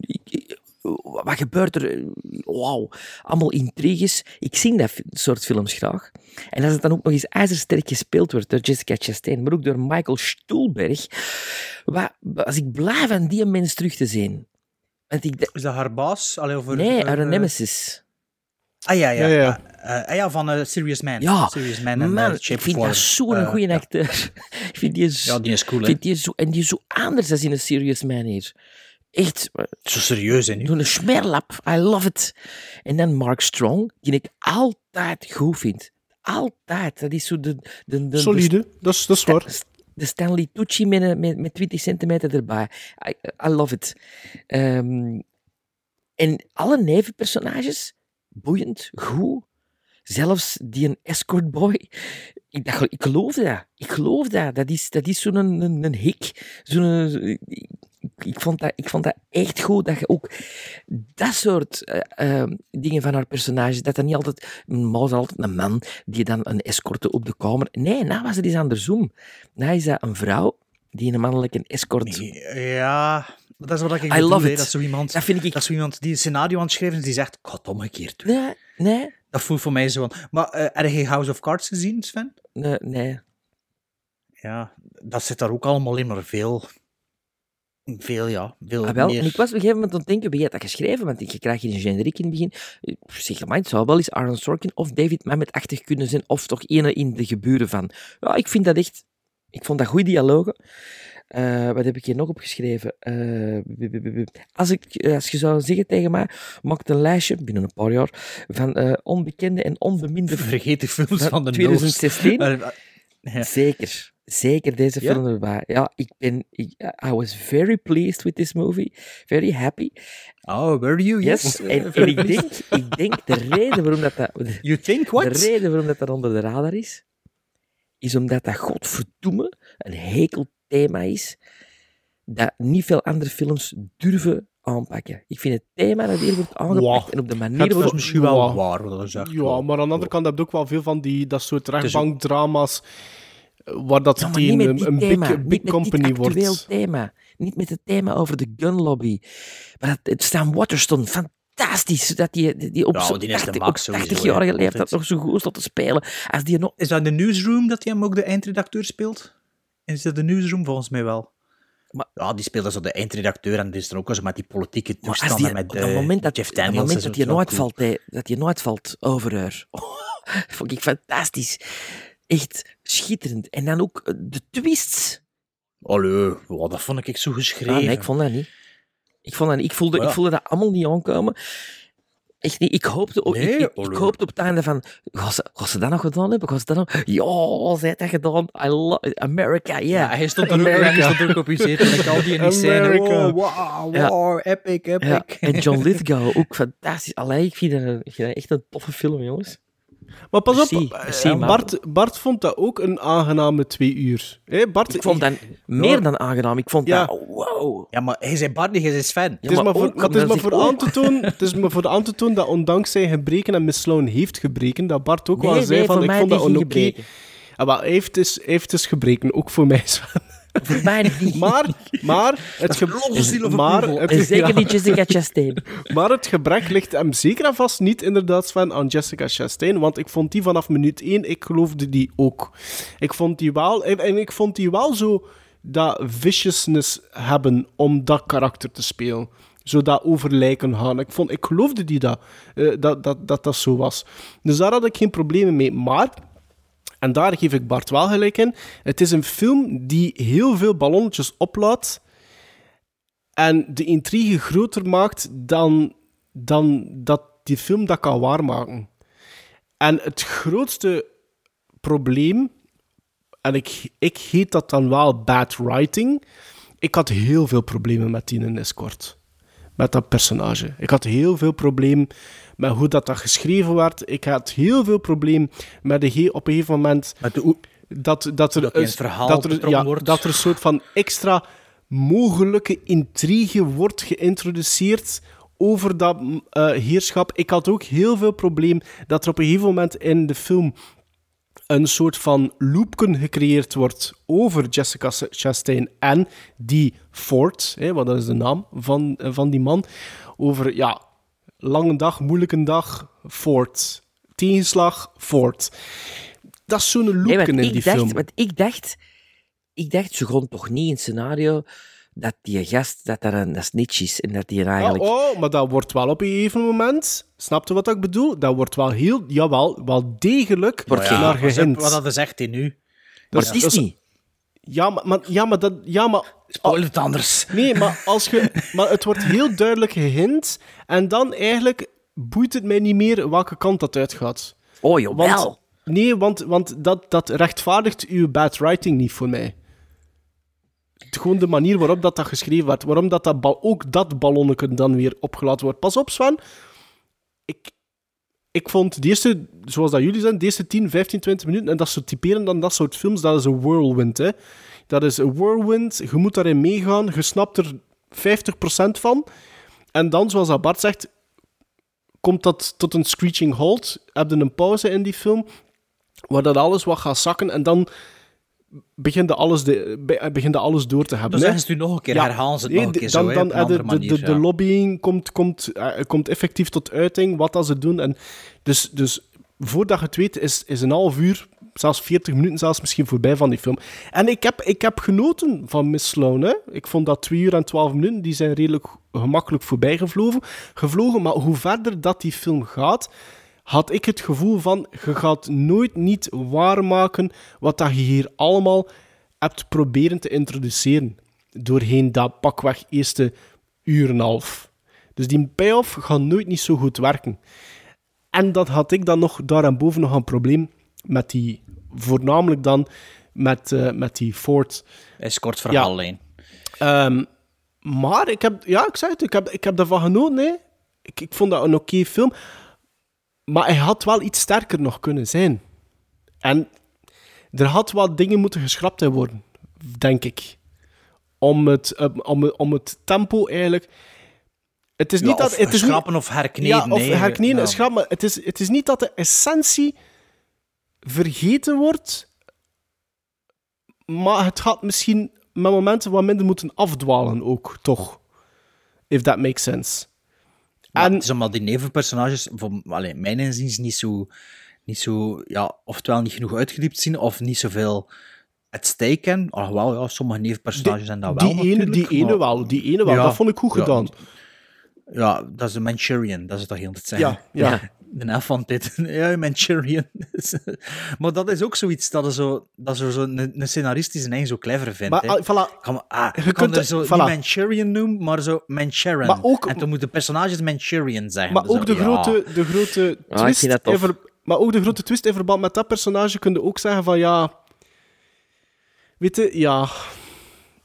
ik- wat gebeurt er? Wauw. Allemaal intriges. Ik zie dat soort films graag. En als het dan ook nog eens ijzersterk gespeeld wordt door Jessica Chastain, maar ook door Michael Stuhlberg, wat, was ik blij van die mens terug te zien. Want ik, Is dat haar baas? Allee, over, nee, haar eh, Ah Ah ja, ja. Ja, ja. ja. Eh, ah, ja van eh, Serious Man. Ja, Serious Man en man, eh, ik vind dat zo'n Eh, goede acteur. [LAUGHS] ik vind die zo, Ja, die is cool, hè. vind die zo, en die is zo anders dan in een Serious Man hier. Echt. Zo serieus, hè, nu? Zo'n smerlap. I love it. En dan Mark Strong, die ik altijd goed vind. Altijd. Dat is zo de... de, de Solide, dat is, dat is waar. De Stanley Tucci met, met, met 20 centimeter erbij. I, I love it. Ehm, en alle nevenpersonages, boeiend, goed. Zelfs die een escort boy. Ik, ik geloof dat. Ik geloof dat. Dat is, dat is zo'n een, een, een hik. Zo'n, ik, vond dat, ik vond dat echt goed. Dat je ook dat soort eh, eh, dingen van haar personages, dat dat niet altijd, dat altijd een man die dan een escorte op de kamer. Nee, nou was het eens andersom. Nou is dat een vrouw die een mannelijke escort. Ja, dat is wat ik I love it. Dat is zo iemand, Dat vind ik... dat zo iemand die een scenario aan het schrijven is, die zegt, ik het omgekeerd doen. Nee, nee. Dat voelt voor mij zo van... Maar eh heb je House of Cards gezien, Sven? Nee, nee. Ja, dat zit daar ook allemaal in, maar veel... Veel, ja. Veel Ah, wel, meer... en ik was op een gegeven moment aan het denken, wie had dat geschreven? Want je krijgt hier een generiek in het begin. Ik Zeg maar, het zou wel eens Aaron Sorkin of David Mamet-achtig kunnen zijn, of toch ene in de geburen van. Ja, ik vind dat echt... Ik vond dat goede dialogen. Eh, wat heb ik hier nog opgeschreven? Eh, b- b- als, ik, als je zou zeggen tegen mij, maak een lijstje, binnen een paar jaar, van eh, onbekende en onbeminde... Vergeten films van de 2016. Noos. Eh, ja. Zeker. Zeker deze Ja? film erbij. Ja, ik ben... Ik, I was very pleased with this movie. Very happy. Oh, were you? Yes. Yes. En, en ik, denk, ik denk de reden waarom dat... dat [LAUGHS] You think what? De reden waarom dat, dat onder de radar is, is omdat dat godverdomme een hekel thema is dat niet veel andere films durven aanpakken. Ik vind het thema dat hier wordt aangepakt Wow. en op de manier waarop... was misschien wel Wow. waar, wat dat zegt. Ja, maar aan de andere kant heb je ook wel veel van die, dat soort is- rechtbankdrama's waar dat Ja, niet een, met dit een thema, big, niet big met company dit wordt. thema. Niet met het thema over de gunlobby. Maar dat, het Stan Waterston, fantastisch. Dat die, die, die op Ja, zo'n die is de 80 max op sowieso, 80-jarige hè, leeftijd altijd. nog zo goed staat te spelen. Als die nog... Is dat de newsroom dat hij hem ook de eindredacteur speelt? Is dat de newsroom? Volgens mij wel. Maar- ja, die speelde zo de eindredacteur en die is er ook wel zo met die politieke als toestanden die, met op de dat moment dat, Jeff op dat Daniels. moment en zo, dat je nooit cool. valt, hè, dat je nooit valt over haar. Oh, [LAUGHS] vond ik fantastisch. Echt schitterend. En dan ook eh, de twists. Allee, wow, dat vond ik zo geschreven. Ah, nee, ik vond dat niet. Ik, vond dat niet. ik, voelde, ja. ik voelde dat allemaal niet aankomen. Echt niet. Ik hoopte, ook- Nee, ik, ik, hoopte op het einde van... Gaan ze, gaan ze dat nog gedaan hebben? Gaan ze dat nog... Ja, ze heeft dat gedaan. I love America, yeah. Ja, hij stond er ook, hij stond ook op je zetel. Ik al die in die scène. America. Wow, wow, Ja. wow, epic, epic. Ja, en John Lithgow, ook fantastisch. Allee, ik vind dat, ik vind dat echt een toffe film, jongens. Maar pas op, Merci, eh, merci, man. Bart, Bart vond dat ook een aangename twee uur. Hé, Bart, Ik vond dat meer dan aangenaam. Ik vond Ja. dat... Wow. Ja, maar hij zei Bart niet, hij is fan. Ja, Het is maar, voor, het is maar voor aan te tonen, het is maar voor aan te tonen dat ondanks zijn gebreken en Miss Sloan heeft gebreken, dat Bart ook Nee, wel zei nee, van ik vond dat oké. gebreken. Ah, maar hij heeft dus, hij heeft dus gebreken, ook voor mij. [LAUGHS] Sven. Voor mij niet. Maar, maar, het, ge- maar, het, En zeker niet Jessica [LAUGHS] Chastain. maar het gebrek ligt hem zeker en vast niet inderdaad Sven, aan Jessica Chastain, want ik vond die vanaf minuut 1, ik geloofde die ook. Ik vond die wel, en, en ik vond die wel zo dat viciousness hebben om dat karakter te spelen. Zo dat over lijken gaan. Ik, vond, ik geloofde die dat, eh, dat, dat, dat dat zo was. Dus daar had ik geen problemen mee. Maar en daar geef ik Bart wel gelijk in. Het is een film die heel veel ballonnetjes oplaat en de intrigue groter maakt dan, dan dat die film dat kan waarmaken. En het grootste probleem, en ik, ik heet dat dan wel bad writing, ik had heel veel problemen met die in. Met dat personage. Ik had heel veel probleem met hoe dat, dat geschreven werd. Ik had heel veel probleem met de op een gegeven moment de, dat, dat er, Dat een- verhaal dat er, ja, wordt. dat er een soort van extra mogelijke intrigue wordt geïntroduceerd over dat mm, eh, heerschap. Ik had ook heel veel probleem dat er op een gegeven moment in de film een soort van loopken gecreëerd wordt over Jessica Chastain en die Ford, hè, want dat is de naam van, eh, van die man, over, ja, lange dag, moeilijke dag, Ford. Tegenslag, Ford. Dat is zo'n Nee, loopken want in ik die dacht, film. Want ik dacht, ik dacht, ze grond toch niet in het scenario dat die gast, dat dat een, een snitch is en dat die eigenlijk... oh, maar dat wordt wel op een gegeven moment. Snap je wat ik bedoel? Dat wordt wel heel, jawel, wel degelijk Wordt ja, naar wat- gehind. Wat dat zegt hij nu? maar dat het is dat niet. Ja, maar, maar, ja, maar dat, ja, maar Spoil het anders. Nee, maar, [LAUGHS] als je, maar het wordt heel duidelijk gehint. En dan eigenlijk boeit het mij niet meer welke kant dat uitgaat. Oh, jawel. Want, nee, want, want dat, dat rechtvaardigt uw bad writing niet voor mij. Gewoon de manier waarop dat, dat geschreven werd. Waarom dat, dat bal, ook dat ballonnetje dan weer opgelaten wordt. Pas op, Sven. Ik, ik vond de eerste, zoals dat jullie zijn, de eerste 10, 15, 20 minuten, en dat soort typeren dan dat soort films, dat is een whirlwind. Hè. Dat is een whirlwind, je moet daarin meegaan, je snapt er 50% van. En dan, zoals dat Bart zegt, komt dat tot een screeching halt. Heb je een pauze in die film, waar dat alles wat gaat zakken, en dan begint alles, de, be- begint dat alles door te hebben. Zeggen ze het nog een keer, herhalen ze het nee, nog een keer dan, zo, dan, eh, de, manier, de, de ja. lobbying komt, komt, eh, komt effectief tot uiting, wat dat ze doen. En dus, dus voordat je het weet, is, is een half uur, zelfs 40 minuten zelfs misschien voorbij van die film. En ik heb, ik heb genoten van Miss Sloan. Hè. Ik vond dat 2 uur en 12 minuten, die zijn redelijk gemakkelijk voorbij gevlogen. gevlogen. Maar hoe verder dat die film gaat, had ik het gevoel van, je gaat nooit niet waarmaken wat dat je hier allemaal hebt proberen te introduceren. Doorheen dat pakweg eerste uur en een half. Dus die payoff gaat nooit niet zo goed werken. En dat had ik dan nog daarboven nog een probleem met die, voornamelijk dan met, eh, met die Ford. Is kort verhaallijn. Ehm, maar ik heb, ja, ik zeg het, ik heb, ik heb daarvan genoten. Hè. Ik, ik vond dat een oké film. Maar hij had wel iets sterker nog kunnen zijn. En er had wat dingen moeten geschrapt worden, denk ik. Om het, eh, om, om het tempo eigenlijk. Het is Ja, niet dat. Het is schrappen niet, of herkneden, Ja, of nee, herkneden, ja. schrappen. Het is, het is niet dat de essentie vergeten wordt. Maar het gaat misschien met momenten wat minder moeten afdwalen ook, toch? If that makes sense. En- het is omdat die nevenpersonages, voor allee, mijn inziens, niet zo, niet zo, ja, oftewel niet genoeg uitgediept zien, of niet zoveel stake hebben. Alhoewel, ja, sommige nevenpersonages zijn dat wel die ene, die ene maar- wel, die ene wel. Ja, dat vond ik goed ja. gedaan. Ja, dat is een Manchurian, dat is het toch heel te zeggen. Ja, ja. [LAUGHS] De F van dit. [LAUGHS] Ja, Manchurian. [LAUGHS] maar dat is ook zoiets dat, er zo, dat zo, zo een, een scenarist die zijn eigen zo clever vindt. Maar, hè. ah, voilà. Kan, ah, Je kan kunt er het- zo voilà. niet Manchurian noemen, maar zo Manchurian. Maar ook- en dan moeten personages Manchurian zeggen. Maar Dus ook de ja. grote, de grote ik twist. in ver- maar ook de grote twist in verband met dat personage kun je ook zeggen van ja. Weet je, ja.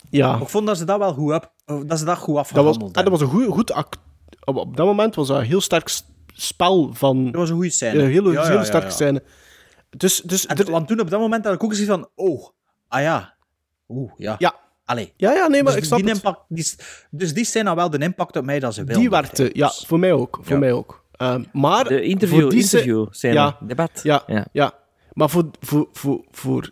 Ja. Ik vond dat ze dat wel goed, op, dat ze dat goed Dat was, afgehandeld en dat was een goed, goed act. Op, op dat moment was dat een heel sterk spel van. Dat was een goede scène. Een hele, Ja, ja, hele sterke ja. scène. Dus, dus En, want toen op dat moment had ik ook gezien van, oh, ah ja. Oeh, ja. Ja. Allee. ja, ja, nee, maar dus ik snap die het. impact, die, dus die scène had wel de impact op mij dat ze wil. Die werkte, ja, voor mij ook. Voor Ja. mij ook. Ehm, maar De interview, voor die scè- interview scène, ja, debat. Ja, Ja. ja. Maar voor, voor, voor, voor,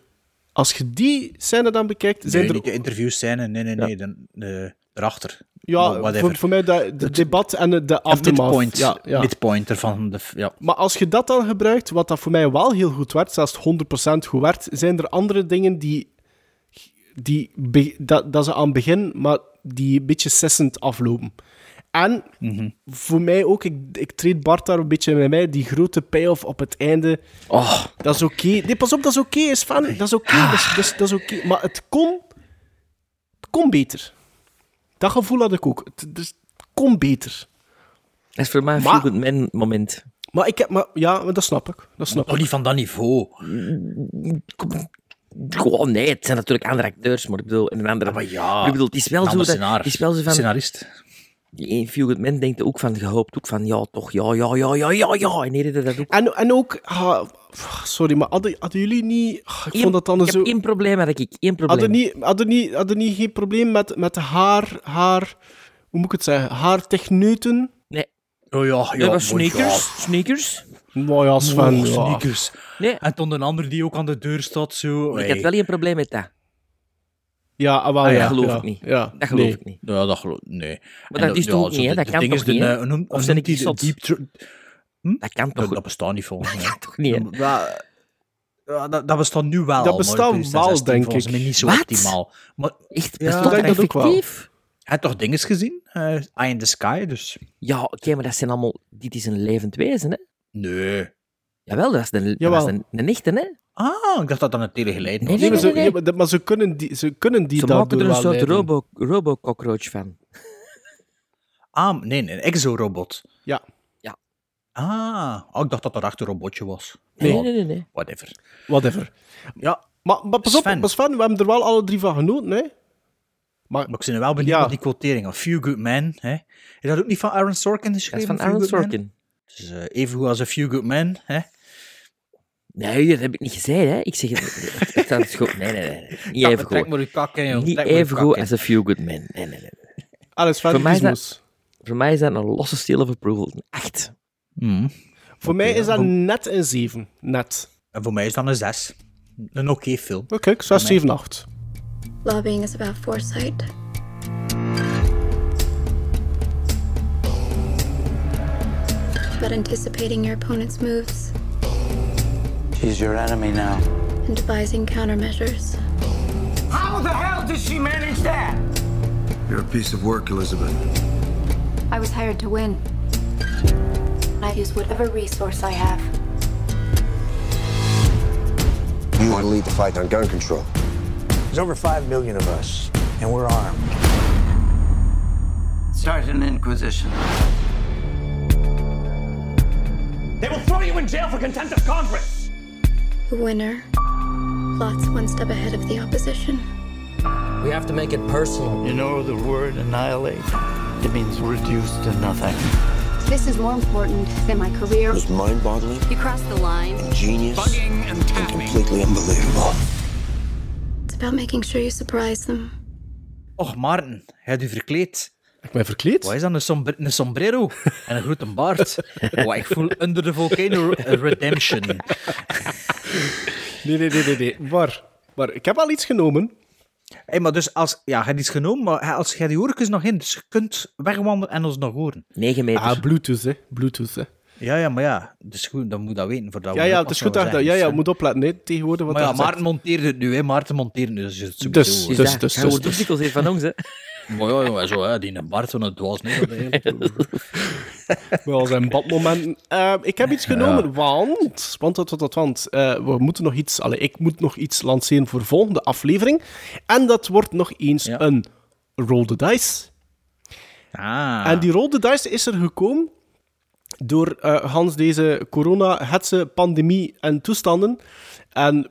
als je die scène dan bekijkt, zijn Nee, er niet de interviewscène, nee, nee, nee, de, de, erachter. Ja, voor, voor mij de, de debat en de, de aftermath. midpoint, Ja, ja. midpoint ervan. De, ja. Maar als je dat dan gebruikt, wat dat voor mij wel heel goed werkt, zelfs 100% goed werkt, zijn er andere dingen die, die dat, dat ze aan het begin, maar die een beetje sissend aflopen. En Mhm. voor mij ook, ik, ik treed Bart daar een beetje bij mij, die grote payoff op het einde. Oh, Dat is oké. Nee, pas op, dat is oké, is fan. Dat is oké, is, dat, is, dat is oké. Maar het kon, het kon beter. Dat gevoel had ik ook. Het, dus, het kon beter. dat is voor mij een Maar- feel good man moment. Maar ik heb, maar, ja, maar dat snap ik. Dat snap Toch ik. niet van dat niveau. Gewoon, nee, het zijn natuurlijk andere acteurs, maar ik bedoel, in een andere... Maar ja, ik bedoel, het is wel een zo, dat, het is wel zo van... Scenarist. Die Man denkt ook van, gehoopt ook van, ja, toch, ja, ja, ja, ja, ja, ja. En hier is dat ook. En, en ook, ah, sorry, maar hadden, hadden jullie niet. ah, ik Eén- vond dat dan ik heb zo. één probleem, had ik. Één probleem. Hadden niet, hadden niet, hadden niet geen probleem met, met haar, haar. Hoe moet ik het zeggen? Haar techneuten. Nee. Oh ja, ja. dat was sneakers. Sneakers. Nou ja, Ja. Sven. Oh, ja. sneakers. Nee, En toen een ander die ook aan de deur staat, zo. ik had wel één probleem met dat. Ja, ah, wel, Ah, ja. dat geloof ja, ik niet. Ja, Dat geloof nee. ik niet. Ja, dat geloof nee. Maar En dat is ja, toch ook niet, hè? de- Dat de kan toch de, niet, hè? eh, hoe noemt- Of zijn die de deep tr- Dat kan toch dat, dat bestaat niet volgens mij. toch niet, hè? Ja, ja, dat, dat bestaat nu wel. Dat bestaat maar in 2016 wel, denk volgens ik. mij niet zo Wat? optimaal. Maar Echt, Ja, bestaat ik dat denk dat ook wel. effectief? hij had toch dinges gezien? Eh Eye in the Sky, dus... Ja, oké, maar dat zijn allemaal... Dit is een levend wezen, hè? Nee. Jawel, dat is een, dat was een, een echte, hè? Ah, ik dacht dat dat een telegeleden Nee, was. Nee, maar, nee, ze, nee. ja, maar dat- ze kunnen die, ze kunnen die Ze maken er een soort robo, robo-cockroach van. [LAUGHS] Ah, nee, nee, een exorobot. Ja. Ah, oh, ik dacht dat dat echt een robotje was. Nee, Ja, nee, nee, nee. Whatever. Whatever. Ja, Maar, maar pas op, Sven. Sven, we hebben er wel alle drie van genoten, hè? Maar maar ik ben wel benieuwd Ja. naar die quotering. Of Few Good Men, hè. Is dat ook niet van Aaron Sorkin Dat geschreven? is van Aaron? Sorkin. Dus, eh, even goed als A Few Good Men, hè. Nee, dat heb ik niet gezegd, hè? Ik zeg het. het, het, het is goed. Nee, nee, nee. Niet even trek goed. maar uw kak in, joh. Niet Trek maar even goed als A Few Good Men. Nee, nee, nee. alles Sven, Voor mij is dat- Gizmos. Voor mij is dat een losse seal of approval. Een Echt. Hmm. Voor mij is dat Voor- net een 7. Net. En voor mij is dat een 6. Een oké film. Oké, ik zou 7, 8. Lobbying is about foresight. About anticipating your opponent's moves She's your enemy now. and devising countermeasures. How the hell did she manage that? You're a piece of work, Elizabeth. I was hired to win. I use whatever resource I have. You want to lead the fight on gun control. There's over five million of us, and we're armed. Start an inquisition. They will throw you in jail for contempt of Congress. The winner plots one step ahead of the opposition. We have to make it personal. You know the word annihilate? It means reduced to nothing. This is more important than my career. It was mind-boggling, You crossed the line. ingenious, and completely unbelievable. It's about making sure you surprise them. Och, Maarten, hij had u verkleed. Ik ben verkleed? Wat is dat? Een, sombre- een sombrero en een grote baard. [LAUGHS] Wow, ik voel Under the Volcano Redemption. Nee, nee, nee, nee. nee. Maar, maar ik heb al iets genomen. Hey, maar dus als... Ja, je hebt iets genomen, maar als jij die oortjes nog in, dus je kunt wegwandelen en ons nog horen. 9 meter. Ah, Bluetooth, hè. Bluetooth, hè. Ja, ja, maar ja. Dus goed, dan moet dat weten. Voordat Ja, we ja, dat het is goed dat je dat... Ja, ja, Dus, moet opletten, hè, tegenwoordig. Wat Maar ja, dat. Maarten monteert het nu, hè. Maarten monteert het nu, dus het is Dus, sowieso... dus, dus, Hij dus, wordt ook dus. Maar ja, zo, hè, die Bart van het dwaas niet. [LAUGHS] Wel zijn badmomenten. Eh, ik heb iets genomen, want... Want, want, want, want eh, we moeten nog iets... Allee, ik moet nog iets lanceren voor volgende aflevering. En dat wordt nog eens een Roll the Dice. Ah. En die Roll the Dice is er gekomen door eh, Hans deze corona, hetze, pandemie en toestanden. En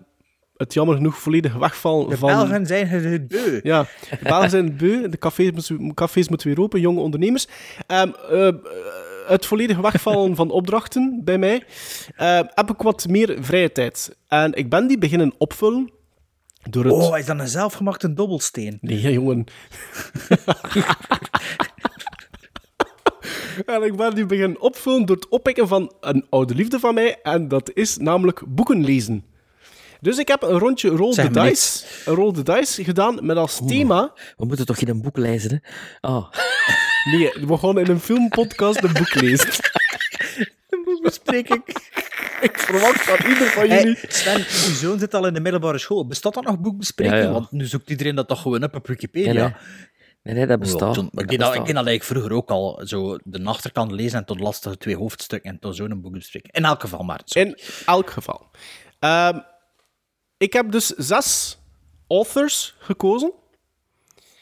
het jammer genoeg volledig wegvallen De van... Belgen zijn het beu. Ja, de Belgen zijn het beu. De cafés, moeten- cafés moeten weer open, jonge ondernemers. Ehm, eh, het volledig wegvallen van opdrachten bij mij. eh, heb ik wat meer vrije tijd. En ik ben die beginnen opvullen door het... Oh, is dat een zelfgemaakte dobbelsteen? Nee, jongen. [LAUGHS] en ik ben die beginnen opvullen door het oppikken van een oude liefde van mij. En dat is namelijk boeken lezen. Dus ik heb een rondje Roll Zeg the Dice, een Roll the Dice gedaan met als thema... We moeten toch in een boek lezen, hè? Oh. [LAUGHS] Nee, we gaan in een filmpodcast een boek lezen. [LAUGHS] Een boekbespreking. [LAUGHS] ik verwacht van ieder van Hey, jullie... Sven, uw zoon zit al in de middelbare school. Bestaat dat nog boekbespreking? Ja, ja. Want nu zoekt iedereen dat toch gewoon op op Wikipedia. Nee, nee. Nee, nee, dat bestaat. toen- ik deed dat, ik deed dat eigenlijk vroeger ook al. Zo de achterkant lezen en tot lastige twee hoofdstukken en tot zo'n boekbespreking. In elk geval maar. In elk geval. Ehm, ik heb dus zes authors gekozen.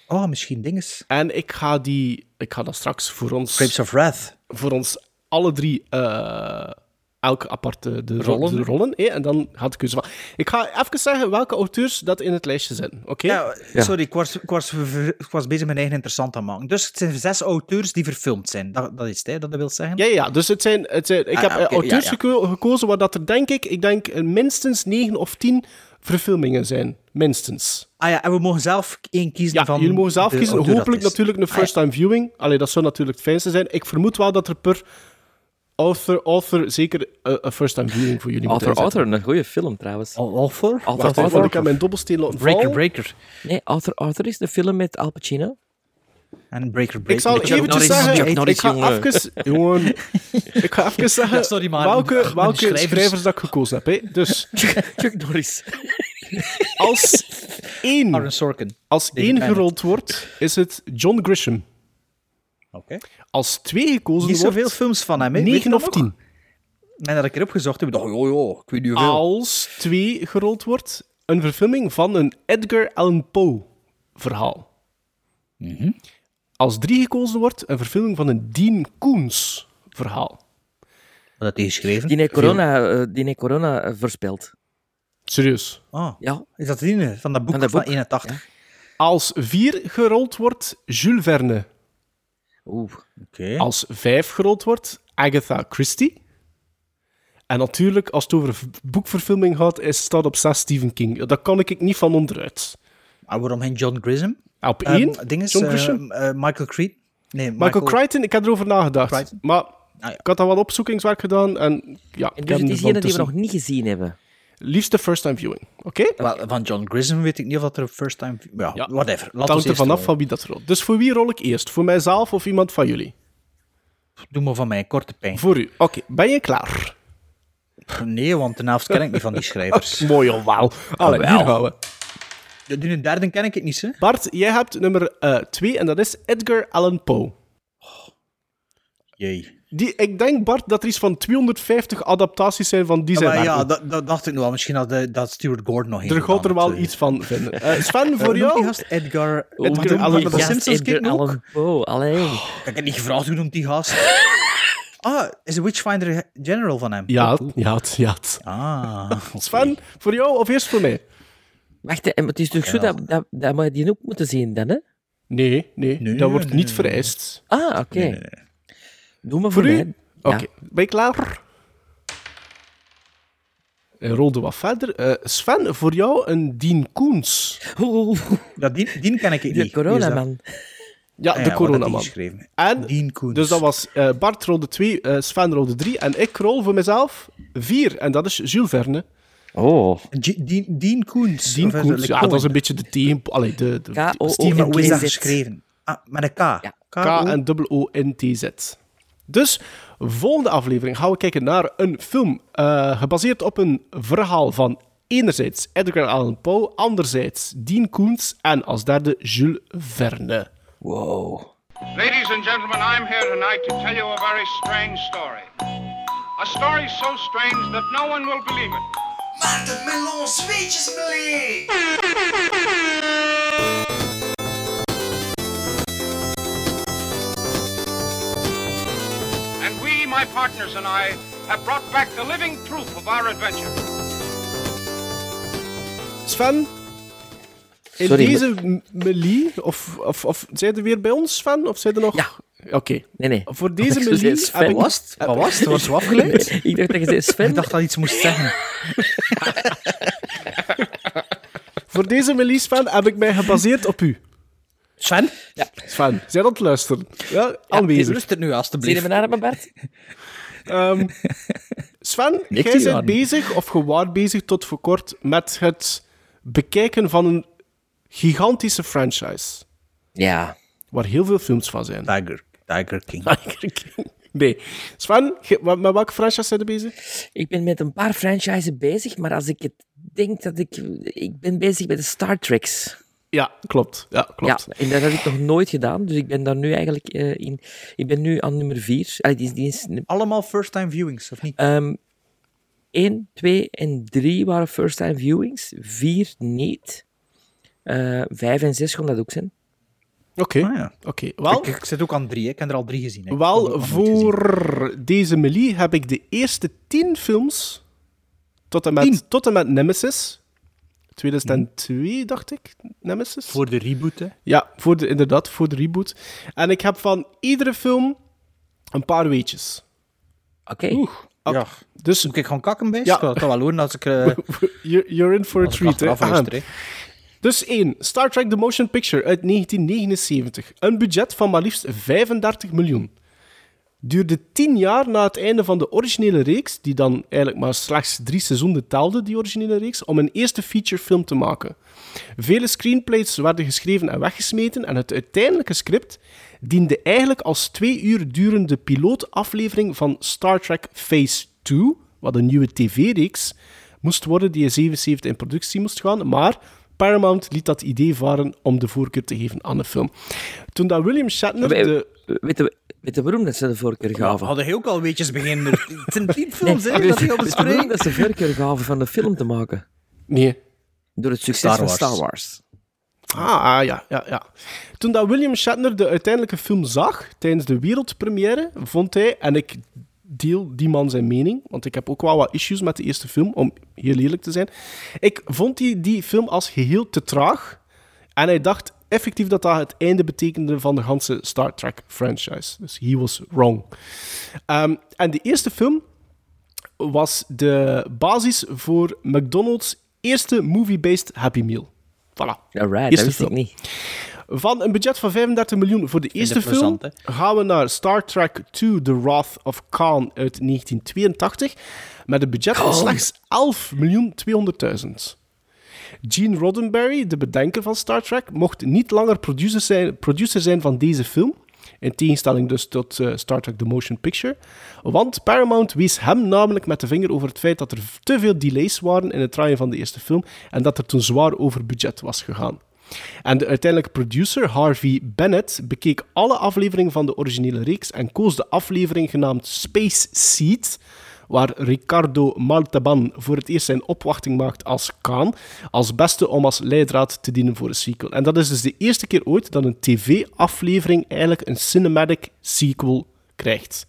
Oh, misschien dinges. En ik ga die... Ik ga dat straks voor ons... Grapes of Wrath. Voor ons alle drie... eh elke aparte de rollen. Rollen. De rollen hè, en dan ga ik keuze van... Ik ga even zeggen welke auteurs dat in het lijstje zijn. Oké? Ja, sorry, ik was, ik, was, ver- ik was bezig mijn eigen interessant te maken. Dus het zijn zes auteurs die verfilmd zijn. Dat, dat is het, hè, dat dat wil zeggen? Ja, ja, dus het zijn, het zijn, ik Ah, heb eh, auteurs ja, ja. geko- gekozen waar dat er denk ik, ik denk eh, minstens negen of tien verfilmingen zijn. Minstens. Ah ja, en we mogen zelf één kiezen Ja, van jullie mogen zelf de kiezen. Hopelijk natuurlijk een Ah, ja. first-time viewing. Allee, dat zou natuurlijk het fijnste zijn. Ik vermoed wel dat er per author, author zeker eh, een first-time viewing voor jullie moet Author, inzetten. Author, een goede film trouwens. Author? Author, Author. ik heb mijn dobbelsteen laten Breaker. Breaker. Nee, Author, Author is de film met Al Pacino. En Breaker Breaker. Ik zal Chuck eventjes zeggen, ik ga even, jongen, [LAUGHS] ik ga even zeggen Ja, sorry, maar- welke, [LAUGHS] welke schrijvers- schrijvers... dat ik gekozen heb. Hè. Dus, [LAUGHS] Chuck Norris. als één, Aaron Sorkin. als één gerold wordt, is het John Grisham. Oké. Als twee gekozen Niet wordt, zoveel films van hem, hè? Weet je negen dat of nog? tien. En dat ik erop gezocht heb, dacht ik, oh joh, ik weet niet hoeveel. Als twee gerold wordt, een verfilming van een Edgar Allan Poe verhaal. Mhm. Als drie gekozen wordt, een verfilming van een Dean Koens verhaal. Wat had hij geschreven? Die heeft corona, eh, die heeft corona eh, voorspeld. Serieus. Ah, Ja. is dat die van dat boek Van van, dat boek, 81? Als vier gerold wordt, Jules Verne. Oeh. Oké. Als vijf gerold wordt, Agatha Christie. En natuurlijk, als het over boekverfilming gaat, is staat op zes Stephen King. Daar kan ik niet van onderuit. Ah, waarom geen John Grisham? Op Ehm, één, ding is, John eh, Grisham. eh, Michael Creed. Nee, Michael, Crichton, ik heb erover nagedacht. Crichton. Maar Ah, ja. ik had al wat opzoekingswerk gedaan en ja, En ik dus heb het is van degene die we nog niet gezien hebben. Liefste first time viewing, oké? Van John Grisham weet ik niet of dat er een first time... Ja, Ja. whatever. Laat Het hangt er vanaf van wie dat rolt. Dus voor wie rol ik eerst? Voor mijzelf of iemand van jullie? Doe maar van mij, korte pijn. Voor u. Oké, ben je klaar? Nee, want de ken ik niet van die [LAUGHS] schrijvers. Mooi al wel. Allee, hier De, die derde ken ik het niet, hè? Bart, jij hebt nummer 2 en dat is Edgar Allan Poe. Jee. Die, ik denk, Bart, dat er iets van 250 adaptaties zijn van die Ja, zijn maar ja, werken. dat, dat dacht ik nog wel. Misschien had de, dat Stuart Gordon nog in Er gaat er wel eh. iets van vinden. Eh, [LAUGHS] Sven, Eh, voor jou? gast Edgar... Edgar Allan de Poe. Edgar kijken ook? Allan Poe, allee. Ik heb niet gevraagd hoe noemt die gast. [LAUGHS] ah, is de Witchfinder General van hem? Ja, Oh, ja, het- ja. het. Ah. Sven, voor jou of eerst voor mij? Wacht, het is toch zo dat, dat, dat we die ook moeten zien dan, hè? Nee, nee, dat wordt niet vereist. Ah, oké. Doe maar voor, Voor u? Oké, ben je klaar? En rolde wat verder. Eh, Sven, voor jou een Dean Koens. Ja, die, die ken ik niet. De coronaman. Ja, Ah de ja, coronaman. En, Dean Koens. dus dat was eh, Bart rolde 2, Sven rolde 3 en ik rol voor mezelf 4. En dat is Jules Verne. Oh. G- Dean, Dean Koens. Dean Koens, dat ja, dat is een beetje de tegen... Allee, de, de, K-O-O-N-T-Z. Steven, hoe is dat geschreven? Ah, met een K. K en O-N-T-Z. Dus, volgende aflevering gaan we kijken naar een film eh, gebaseerd op een verhaal van enerzijds Edgar Allan Poe, anderzijds Dean Koens en als derde Jules Verne. Wow. Ladies and gentlemen, I'm here tonight to tell you a very strange story. A story so strange that no one will believe it. Maarten Melon, zweetjes melee! And we, my partners and I, have brought back the living proof of our adventure. Sven, in Sorry, deze m- melee, of, of, of zijn er weer bij ons, Sven? Of zijn er nog... Ja. Oké. Nee, nee. Voor deze zeggen, Sven. heb ik- Wat was het? Wat was het? Zo afgeleid? Nee, [LAUGHS] ik dacht dat je zei Sven. Ik dacht dat je iets moest zeggen. [LAUGHS] Voor deze melee, Sven, heb ik mij gebaseerd op u. Sven? Ja. Sven, zijn aan het luisteren. Ja, Ja, aanwezig. Rust het nu, alstublieft. me naar me, Bart? Ehm, Sven, [LAUGHS] Niks jij bent bezig, of gewaar bezig tot voor kort, met het bekijken van een gigantische franchise. Ja. Waar heel veel films van zijn. Tiger, Tiger King. [LAUGHS] Tiger King. Nee. Sven, met welke franchise zijn je bezig? Ik ben met een paar franchises bezig, maar als ik het denk dat ik... Ik ben bezig met de Star Treks. Ja, klopt. Ja, klopt. Ja, en dat heb ik nog nooit gedaan, dus ik ben daar nu eigenlijk eh, in... Ik ben nu aan nummer vier. Allee, die, is- die is... Allemaal first-time viewings, of niet? Ehm 1, 2 en 3 waren first-time viewings. 4 niet. Eh 5 en 6 kon dat ook zijn. Oké. Ah, ja. Oké. Wel, Ik, ik zit ook aan drie, ik heb er al drie gezien. hè. Wel voor deze melee heb ik de eerste tien films tot en met, Tien? tot en met Nemesis. 2002, dacht ik, Nemesis. Voor de reboot, hè. Ja, voor de, inderdaad, voor de reboot. En ik heb van iedere film een paar weetjes. Oké. Ja. Dus Moet ik gewoon kakken bij? Ja. Ik wel horen als ik... eh, [LAUGHS] you're, in for a treat. hè. Dus 1. Star Trek The Motion Picture uit 1979. Een budget van maar liefst 35 miljoen. Duurde 10 jaar na het einde van de originele reeks, die dan eigenlijk maar slechts drie seizoenen telde, die originele reeks, om een eerste featurefilm te maken. Vele screenplays werden geschreven en weggesmeten en het uiteindelijke script diende eigenlijk als twee uur durende pilootaflevering van Star Trek Phase 2, wat een nieuwe tv-reeks moest worden die in 77 in productie moest gaan, maar Paramount liet dat idee varen om de voorkeur te geven aan de film. Toen dat William Shatner We- de... Weet je, weet je waarom dat ze de voorkeur Ja, gaven? hadden heel ook al weetjes beginnen. Het zijn tien films, hè, Nee, dat weet je je op waarom dat ze voorkeur gaven van de film te maken? Nee. Door het succes Star van Wars. Star Wars. Ah, ah, ja, ja, ja. Toen dat William Shatner de uiteindelijke film zag, tijdens de wereldpremière, vond hij, en ik deel die man zijn mening, want ik heb ook wel wat issues met de eerste film, om heel eerlijk te zijn. Ik vond die, die film als geheel te traag. En hij dacht effectief dat dat het einde betekende van de ganse Star Trek franchise. Dus he was wrong. Ehm, en de eerste film was de basis voor McDonald's eerste movie-based Happy Meal. Voilà. Alright, dat Eerste wist ik film. niet. Van een budget van 35 miljoen voor de eerste film gaan we naar Star Trek 2 The Wrath of Khan uit 1982 met een budget van slechts 11 miljoen 200.000. Gene Roddenberry, de bedenker van Star Trek, mocht niet langer producer zijn, producer zijn van deze film. In tegenstelling dus tot eh, Star Trek The Motion Picture. Want Paramount wees hem namelijk met de vinger over het feit dat er te veel delays waren in het draaien van de eerste film en dat er toen zwaar over budget was gegaan. En de uiteindelijke producer, Harvey Bennett, bekeek alle afleveringen van de originele reeks en koos de aflevering genaamd Space Seed, waar Ricardo Maltaban voor het eerst zijn opwachting maakt als Khan, als beste om als leidraad te dienen voor een sequel. En dat is dus de eerste keer ooit dat een tv-aflevering eigenlijk een cinematic sequel krijgt.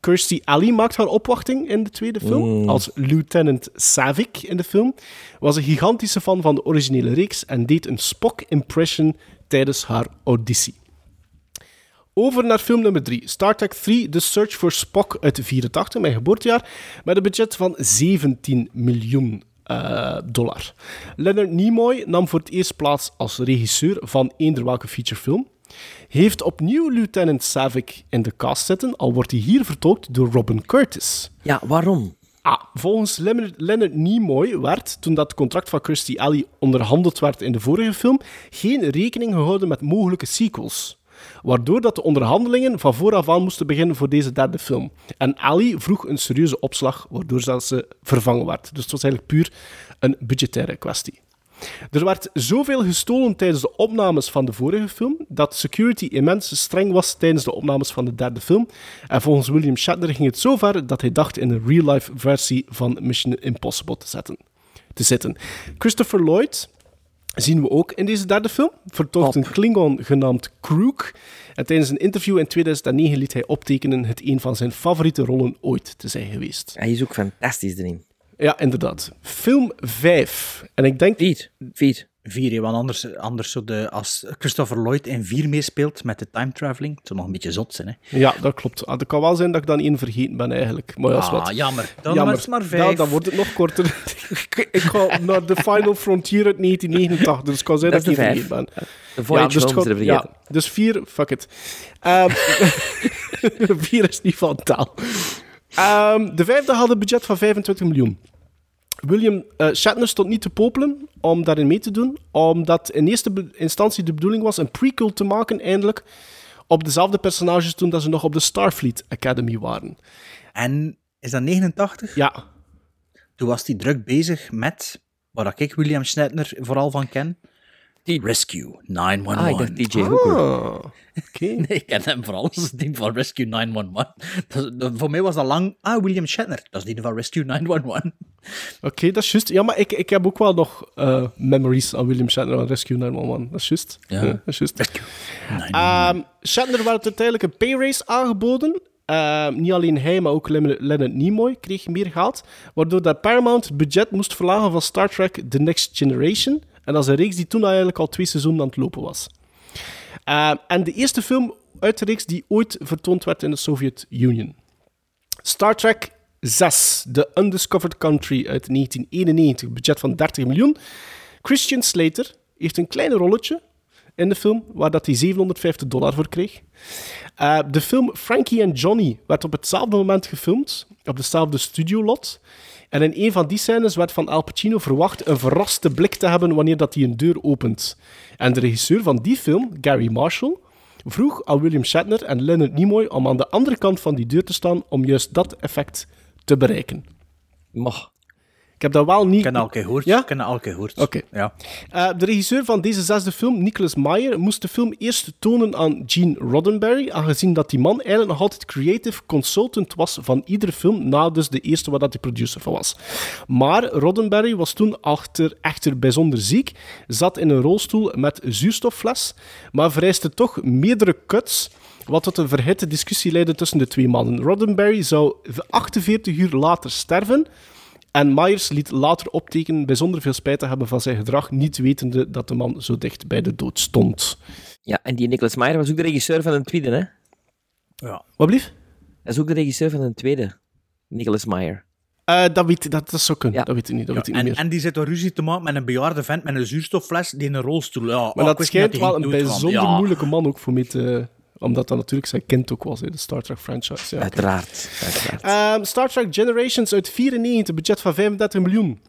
Kirstie Alley maakt haar opwachting in de tweede film. Mm. Als Lieutenant Savick in de film. Was een gigantische fan van de originele reeks en deed een Spock-impression tijdens haar auditie. Over naar film nummer 3. Star Trek 3, The Search for Spock uit 84, mijn geboortejaar, met een budget van 17 miljoen eh, dollar. Leonard Nimoy nam voor het eerst plaats als regisseur van eender welke featurefilm. Heeft opnieuw Lieutenant Savick in de cast zitten, al wordt hij hier vertolkt door Robin Curtis. Ja, waarom? Ah, volgens Leonard, Leonard Nimoy werd, toen dat contract van Kirstie Alley onderhandeld werd in de vorige film, geen rekening gehouden met mogelijke sequels. Waardoor dat de onderhandelingen van vooraf aan moesten beginnen voor deze derde film. En Ali vroeg een serieuze opslag, waardoor dat ze vervangen werd. Dus het was eigenlijk puur een budgettaire kwestie. Er werd zoveel gestolen tijdens de opnames van de vorige film, dat security immens streng was tijdens de opnames van de derde film. En volgens William Shatner ging het zo ver dat hij dacht in een real-life versie van Mission Impossible te, zetten, te zitten. Christopher Lloyd zien we ook in deze derde film. Vertolkt een Klingon genaamd Krook. En tijdens een interview in 2009 liet hij optekenen het een van zijn favoriete rollen ooit te zijn geweest. Hij is ook fantastisch erin. Ja, inderdaad. Film 5. En ik denk... Vier. Vier. Vier, ja, want anders, anders zo de, als Christopher Lloyd in vier meespeelt met de time traveling, het zou nog een beetje zot zijn, hè? Ja, dat klopt. Ah, Het kan wel zijn dat ik dan één vergeten ben eigenlijk. Maar ja, Ah, wat. jammer. Dan was het maar vijf. Ja, dan wordt het nog korter. [LAUGHS] ik, ga naar The Final Frontier uit 1989, dus het kan zijn Dat ik één vergeten ben. De Voyage dus gaat- er ja, dus vier, fuck it. Ehm, [LAUGHS] vier is niet van taal. Ehm, de vijfde had een budget van 25 miljoen. William eh, Shatner stond niet te popelen om daarin mee te doen, omdat in eerste instantie de bedoeling was een prequel te maken, eindelijk, op dezelfde personages toen dat ze nog op de Starfleet Academy waren. En is dat 89? Ja. Toen was hij druk bezig met, waar ik William Shatner vooral van ken, Rescue 911. Ah, ik dacht DJ Hooker. Ah, oké. [LAUGHS] Nee, ik ken hem vooral als het ding van Rescue 911. Dat, dat- voor mij was dat lang, ah, William Shatner, dat is die van Rescue 911. Oké, dat is juist. Ja, maar ik, ik heb ook wel nog eh, memories aan William Shatner aan Rescue 911. Dat is juist. Ja. dat is juist. Ehm, Shatner werd uiteindelijk een pay raise aangeboden. Ehm, niet alleen hij, maar ook Leonard Leonard Nimoy kreeg meer geld. Waardoor dat Paramount het budget moest verlagen van Star Trek The Next Generation. En dat is een reeks die toen eigenlijk al twee seizoenen aan het lopen was. Ehm, en de eerste film uit de reeks die ooit vertoond werd in de Sovjet-Unie. Star Trek 6, The Undiscovered Country uit 1991, budget van 30 miljoen. Christian Slater heeft een klein rolletje in de film, waar dat hij 750 dollar voor kreeg. Eh, de film Frankie and Johnny werd op hetzelfde moment gefilmd, op dezelfde studiolot. En in een van die scènes werd van Al Pacino verwacht een verraste blik te hebben wanneer dat hij een deur opent. En de regisseur van die film, Gary Marshall, vroeg aan William Shatner en Leonard Nimoy om aan de andere kant van die deur te staan om juist dat effect te bereiken. Mag. Ik heb dat wel niet... Ik heb dat al gehoord. Ja? Ik heb dat al een keer gehoord. Oké. Ja. Eh, de regisseur van deze zesde film, Nicholas Meyer, moest de film eerst tonen aan Gene Roddenberry, aangezien dat die man eigenlijk nog altijd creative consultant was van iedere film, na dus de eerste waar dat hij producer van was. Maar Roddenberry was toen achter, echter bijzonder ziek, zat in een rolstoel met zuurstoffles, maar vereiste toch meerdere cuts wat tot een verhitte discussie leidde tussen de twee mannen. Roddenberry zou 48 uur later sterven, en Myers liet later optekenen bijzonder veel spijt te hebben van zijn gedrag, niet wetende dat de man zo dicht bij de dood stond. Ja, en die Nicholas Meyer was ook de regisseur van een tweede, hè? Ja. Wat blief? Dat is ook de regisseur van een tweede. Nicholas Meyer. Eh, dat, weet, dat, dat zou kunnen, dat weet ik niet. Dat weet ik niet En, meer. en die zit een ruzie te maken met een bejaarde vent met een zuurstoffles die in een rolstoel. Ja, maar oh, dat schijnt niet wel een bijzonder Ja. moeilijke man ook voor mij te... Omdat dat natuurlijk zijn kind ook was, hè, de Star Trek franchise. Ja. Uiteraard. uiteraard. Ehm, Star Trek Generations uit 94, budget van 35 miljoen.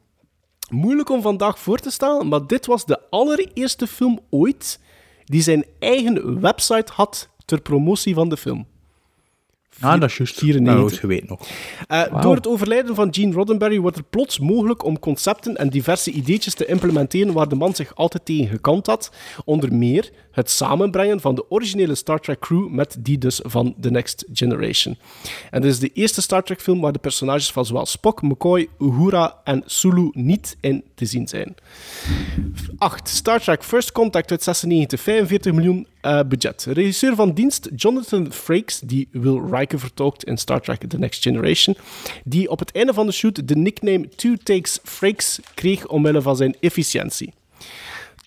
Moeilijk om vandaag voor te stellen, maar dit was de allereerste film ooit die zijn eigen website had ter promotie van de film. Ah, dat is juist. 94. Nou, nog. Eh, Wauw. Door het overlijden van Gene Roddenberry wordt er plots mogelijk om concepten en diverse ideetjes te implementeren waar de man zich altijd tegen gekant had. Onder meer het samenbrengen van de originele Star Trek crew met die dus van The Next Generation. En dit is de eerste Star Trek film waar de personages van zowel Spock, McCoy, Uhura en Sulu niet in te zien zijn. 8. Star Trek First Contact uit 96, 45 miljoen. eh, budget. Regisseur van dienst Jonathan Frakes, die Will Riker vertolkt in Star Trek The Next Generation, die op het einde van de shoot de nickname Two Takes Frakes kreeg omwille van zijn efficiëntie.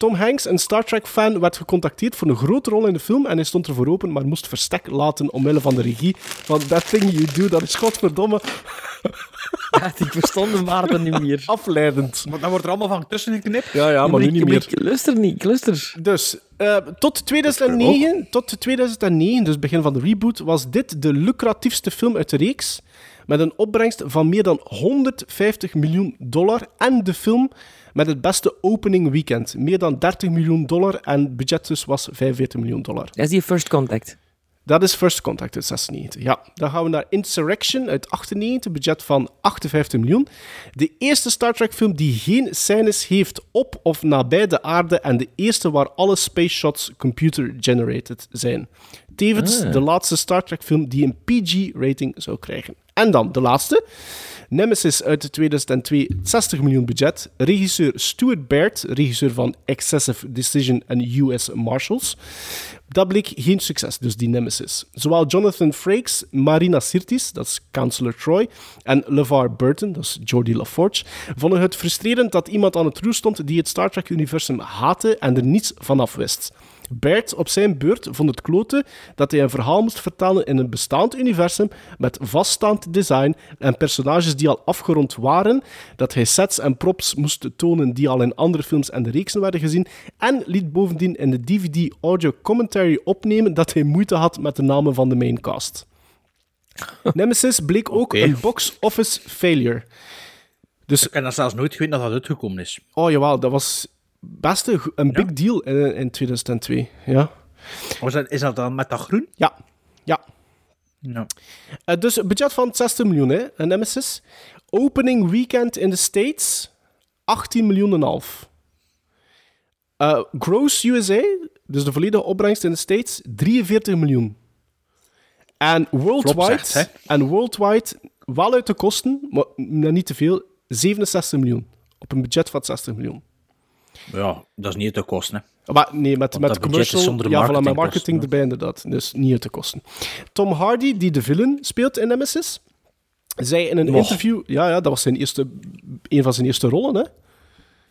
Tom Hanks, een Star Trek-fan, werd gecontacteerd voor een grote rol in de film en hij stond ervoor open, maar moest verstek laten omwille van de regie. Van that thing you do, dat is godverdomme [LAUGHS] Ja, ik verstond de Maarten niet meer. [LAUGHS] afleidend. Maar dan wordt er allemaal van tussen geknipt. Ja, ja, maar nu niet meer. Ik luister niet, ik luister. Dus eh, tot, 2009, tot 2009, dus begin van de reboot, was dit de lucratiefste film uit de reeks. Met een opbrengst van meer dan 150 miljoen dollar. En de film met het beste opening weekend. Meer dan 30 miljoen dollar en het budget dus was 45 miljoen dollar. Dat is die First Contact. Dat is First Contact uit 96. Ja, dan gaan we naar Insurrection uit 98, budget van 58 miljoen. De eerste Star Trek film die geen scènes heeft op of nabij de aarde en de eerste waar alle space shots computer-generated zijn. Tevens Ah. de laatste Star Trek film die een PG-rating zou krijgen. En dan de laatste. Nemesis uit 2002, 60 miljoen budget. Regisseur Stuart Baird, regisseur van Excessive Decision en US Marshals. Dat bleek geen succes, dus die Nemesis. Zowel Jonathan Frakes, Marina Sirtis, dat is Counselor Troy, en LeVar Burton, dat is Geordie LaForge, vonden het frustrerend dat iemand aan het roer stond die het Star Trek-universum haatte en er niets vanaf wist. Baird op zijn beurt vond het kloten dat hij een verhaal moest vertellen in een bestaand universum met vaststaand design en personages die al afgerond waren, dat hij sets en props moest tonen die al in andere films en de reeksen werden gezien, en liet bovendien in de DVD audio commentary opnemen dat hij moeite had met de namen van de maincast. [LAUGHS] Nemesis bleek ook een box office failure. Dus, Ik heb dat zelfs nooit geweten dat dat uitgekomen is. oh jawel, dat was best een, big deal in, in 2002. Ja. Was dat, is dat dan met dat groen? Ja. Ja. Eh, dus een budget van 60 miljoen, hè, een Nemesis. Opening weekend in de States, 18 miljoen en half. Eh, gross USA, dus de volledige opbrengst in de States, 43 miljoen. En worldwide, en worldwide, wel uit de kosten, maar niet te veel, 67 miljoen. Op een budget van 60 miljoen. Ja, dat is niet te kosten. Hè. Maar nee, met, Want met commercial, zonder ja, voilà, met marketing erbij inderdaad. Dus niet de kosten. Tom Hardy, die de villain speelt in Nemesis, zei in een interview... Ja, ja, dat was zijn eerste, een van zijn eerste rollen, hè.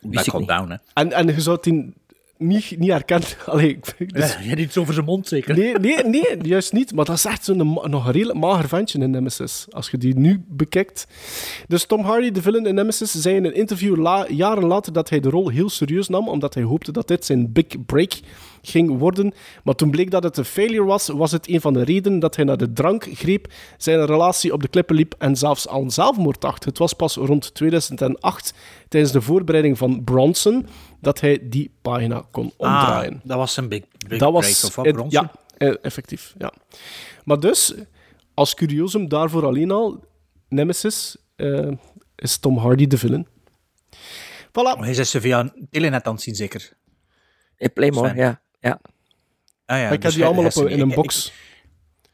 Back on down, hè. En, en je zou het in- niet, niet herkend... [LAUGHS] Allee, dus- Ja, iets over zijn mond, zeker? Nee, nee, nee, juist niet. Maar dat is echt zo'n nog een redelijk mager ventje in Nemesis. Als je die nu bekijkt. Dus Tom Hardy, de villain in Nemesis, zei in een interview la- jaren later dat hij de rol heel serieus nam, omdat hij hoopte dat dit zijn big break ging worden. Maar toen bleek dat het een failure was, was het een van de redenen dat hij naar de drank greep, zijn relatie op de klippen liep en zelfs aan zelfmoord dacht. Het was pas rond 2008, tijdens de voorbereiding van Bronson, dat hij die pagina kon omdraaien. Ah, dat was een big, big dat break, was of wat? Ja, eh, effectief. Ja. Maar dus, als curiosum daarvoor alleen al, Nemesis eh, is Tom Hardy de villain. Voilà. Hij is ze via Telenet aan het zien, zeker? Eh, Playmore, Sven. ja. ja. Ah, ja, ik heb dus die hij- allemaal op een- in een ik- box. Ik,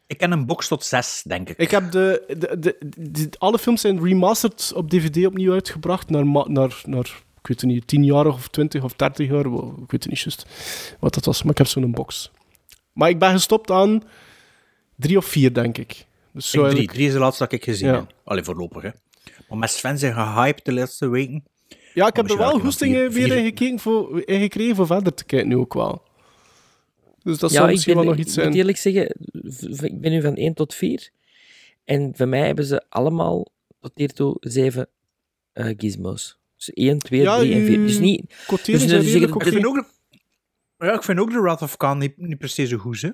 ik ken een box tot zes, denk ik. Ik heb de, de, de, de- alle films zijn remastered op DVD opnieuw uitgebracht naar, ma- naar, naar ik weet het niet, 10 jaar of 20 of 30 jaar. Ik weet het niet juist wat dat was, maar ik heb zo'n box. Maar ik ben gestopt aan drie of vier, denk ik. Dus zo Ik drie. eigenlijk- Drie is de laatste dat ik gezien Ja. heb. Allee, voorlopig, hè. Maar met Sven zijn gehyped de laatste weken. Ja, ik heb er wel vier- weer in, gekeken voor, in gekregen voor verder te kijken nu ook wel. Dus dat ja, ik misschien ben, wel nog iets ik moet zijn. eerlijk zeggen, ik ben nu van 1 tot 4. En bij mij hebben ze allemaal tot hiertoe 7 eh, gizmos. Dus 1, 2, Ja, 3 en 4. Dus niet... dus dus Ik vind ook de, ja, ik vind ook de Wrath of Khan niet, niet per se zo goed, hè.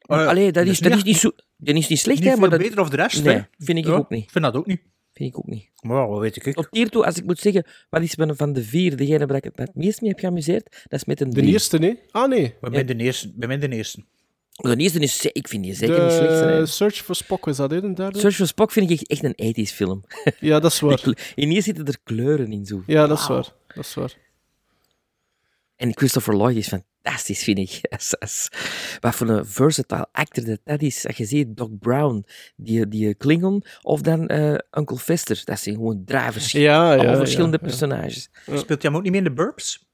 Allee, dat is, dat is niet zo... Dat is niet slecht, niet hè, maar dat... beter of de rest, Nee, hè. vind ik Ja, ook niet. Ik vind dat ook niet. Vind ik ook niet. Maar wat weet ik. Tot hiertoe, als ik moet zeggen, wat is van van de vier degene waar ik het het meest mee heb geamuseerd, dat is met een De drie. eerste, nee? Ah, nee. Bij mij de eerste. Bij mij de eerste. De eerste is, ik vind die zeker niet slecht. De. Search for Spock, is dat derde? Search for Spock vind ik echt een 80s film. [LAUGHS] Ja, dat is waar. [LAUGHS] In hier zitten er kleuren in zo. Ja, dat is waar. Dat is waar. En Christopher Lloyd is fantastisch, vind ik. [LAUGHS] Wat voor een versatile actor dat, dat is. Als je ziet Doc Brown, die, die Klingon, of dan eh, Uncle Fester. Dat zijn gewoon drivers. Ja, ja, Allemaal ja, verschillende ja. personages. Speelt hij hem ook niet meer in de Burbs?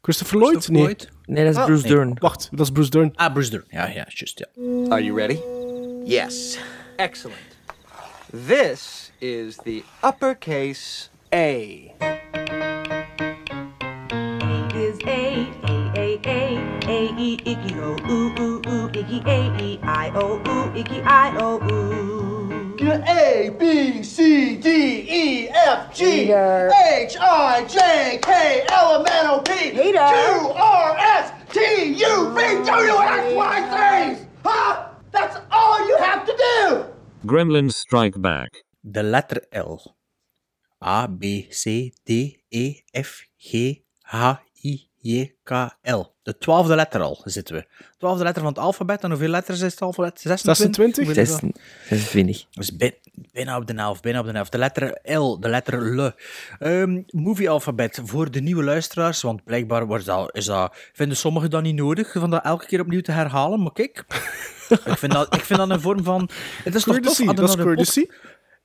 Christopher Lloyd? Christopher nee. Lloyd? Nee, dat is Ah, Bruce nee. Dern. Wacht, dat is Bruce Dern. Ah, Bruce Dern. Ja, ja, juist, ja. Are you ready? Yes. Excellent. This is the uppercase A. is A, A, A, A, A, E, Iggy, O, Ooh, Ooh, Ooh, Iggy, A, E, I, O, Ooh, Iggy, I, O, Ooh. A, B, C, D, E, F, G, H, I, J, K, L, M, N, O, P, Q, R, S, T, U, V, W, X, Y, Z. Huh? That's all you have to do. Gremlins Strike Back. The letter L. A, B, C, D, E, F, G, H, I, J, K, L. De twaalfde letter al zitten we. Twaalfde letter van het alfabet. En hoeveel letters is het alfabet? 26? 26? Hoeveel is dat? 26. Dus bij- bijna op de helft, bijna op de helft. De letter L, de letter L. Ehm movie-alfabet voor de nieuwe luisteraars, want blijkbaar wordt dat, is dat, vinden sommigen dat niet nodig, van dat elke keer opnieuw te herhalen, maar kijk, [LAUGHS] ik vind dat, ik vind dat een vorm van... Het is toch tof, Courtesy, dat is pod- courtesy.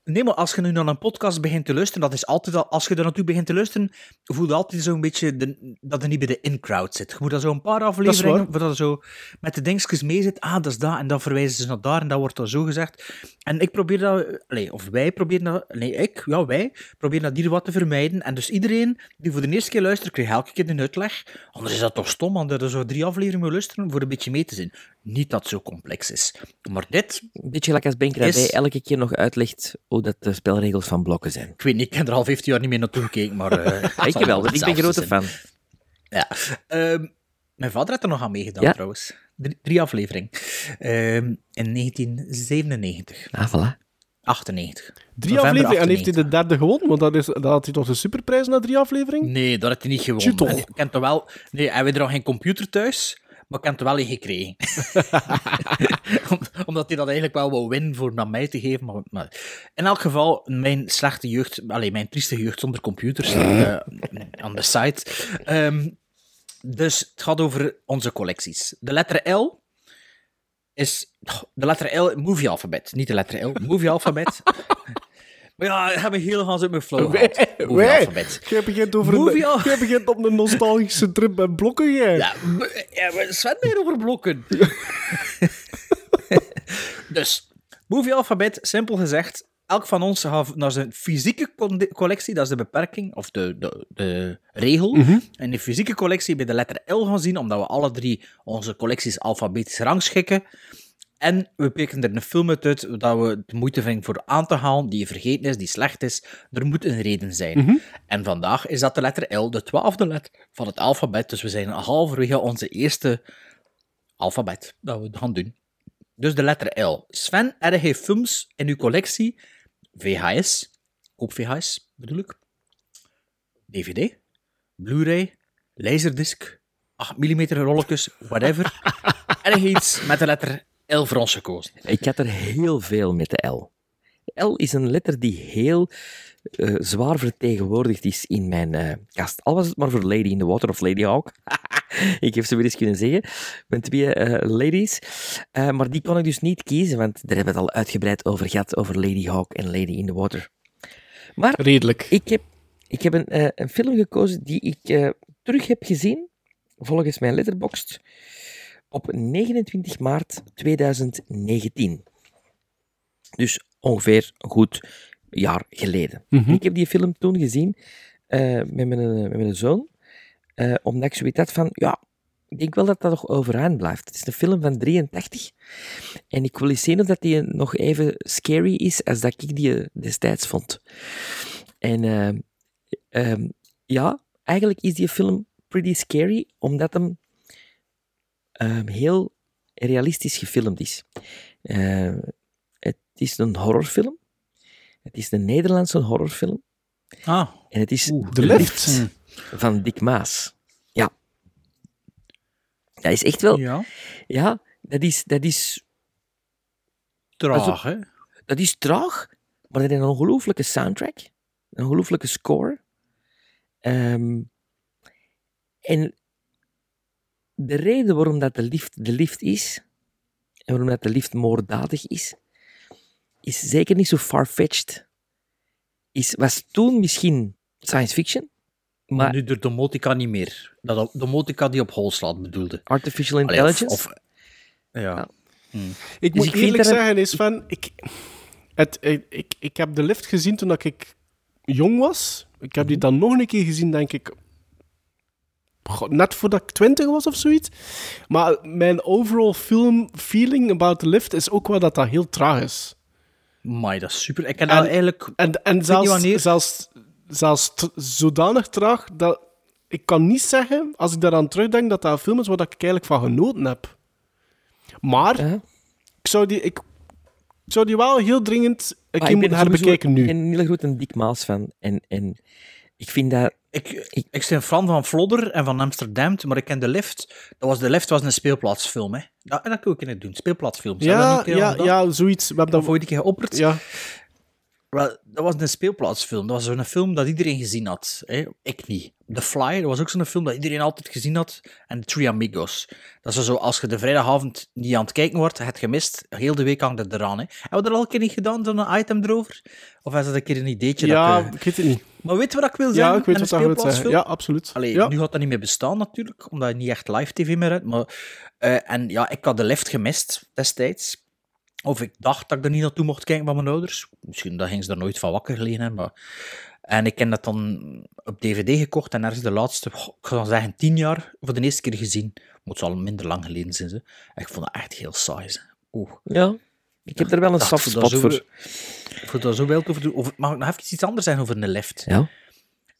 Nee, maar als je nu naar een podcast begint te luisteren, dat is altijd al, als je er naartoe begint te luisteren, voel je altijd zo'n beetje de, dat je niet bij de in-crowd zit. Je moet dan zo een paar afleveringen, dat zo met de dingetjes mee zit, ah, dat is dat, en dan verwijzen ze naar daar, en dat wordt dan zo gezegd. En ik probeer dat, nee, of wij proberen dat, nee, ik, ja, wij, proberen dat hier wat te vermijden. En dus iedereen die voor de eerste keer luistert, krijgt elke keer een uitleg. Anders is dat toch stom, want er zo drie afleveringen moet luisteren voor een beetje mee te zien. Niet dat het zo complex is. Maar dit, Een beetje gelijk als hij elke keer nog uitlegt hoe dat de spelregels van blokken zijn. ik weet niet, ik heb er al 15 jaar niet meer naartoe gekeken, maar... eh, [LAUGHS] het ik wel, ik ben grote zijn. fan. Ja. Ehm, mijn vader had er nog aan meegedaan, Ja? trouwens. Drie, drie afleveringen. Ehm, in 1997. Ah, voilà. 98. Drie afleveringen en heeft hij 98. de derde gewonnen? Want dat, is, dat had hij toch een superprijs na drie afleveringen? Nee, dat had hij niet gewonnen. toch? En Ik ken toch wel... Nee, hij had er nog geen computer thuis, maar ik heb er wel een gekregen. [LAUGHS] Om- Omdat hij dat eigenlijk wel wou winnen voor naar mij te geven. Maar, maar in elk geval, mijn slechte jeugd... Allee, mijn trieste jeugd zonder computers eh, aan de site. Ehm, dus het gaat over onze collecties. De letter L is... De letter L, movie alfabet. Niet de letter L, movie alfabet. [LAUGHS] Maar ja, ik heb een hele gans uit mijn flow gehad. Wij, Movie wij. alfabet. Jij begint, over Movie een, jij begint op een nostalgische trip met blokken, jij. Ja, ja maar Sven meer over blokken. [LAUGHS] dus, movie alfabet, simpel gezegd. Elk van ons gaat naar zijn fysieke collectie, dat is de beperking, of de, de, de regel. Mhm. En de fysieke collectie bij de letter L gaan zien, omdat we alle drie onze collecties alfabetisch rangschikken. En we pikken er een film uit, uit dat we de moeite vinden voor aan te halen, die vergeten is, die slecht is. Er moet een reden zijn. Mhm. En vandaag is dat de letter L, de twaalfde letter van het alfabet. Dus we zijn halverwege onze eerste alfabet dat we gaan doen. Dus de letter L. Sven, heb je films in uw collectie? VHS, koop VHS bedoel ik. DVD, Blu-ray, laserdisc, 8 mm rolletjes, whatever. [LAUGHS] en je iets met de letter L voor ons gekozen. Ik had er heel veel met de L. L is een letter die heel eh, zwaar vertegenwoordigd is in mijn eh, kast. Al was het maar voor Lady in the Water of Lady Hawk. [LAUGHS] ik heb ze weer eens kunnen zeggen. Mijn twee eh, ladies. Eh, maar die kon ik dus niet kiezen, want daar hebben we het al uitgebreid over gehad, over Lady Hawk en Lady in the Water. Maar Redelijk. ik heb, ik heb een, een film gekozen die ik eh, terug heb gezien, volgens mijn letterboxd, op 29 maart 2019. Dus ongeveer een goed jaar geleden. Mhm. Ik heb die film toen gezien eh, met, mijn, met mijn zoon, eh, omdat ik zoiets had van, ja, ik denk wel dat dat nog overeind blijft. Het is een film van 83 en ik wil eens zien of dat die nog even scary is als dat ik die eh, destijds vond. En eh, ehm, ja, eigenlijk is die film pretty scary, omdat hem ehm, heel realistisch gefilmd is. Eh, het is een horrorfilm. Het is een Nederlandse horrorfilm. Ah. En het is De Lift. van Dick Maas. Ja. Dat is echt wel... Ja. Ja, dat is... Dat is Traag, hè? dat is traag, maar dat is een ongelooflijke soundtrack. Een ongelooflijke score. Ehm, en de reden waarom dat de lift de lift is, en waarom dat de lift moorddadig is, is zeker niet zo far-fetched. Is, was toen misschien science fiction, Maar- nu de domotica niet meer. Dat domotica die op hol slaat bedoelde. Artificial Allee, of- intelligence? Of, ja. Hm. Ik Dus moet ik eerlijk zeggen, is van, ik, het, ik, ik, ik heb de lift gezien toen dat ik jong was. Ik heb die dan nog een keer gezien, denk ik, net voordat ik twintig was of zoiets. Maar mijn overall film feeling about the lift is ook wel dat dat heel traag is. Amai, dat is super. Ik heb En- eigenlijk... En, en zelfs, wanneer. zelfs, zelfs zodanig traag dat ik kan niet zeggen, als ik daaraan terugdenk, dat dat een film is waar ik eigenlijk van genoten heb. Maar ik, zou die, ik, ik zou die wel heel dringend een Maar keer ik moeten ben herbekijken nu. een hele grote Dick Maas fan. En, en ik vind dat... Ik, ik, ben fan van Flodder en van Amsterdam, maar ik ken de lift. Dat was, de lift was een speelplaatsfilm, hè. Dat, en dat kun je kunnen doen, speelplaatsfilms. Ja, keer ja, ja, zoiets. We hebben dat ooit een keer geopperd? Ja. Wel, dat was een speelplaatsfilm. Dat was zo'n film dat iedereen gezien had. Hè? Ik niet. The Fly, dat was ook zo'n film dat iedereen altijd gezien had. En The Three Amigos. Dat is zo, als je de vrijdagavond niet aan het kijken wordt, het gemist, heel de week hangt het eraan. Hè? Hebben we dat al een keer niet gedaan, zo'n item erover? Of is dat een keer een ideetje? Ja, dat, ik weet het niet. Maar weet je wat ik wil zeggen? Ja, ik weet wat wil zeggen. Ja, absoluut. Allee, Ja. nu gaat dat niet meer bestaan natuurlijk, omdat je niet echt live tv meer hebt. Maar, eh, en ja, ik had de lift gemist destijds. Of ik dacht dat ik er niet naartoe mocht kijken van mijn ouders. Misschien dat ging ze er nooit van wakker gelegen hebben. Maar... En ik heb dat dan op dvd gekocht en ergens de laatste, goh, ik dan zeggen, tien jaar voor de eerste keer gezien. Moet al minder lang geleden zijn. Ze. En ik vond dat echt heel saai. Ze. Oeh. Ja, ik heb er wel een dacht, soft voor spot zo- voor. Voor dat zo wel te overdoen. Of, mag ik nog even iets anders zeggen over een lift? Ja.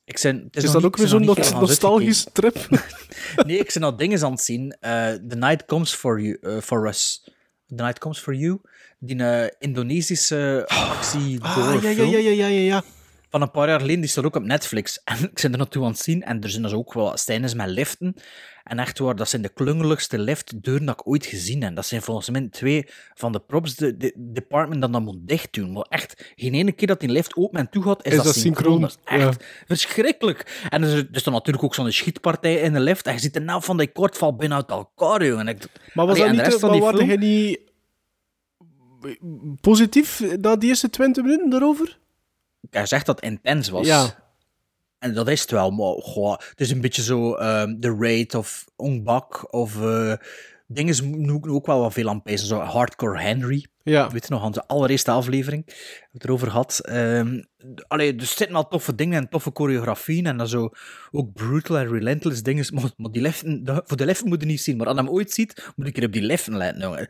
Ik zijn, het Is dat niet- ook weer ik zo'n nog nostalgische trip? [LAUGHS] Nee, ik ben al dingen aan het zien. Eh, The Night Comes For, you, eh, for Us. The Night Comes For You. Die eh, Indonesische actie Ah, ja, ja, ja, ja, ja, ja, ja. Van een paar jaar geleden, die staat ook op Netflix. [LAUGHS] En ik ben er naartoe aan het zien. En er zijn dus ook wel scènes met liften. En echt waar, dat zijn de klungeligste liftdeuren dat ik ooit gezien heb. Dat zijn volgens mij twee van de props de, de department dat dat moet dicht doen. Maar echt, geen ene keer dat die lift open en toe gaat, is, Is dat, dat synchroon? Dat is echt verschrikkelijk. En er is, er dan natuurlijk ook zo'n schietpartij in de lift. En je ziet de naam van die kort valt binnen uit elkaar, jongen. En ik, Maar was Allee, dat de niet... rest van Maar die film- niet positief na die eerste 20 minuten daarover? hij zegt dat het intens was. Ja. En dat is het wel, maar goh, het is een beetje zo ehm The Raid of Ong Bak of eh dingen nu ook, ook wel wat veel aan pezen. Zo Hardcore Henry. Ja. Weet je nog, aan de allereerste aflevering het erover gehad. Ehm allee, er zitten al toffe dingen en toffe choreografieën en dan zo ook brutal en relentless dingen. [LAUGHS] Maar, maar die leften, de- voor de leften moet je niet zien, maar als je hem ooit ziet, moet ik er op die leften letten. jongen.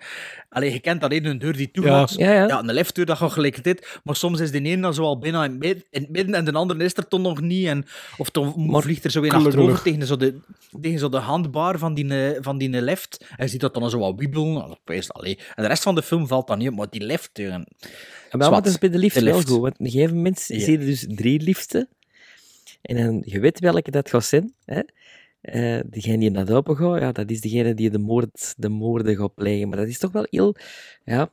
Allee, je kent alleen een deur die toe Ja. Ja, ja. een leftdeur, dat gaat gelijk dit. Maar soms is de ene dan zo al bijna in, mid- in het midden en de andere is er toch nog niet. En, of dan vliegt er zo weer achterover tegen zo de, tegen zo de handbar van die, eh, van die left. En je ziet dat dan zo wat wiebelen. Dat is- allee. En de rest van de film valt dan niet op, maar die left... En wel, maar dat is bij de lift De wel goed. Want op een gegeven moment Ja. zie je dus drie liften. En dan, je weet welke dat gaat zijn. Hè? Eh, degene die naar open gaat, ja, dat is degene die de, moord, de moorden gaat plegen. Maar dat is toch wel heel... Ja,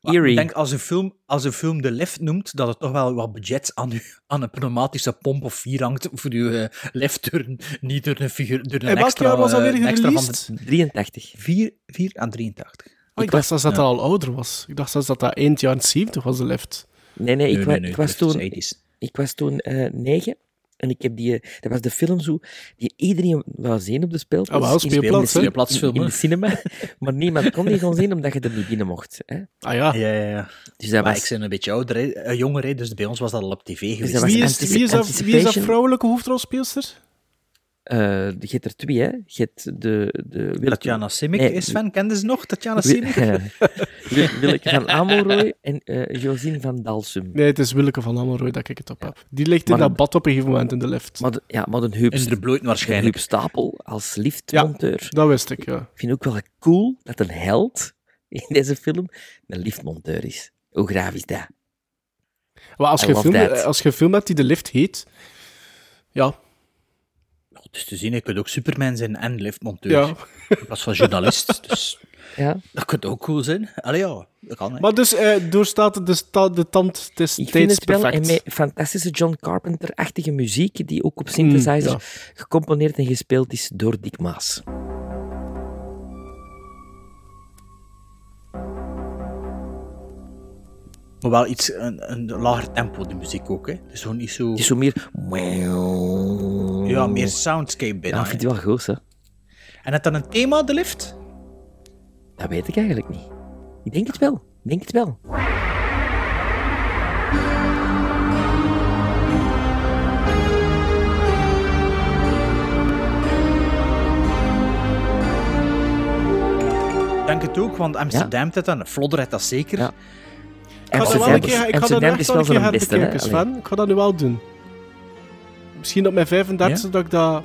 Maar eerie. Ik denk als een, film, als een film de lift noemt, dat het toch wel wat budget aan, u, aan een pneumatische pomp of vier hangt voor uw eh, lift door, niet door een figuur. Door een En welk extra, jaar was dat weer een extra van gereleased? de 83. 4, 4 aan 83. Oh, ik dacht zelfs dat dat al ouder was. Ik dacht zelfs dat dat eind jaren 70 was, de lift. Nee, nee, ik, Nee, wa- nee, nee, ik was toen, 80s. ik was toen eh, negen. En ik heb die, eh, dat was de film zo, die iedereen wou zien op de speelplaats. Ah, wel, in- speelplaats, in, in, de cinema. [LAUGHS] maar niemand kon die gaan zien omdat je er niet binnen mocht. Hè? Ah ja. Ja, ja, ja. Dus dat Maar was... ik ben een beetje ouder, hè, eh, jonger, hè, dus bij ons was dat al op tv geweest. dat was Wie is, wie, is dat, wie is dat Anticipation. vrouwelijke hoofdrolspeelster? Eh, je hebt er twee, hè. Je hebt de... de Tatjana Simic Nee, is Sven, kende ze nog? Tatjana Simic? [LAUGHS] Wil- Willeke van Amelrooy en eh Josine van Dalsum. Nee, het is Willeke van Amelrooy dat ik het op heb. Die ligt in dat bad op een gegeven moment in de lift. Maar de, ja, maar bloot de waarschijnlijk. Huub Stapel als liftmonteur. Dat wist ik, ja. Ik vind ook wel cool dat een held in deze film een liftmonteur is. Hoe graaf is dat? Maar als je, film, als je een film hebt die de lift heet, ja, Het is te zien, je kunt ook Superman zijn en liftmonteur. Ja. In plaats van journalist. [LAUGHS] Dus Ja. dat kan ook cool zijn. Allee ja, dat kan. hè. Maar dus, eh, doorstaat de, sta, de tand Ik vind het wel perfect. en met fantastische John Carpenter-achtige muziek die ook op synthesizer Mm, gecomponeerd en gespeeld is door Dick Maas. Maar wel iets, een, een lager tempo, de muziek ook. Hè. Het is gewoon niet zo... Het is zo meer... Ja, meer soundscape binnen. Ja, ik vind die wel goed, hè. En het dan een thema, de lift? Dat weet ik eigenlijk niet. Ik denk het wel. Ik denk het wel. Ik denk het ook, want Amsterdam heeft dan, Flodder heeft dat zeker. Ik een keer, ik ga dat echt wel een keer herbekijken, Sven. Ik ga dat nu wel doen. Misschien op mijn 35 dat ik dat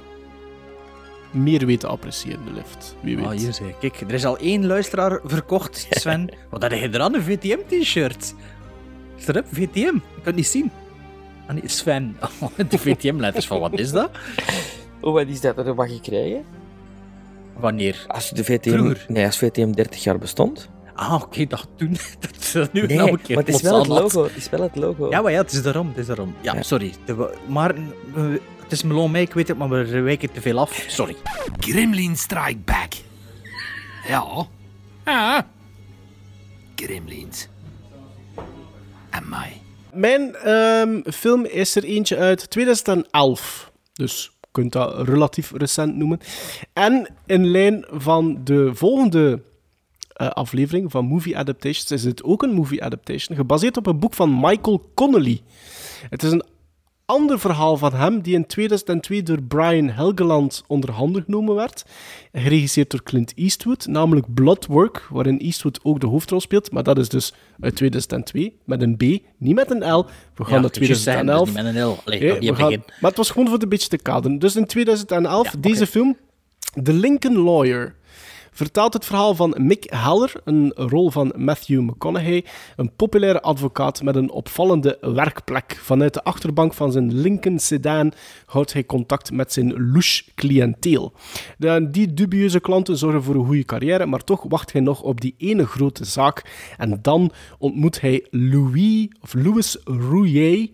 meer weet te appreciëren, de lift. Wie weet. Ah, hier zeg. Kijk, er is al één luisteraar verkocht, [LAUGHS] Sven. Wat had je er aan? Een VTM-t-shirt. Is erop? VTM? Ik kan het niet zien. Ah, nee, Sven. [LAUGHS] Oh, de VTM-letters van wat is dat? Oh, wat is dat? Dat mag je krijgen? Wanneer? Als de VTM, Vroeger? nee, als VTM 30 jaar bestond. Ah, oké, [LAUGHS] dat toen. Dat is dat nu Nee, nou een keer maar het is wel het logo. Het is wel het logo. Ja, maar ja, het is daarom. Het is daarom. Ja, sorry. De- maar het is Melon mee, ik weet het, maar we wijken te veel af. Sorry. Gremlin Strike Back. Ja. Ja. Gremlins. En mij. Mijn ehm, film is er eentje uit 2011. Dus je kunt dat relatief recent noemen. En in lijn van de volgende aflevering van Movie Adaptations is het ook een movie adaptation, gebaseerd op een boek van Michael Connolly. Het is een ander verhaal van hem, die in 2002 door Brian Helgeland onder handen genomen werd. Geregisseerd door Clint Eastwood, namelijk Bloodwork, waarin Eastwood ook de hoofdrol speelt. Maar dat is dus uit 2002, met een B, niet met een L. We gaan Ja, naar ik wou juist zeggen, 2011. dus niet met een L. Allee, Nee, dat niet we gaan- maar het was gewoon voor het een beetje te kaderen. Dus in 2011, deze film, The Lincoln Lawyer, vertelt het verhaal van Mick Haller, een rol van Matthew McConaughey, een populaire advocaat met een opvallende werkplek. Vanuit de achterbank van zijn Lincoln sedan houdt hij contact met zijn louche cliënteel. Die dubieuze klanten zorgen voor een goede carrière, maar toch wacht hij nog op die ene grote zaak. En dan ontmoet hij Louis, of Louis Rouillet,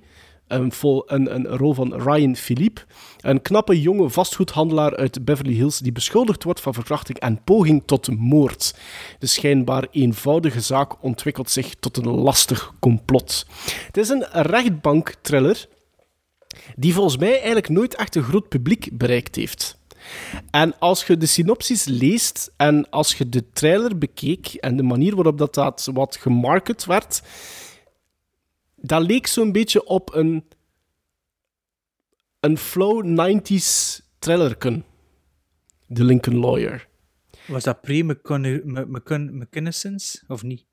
een, een, een rol van Ryan Philippe. Een knappe jonge vastgoedhandelaar uit Beverly Hills die beschuldigd wordt van verkrachting en poging tot moord. De schijnbaar eenvoudige zaak ontwikkelt zich tot een lastig complot. Het is een rechtbank-thriller die volgens mij eigenlijk nooit echt een groot publiek bereikt heeft. En als je de synopsis leest en als je de trailer bekeek en de manier waarop dat, dat wat gemarket werd, dat leek zo'n beetje op een, een flow 90s thrillerken. The Lincoln Lawyer. Was dat pre-McConnaissance, of niet?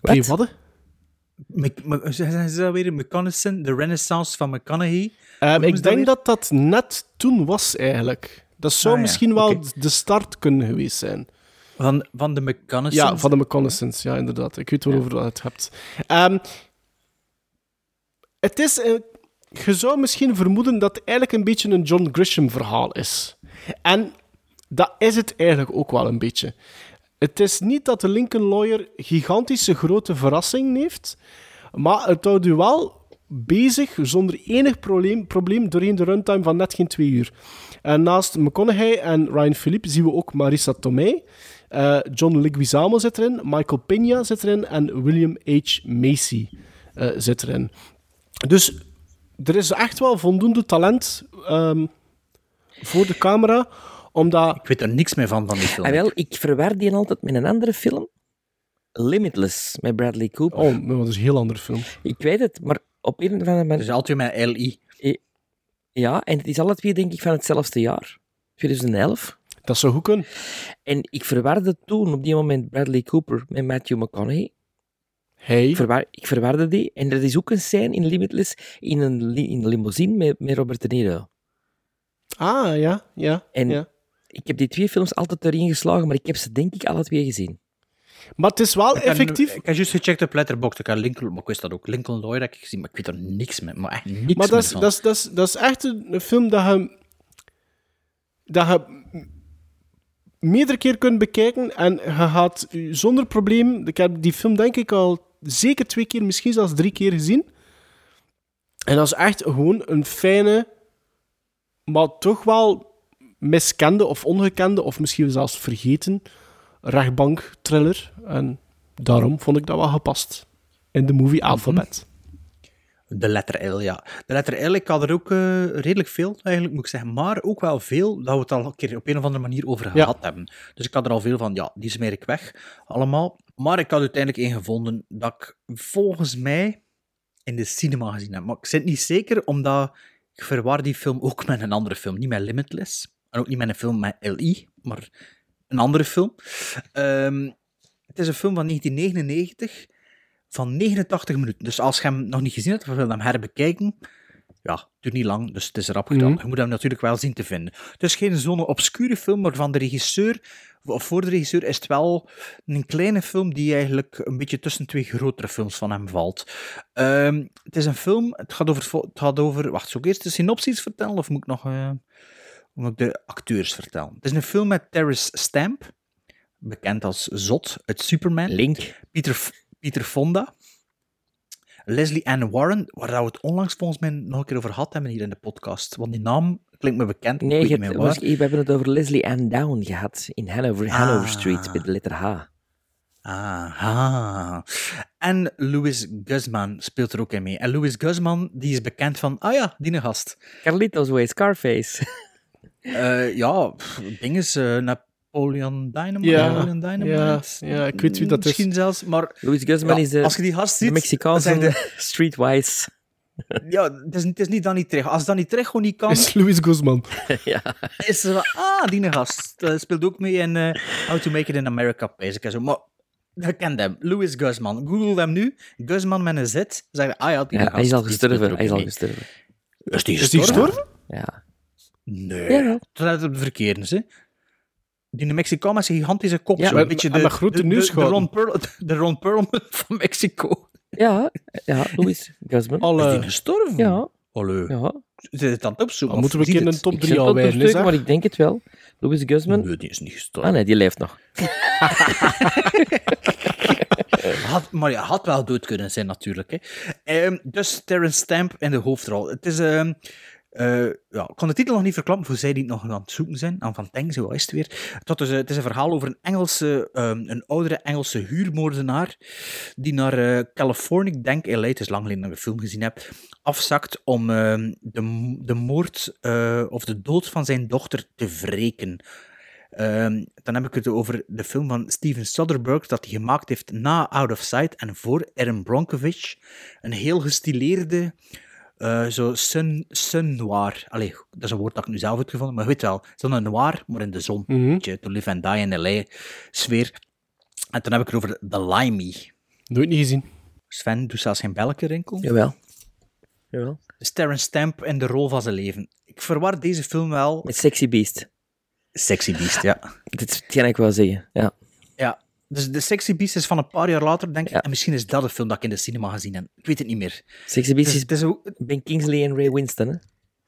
Pre wat? Mc- Mc- Zijn ze dat weer? McConnaissance, de renaissance van McConaughey? Ehm, ik denk dat dat net toen was, eigenlijk. Dat zou Ah, ja, misschien wel de start kunnen geweest zijn. Van, van de McConnaissance? Ja, van de McConnaissance, ja, inderdaad. Ik weet waarover je het hebt. Ehm, het is... eh, je zou misschien vermoeden dat het eigenlijk een beetje een John Grisham-verhaal is. En dat is het eigenlijk ook wel een beetje. Het is niet dat de Lincoln Lawyer gigantische grote verrassingen heeft, maar het houdt u wel bezig zonder enig probleem, probleem doorheen de runtime van net geen twee uur. En naast McConaughey en Ryan Philippe zien we ook Marissa Tomei. Eh, John Leguizamo zit erin, Michael Pena zit erin en William H. Macy eh, zit erin. Dus er is echt wel voldoende talent ehm, voor de camera, omdat... Ik weet er niks meer van, van die film. Ah, wel, ik verwar die altijd met een andere film. Limitless, met Bradley Cooper. Oh, maar dat is een heel andere film. Ik weet het, maar op een of andere manier... Dus altijd met LI. Ja, en het is alle twee denk ik van hetzelfde jaar. 2011. Dat zou goed kunnen. En ik verwarde toen op die moment Bradley Cooper met Matthew McConaughey. Hey. Ik, verwarde die. En er is ook een scène in Limitless in een, li- in een limousine met, met Robert De Niro. Ah, ja, ja. En ja. ik heb die twee films altijd erin geslagen, maar ik heb ze denk ik alle twee gezien. Maar het is wel Ik effectief... Ik heb juist gecheckt op Letterboxd. Ik Lincoln, maar ik wist dat ook. Lincoln Lawyer heb ik gezien, maar ik weet er niks mee. Maar echt niks Maar dat meer is, dat, is, dat, is, dat is echt een, film dat je, dat je meerdere keer kunt bekijken en je gaat zonder probleem... Ik heb die film denk ik al zeker twee keer, misschien zelfs drie keer gezien. En dat is echt gewoon een fijne, maar toch wel miskende of ongekende, of misschien zelfs vergeten, rechtbank-thriller. En daarom vond ik dat wel gepast in de movie Alphabet. De letter L, ja. De letter L, ik had er ook eh, redelijk veel, eigenlijk moet ik zeggen. Maar ook wel veel dat we het al een keer op een of andere manier over Ja. gehad hebben. Dus ik had er al veel van, ja, die smeer ik weg, allemaal. Maar ik had uiteindelijk één gevonden dat ik volgens mij in de cinema gezien heb. Maar ik zit niet zeker, omdat ik verwar die film ook met een andere film. Niet met Limitless, en ook niet met een film met LI, maar een andere film. Ehm, het is een film van 1999 van 89 minuten. Dus als je hem nog niet gezien hebt of wil hem herbekijken, ja, het duurt niet lang, dus het is rap gedaan. Mhm. Je moet hem natuurlijk wel zien te vinden. Het is geen zo'n obscure film, maar van de regisseur, of voor de regisseur, is het wel een kleine film die eigenlijk een beetje tussen twee grotere films van hem valt. Ehm, het is een film, het gaat over, het het gaat over wacht, zou ik eerst de synopsis vertellen, of moet ik nog eh, moet ik de acteurs vertellen? Het is een film met Terrence Stamp, bekend als Zot uit Superman. Link. Pieter, Pieter Fonda. Leslie Ann Warren, waar we het onlangs volgens mij nog een keer over gehad hebben hier in de podcast. Want die naam klinkt me bekend. Nee, ik was- waar. we hebben het over Leslie Ann Down gehad in Hanover, Hanover Ah. Street bij de letter H. Aha. En Louis Guzman speelt er ook in mee. En Louis Guzman, die is bekend van, ah ja, die gast. Carlitos Way, Scarface. [LAUGHS] Eh, ja, ding is eh, Napoleon Dynamite. Ja, Napoleon Dynamite. ja, ja, ik weet wie dat is. Misschien zelfs, maar... Louis Guzman Ja, is de, als je die gast de ziet, Mexicaanse dan zeg je- streetwise. Ja, het is, het is niet Danny Trejo. Als Danny Trejo niet kan, Is Louis Guzman. [LAUGHS] ja. is er wel... Ah, die gast. Uh, speelt ook mee in eh, How to Make It in America, basic en zo. Maar je kent hem. Louis Guzman. Google hem nu. Guzman met een Z. Zeg ah ja, die Ja, gast. hij is al gestorven. Hij is al gestorven. Is die gestorven? Ja. Nee. Dat is op de verkeerde, hè. Die Mexicaan met zijn gigantische kop. Ja. zo, Met- een beetje de, de, de, de, neusgaten. Ron Perl, [LAUGHS] de Ron Perlman [LAUGHS] van Mexico. Ja, ja, Louis Guzman. Is Alle... die gestorven? Ja, Allee. ja. Zit het aan het opzoeken? Dan moeten we of een keer ziet een top Ik 3 zit al is dat? maar ik denk het wel. Louis Guzman. Nee, die is niet gestorven. Ah nee, die leeft nog. [LAUGHS] Had, maar ja, had wel dood kunnen zijn natuurlijk. Hè. Ehm, dus Terrence Stamp in de hoofdrol. Het is... ehm, eh, ja, ik kan de titel nog niet verklappen, voor zij die het nog aan het zoeken zijn. Aan Van Teng, zo is het weer. Het is, het is een verhaal over een Engelse, ehm, een oudere Engelse huurmoordenaar die naar eh, ik denk LA, het is lang geleden dat de film gezien heb, afzakt om ehm, de, de moord eh, of de dood van zijn dochter te wreken. Ehm, dan heb ik het over de film van Steven Soderbergh dat hij gemaakt heeft na Out of Sight en voor Erin Brockovich. Een heel gestileerde, eh, zo sun, sun noir. Allee, dat is een woord dat ik nu zelf heb gevonden, maar je weet wel, zo'n noir, maar in de zon. Beetje To Live and Die in L.A. sfeer. En dan heb ik het over The Limey. Nooit niet gezien. Sven doet zelfs geen belletje rinkel. Jawel. Jawel. Dus Terrence Stamp in de rol van zijn leven. Ik verwar deze film wel... Met Sexy Beast. Sexy Beast, ja. Dit is hetgeen ik wel zeggen. Ja. Ja, dus de Sexy Beast is van een paar jaar later, denk ik. En misschien is dat de film dat ik in de cinema gezien heb. Ik weet het niet meer. Sexy Beast Dus is ook- Ben Kingsley en Ray Winston. Hè?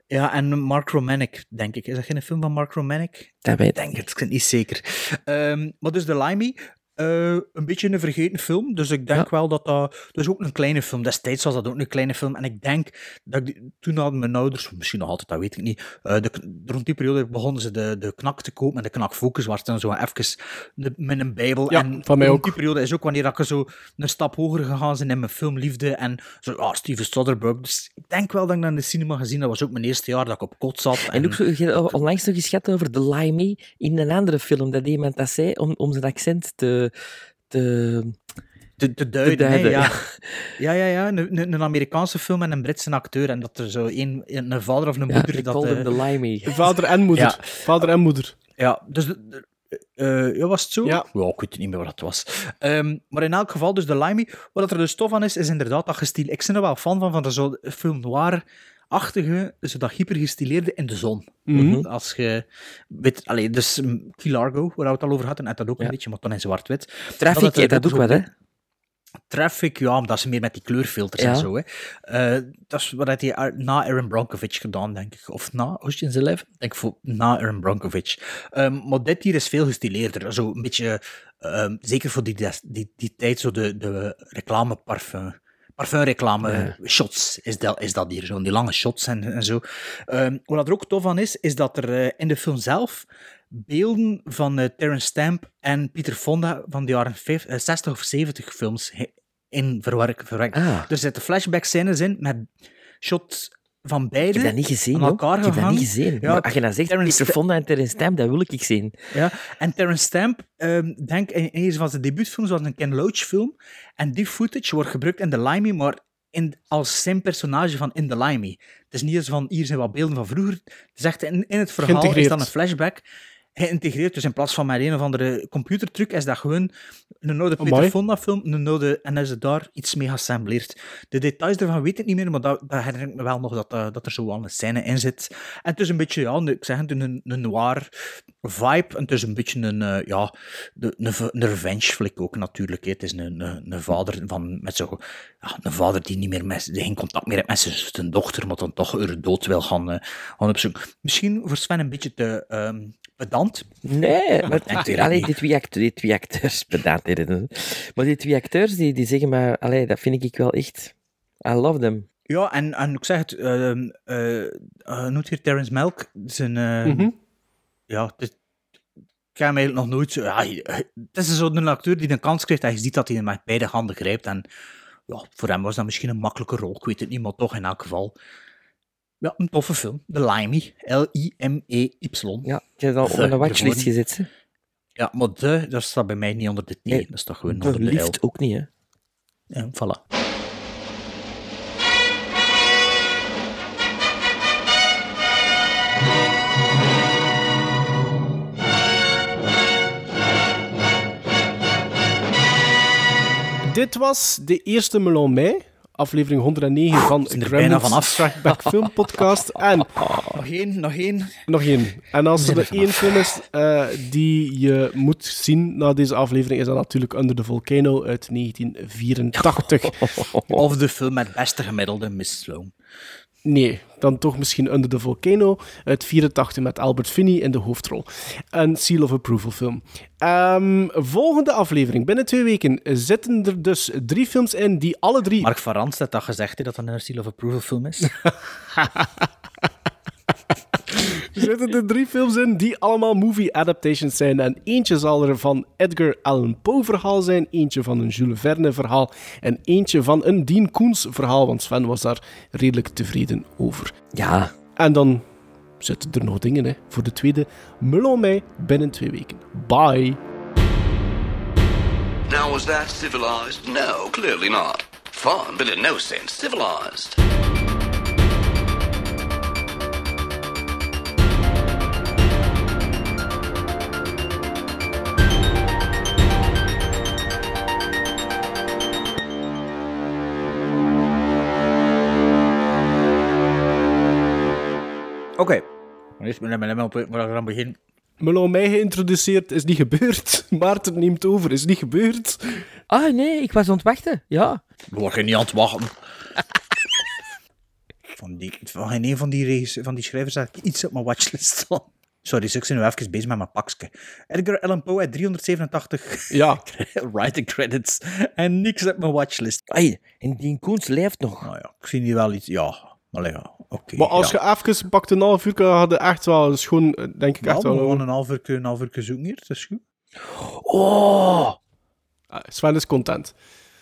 Ja, en Mark Romanek, denk ik. Is dat geen film van Mark Romanek? Dat weet Ik denk het, ik ben niet zeker. Ehm, maar dus The Limey, eh, een beetje een vergeten film. Dus ik denk wel dat dat... Dus ook een kleine film. Destijds was dat ook een kleine film. En ik denk dat ik... Toen hadden mijn ouders, misschien nog altijd, dat weet ik niet. eh, de, rond die periode begonnen ze de, de knak te kopen. En de knak Focus was dan zo even de- met een bijbel. Ja, en van mij rond ook. die periode is ook wanneer ik zo een stap hoger gegaan zijn in mijn filmliefde. En zo, ah, Steven Soderbergh. Dus ik denk wel dat ik dat in de cinema gezien. Dat was ook mijn eerste jaar dat ik op kot zat. En ook zo, onlangs nog eens gehad over The Limey in een andere film, dat iemand dat zei om, om zijn accent te... te te, te duiden. Te duiden, hè, ja. [LAUGHS] ja. ja, ja, ja. Een, Amerikaanse film en een Britse acteur. En dat er zo een, een vader of een Ja, moeder... they dat, called eh, The Limey. [LAUGHS] Vader en moeder. Ja. Vader en moeder. Ja, dus... de- de- eh, ja, was het zo? Ja. ik weet niet meer wat het was. Ehm, maar in elk geval, dus de Limey, wat er dus tof aan is, is inderdaad dat gestiel. Ik ben er wel fan van, van de zo film noir-achtige, dus dat hypergestileerde in de zon. Mhm. Als je weet, allee, dus Key Largo, waar we het al over hadden, en dat ook een beetje, maar dan in zwart-wit. Traffic, dat ook zo wat, hè? Traffic, ja, maar dat is meer met die kleurfilters Ja. en zo. Hè. Eh, dat is wat hij ar- na Aaron Bronkovich gedaan, denk ik. Of na Ocean's Eleven? Ik denk voor, na Aaron Bronkovich. Ehm, maar dit hier is veel gestileerder. Zo een beetje, ehm, zeker voor die, die, die tijd, zo de, de reclameparfum. Parfumreclame Ja. shots is dat, is dat hier, zo die lange shots en, en zo. Ehm, wat er ook tof aan is, is dat er eh, in de film zelf beelden van eh, Terrence Stamp en Peter Fonda van de jaren vijf- eh, 60 of 70 films in verwerkt. verwerkt. Ah. Er zitten flashback scènes in met shots van beide. Ik heb dat niet gezien, elkaar Ik heb dat niet gezien. Ja, maar als je dan zegt, Terrence Peter Fonda en Terence Stamp, dat wil ik zien. Ja, en Terence Stamp, ehm denk in een van zijn debuutfilms was een Ken Loach film. En die footage wordt gebruikt in The Limey, maar in, als zijn personage van In The Limey. Het is niet eens van, hier zijn wat beelden van vroeger. Het is echt, in, in het verhaal is dan een flashback geïntegreerd. Dus in plaats van met een of andere computertruc, is dat gewoon een oude Peter. Fonda film, een oude, en is het daar iets mee geassembleerd. De details ervan weet ik niet meer, maar dat, dat herinner ik me wel nog dat, eh, dat er zo wel een scène in zit. En het is een beetje, ja, ik zeg het, een, een noir vibe. En het is een beetje een, eh, ja, de, een, een revenge flick ook natuurlijk. hè. Het is een, een, een vader van, met zo, ja, een vader die niet meer met, die geen contact meer heeft met zijn, dochter, maar dan toch haar dood wil gaan, eh, gaan opzoeken. Misschien voor Sven een beetje te ehm, pedant. Nee, [LAUGHS] maar allee, niet. die, twee acte- die twee acteurs, [LAUGHS] dat- Maar die twee acteurs, die, die zeggen maar, allee, dat vind ik wel echt... I love them. Ja, en, en ik zeg het, ehm eh eh, noemt hier Terrence Melk, zijn, eh, Mhm. ja, het, ik heb hem eigenlijk nog nooit zo, ja, het is zo'n acteur die een kans krijgt en je ziet dat hij hem met beide handen grijpt en ja, voor hem was dat misschien een makkelijke rol, ik weet het niet, maar toch in elk geval. Ja, een toffe film. The Limey. L-I-M-E-Y. Ja, ik heb dat op mijn watchlist gezet. hè. Ja, maar de, dat staat bij mij niet onder de T. Nee, dat is toch gewoon De onder de L. ook niet, hè. Ja, voilà. Dit was de eerste Melon Mei, aflevering 109 van zijn er bijna vanaf. Strike Back [LAUGHS] Film Podcast. En Nog één, nog één. nog één. En als er één film is eh, die je moet zien na deze aflevering, is dat natuurlijk Under the Volcano uit [LAUGHS] 1984. Of de film met beste gemiddelde Miss Sloan. Nee, dan toch misschien Under the Volcano uit 84 met Albert Finney in de hoofdrol. Een Seal of Approval film. Ehm, volgende aflevering. Binnen twee weken zitten er dus drie films in die alle drie... Mark Van Rans had dat gezegd, hè, dat dat een Seal of Approval film is. [LAUGHS] Er zitten er drie films in die allemaal movie adaptations zijn. En eentje zal er van Edgar Allan Poe verhaal zijn, eentje van een Jules Verne verhaal en eentje van een Dean Koens verhaal, want Sven was daar redelijk tevreden over. Ja. En dan zitten er nog dingen hè, voor de tweede Melon Mei binnen twee weken. Bye! Now, was that civilized? No, clearly not. Fun, but in no sense civilized. Oké. Eerst met aan begin. Melon Mei geïntroduceerd is niet gebeurd. [LAUGHS] Maarten neemt over is niet gebeurd. Ah, nee, ik was aan het wachten. Ja. We worden niet aan het wachten. Van, die, van geen een van die, van die schrijvers had ik iets op mijn watchlist staan. Sorry, dus ik ben nu even bezig met mijn pakje. Edgar Allan Poe uit 387 Ja. [LAUGHS] writing credits. En niks op mijn watchlist. Ai, en die Koens leeft nog. Nou ja, ik zie hier wel iets. Ja, maar ja, oké. Maar als ja. je even pakt een half uur, had je echt wel schoon, eh, denk ik, echt we wel... gaan een half uur, een half uur zoeken hier, dat is goed. Oh! Ah, Sven is content.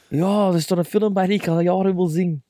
Ja, er is toch een film bij die ik al jaren wil zien.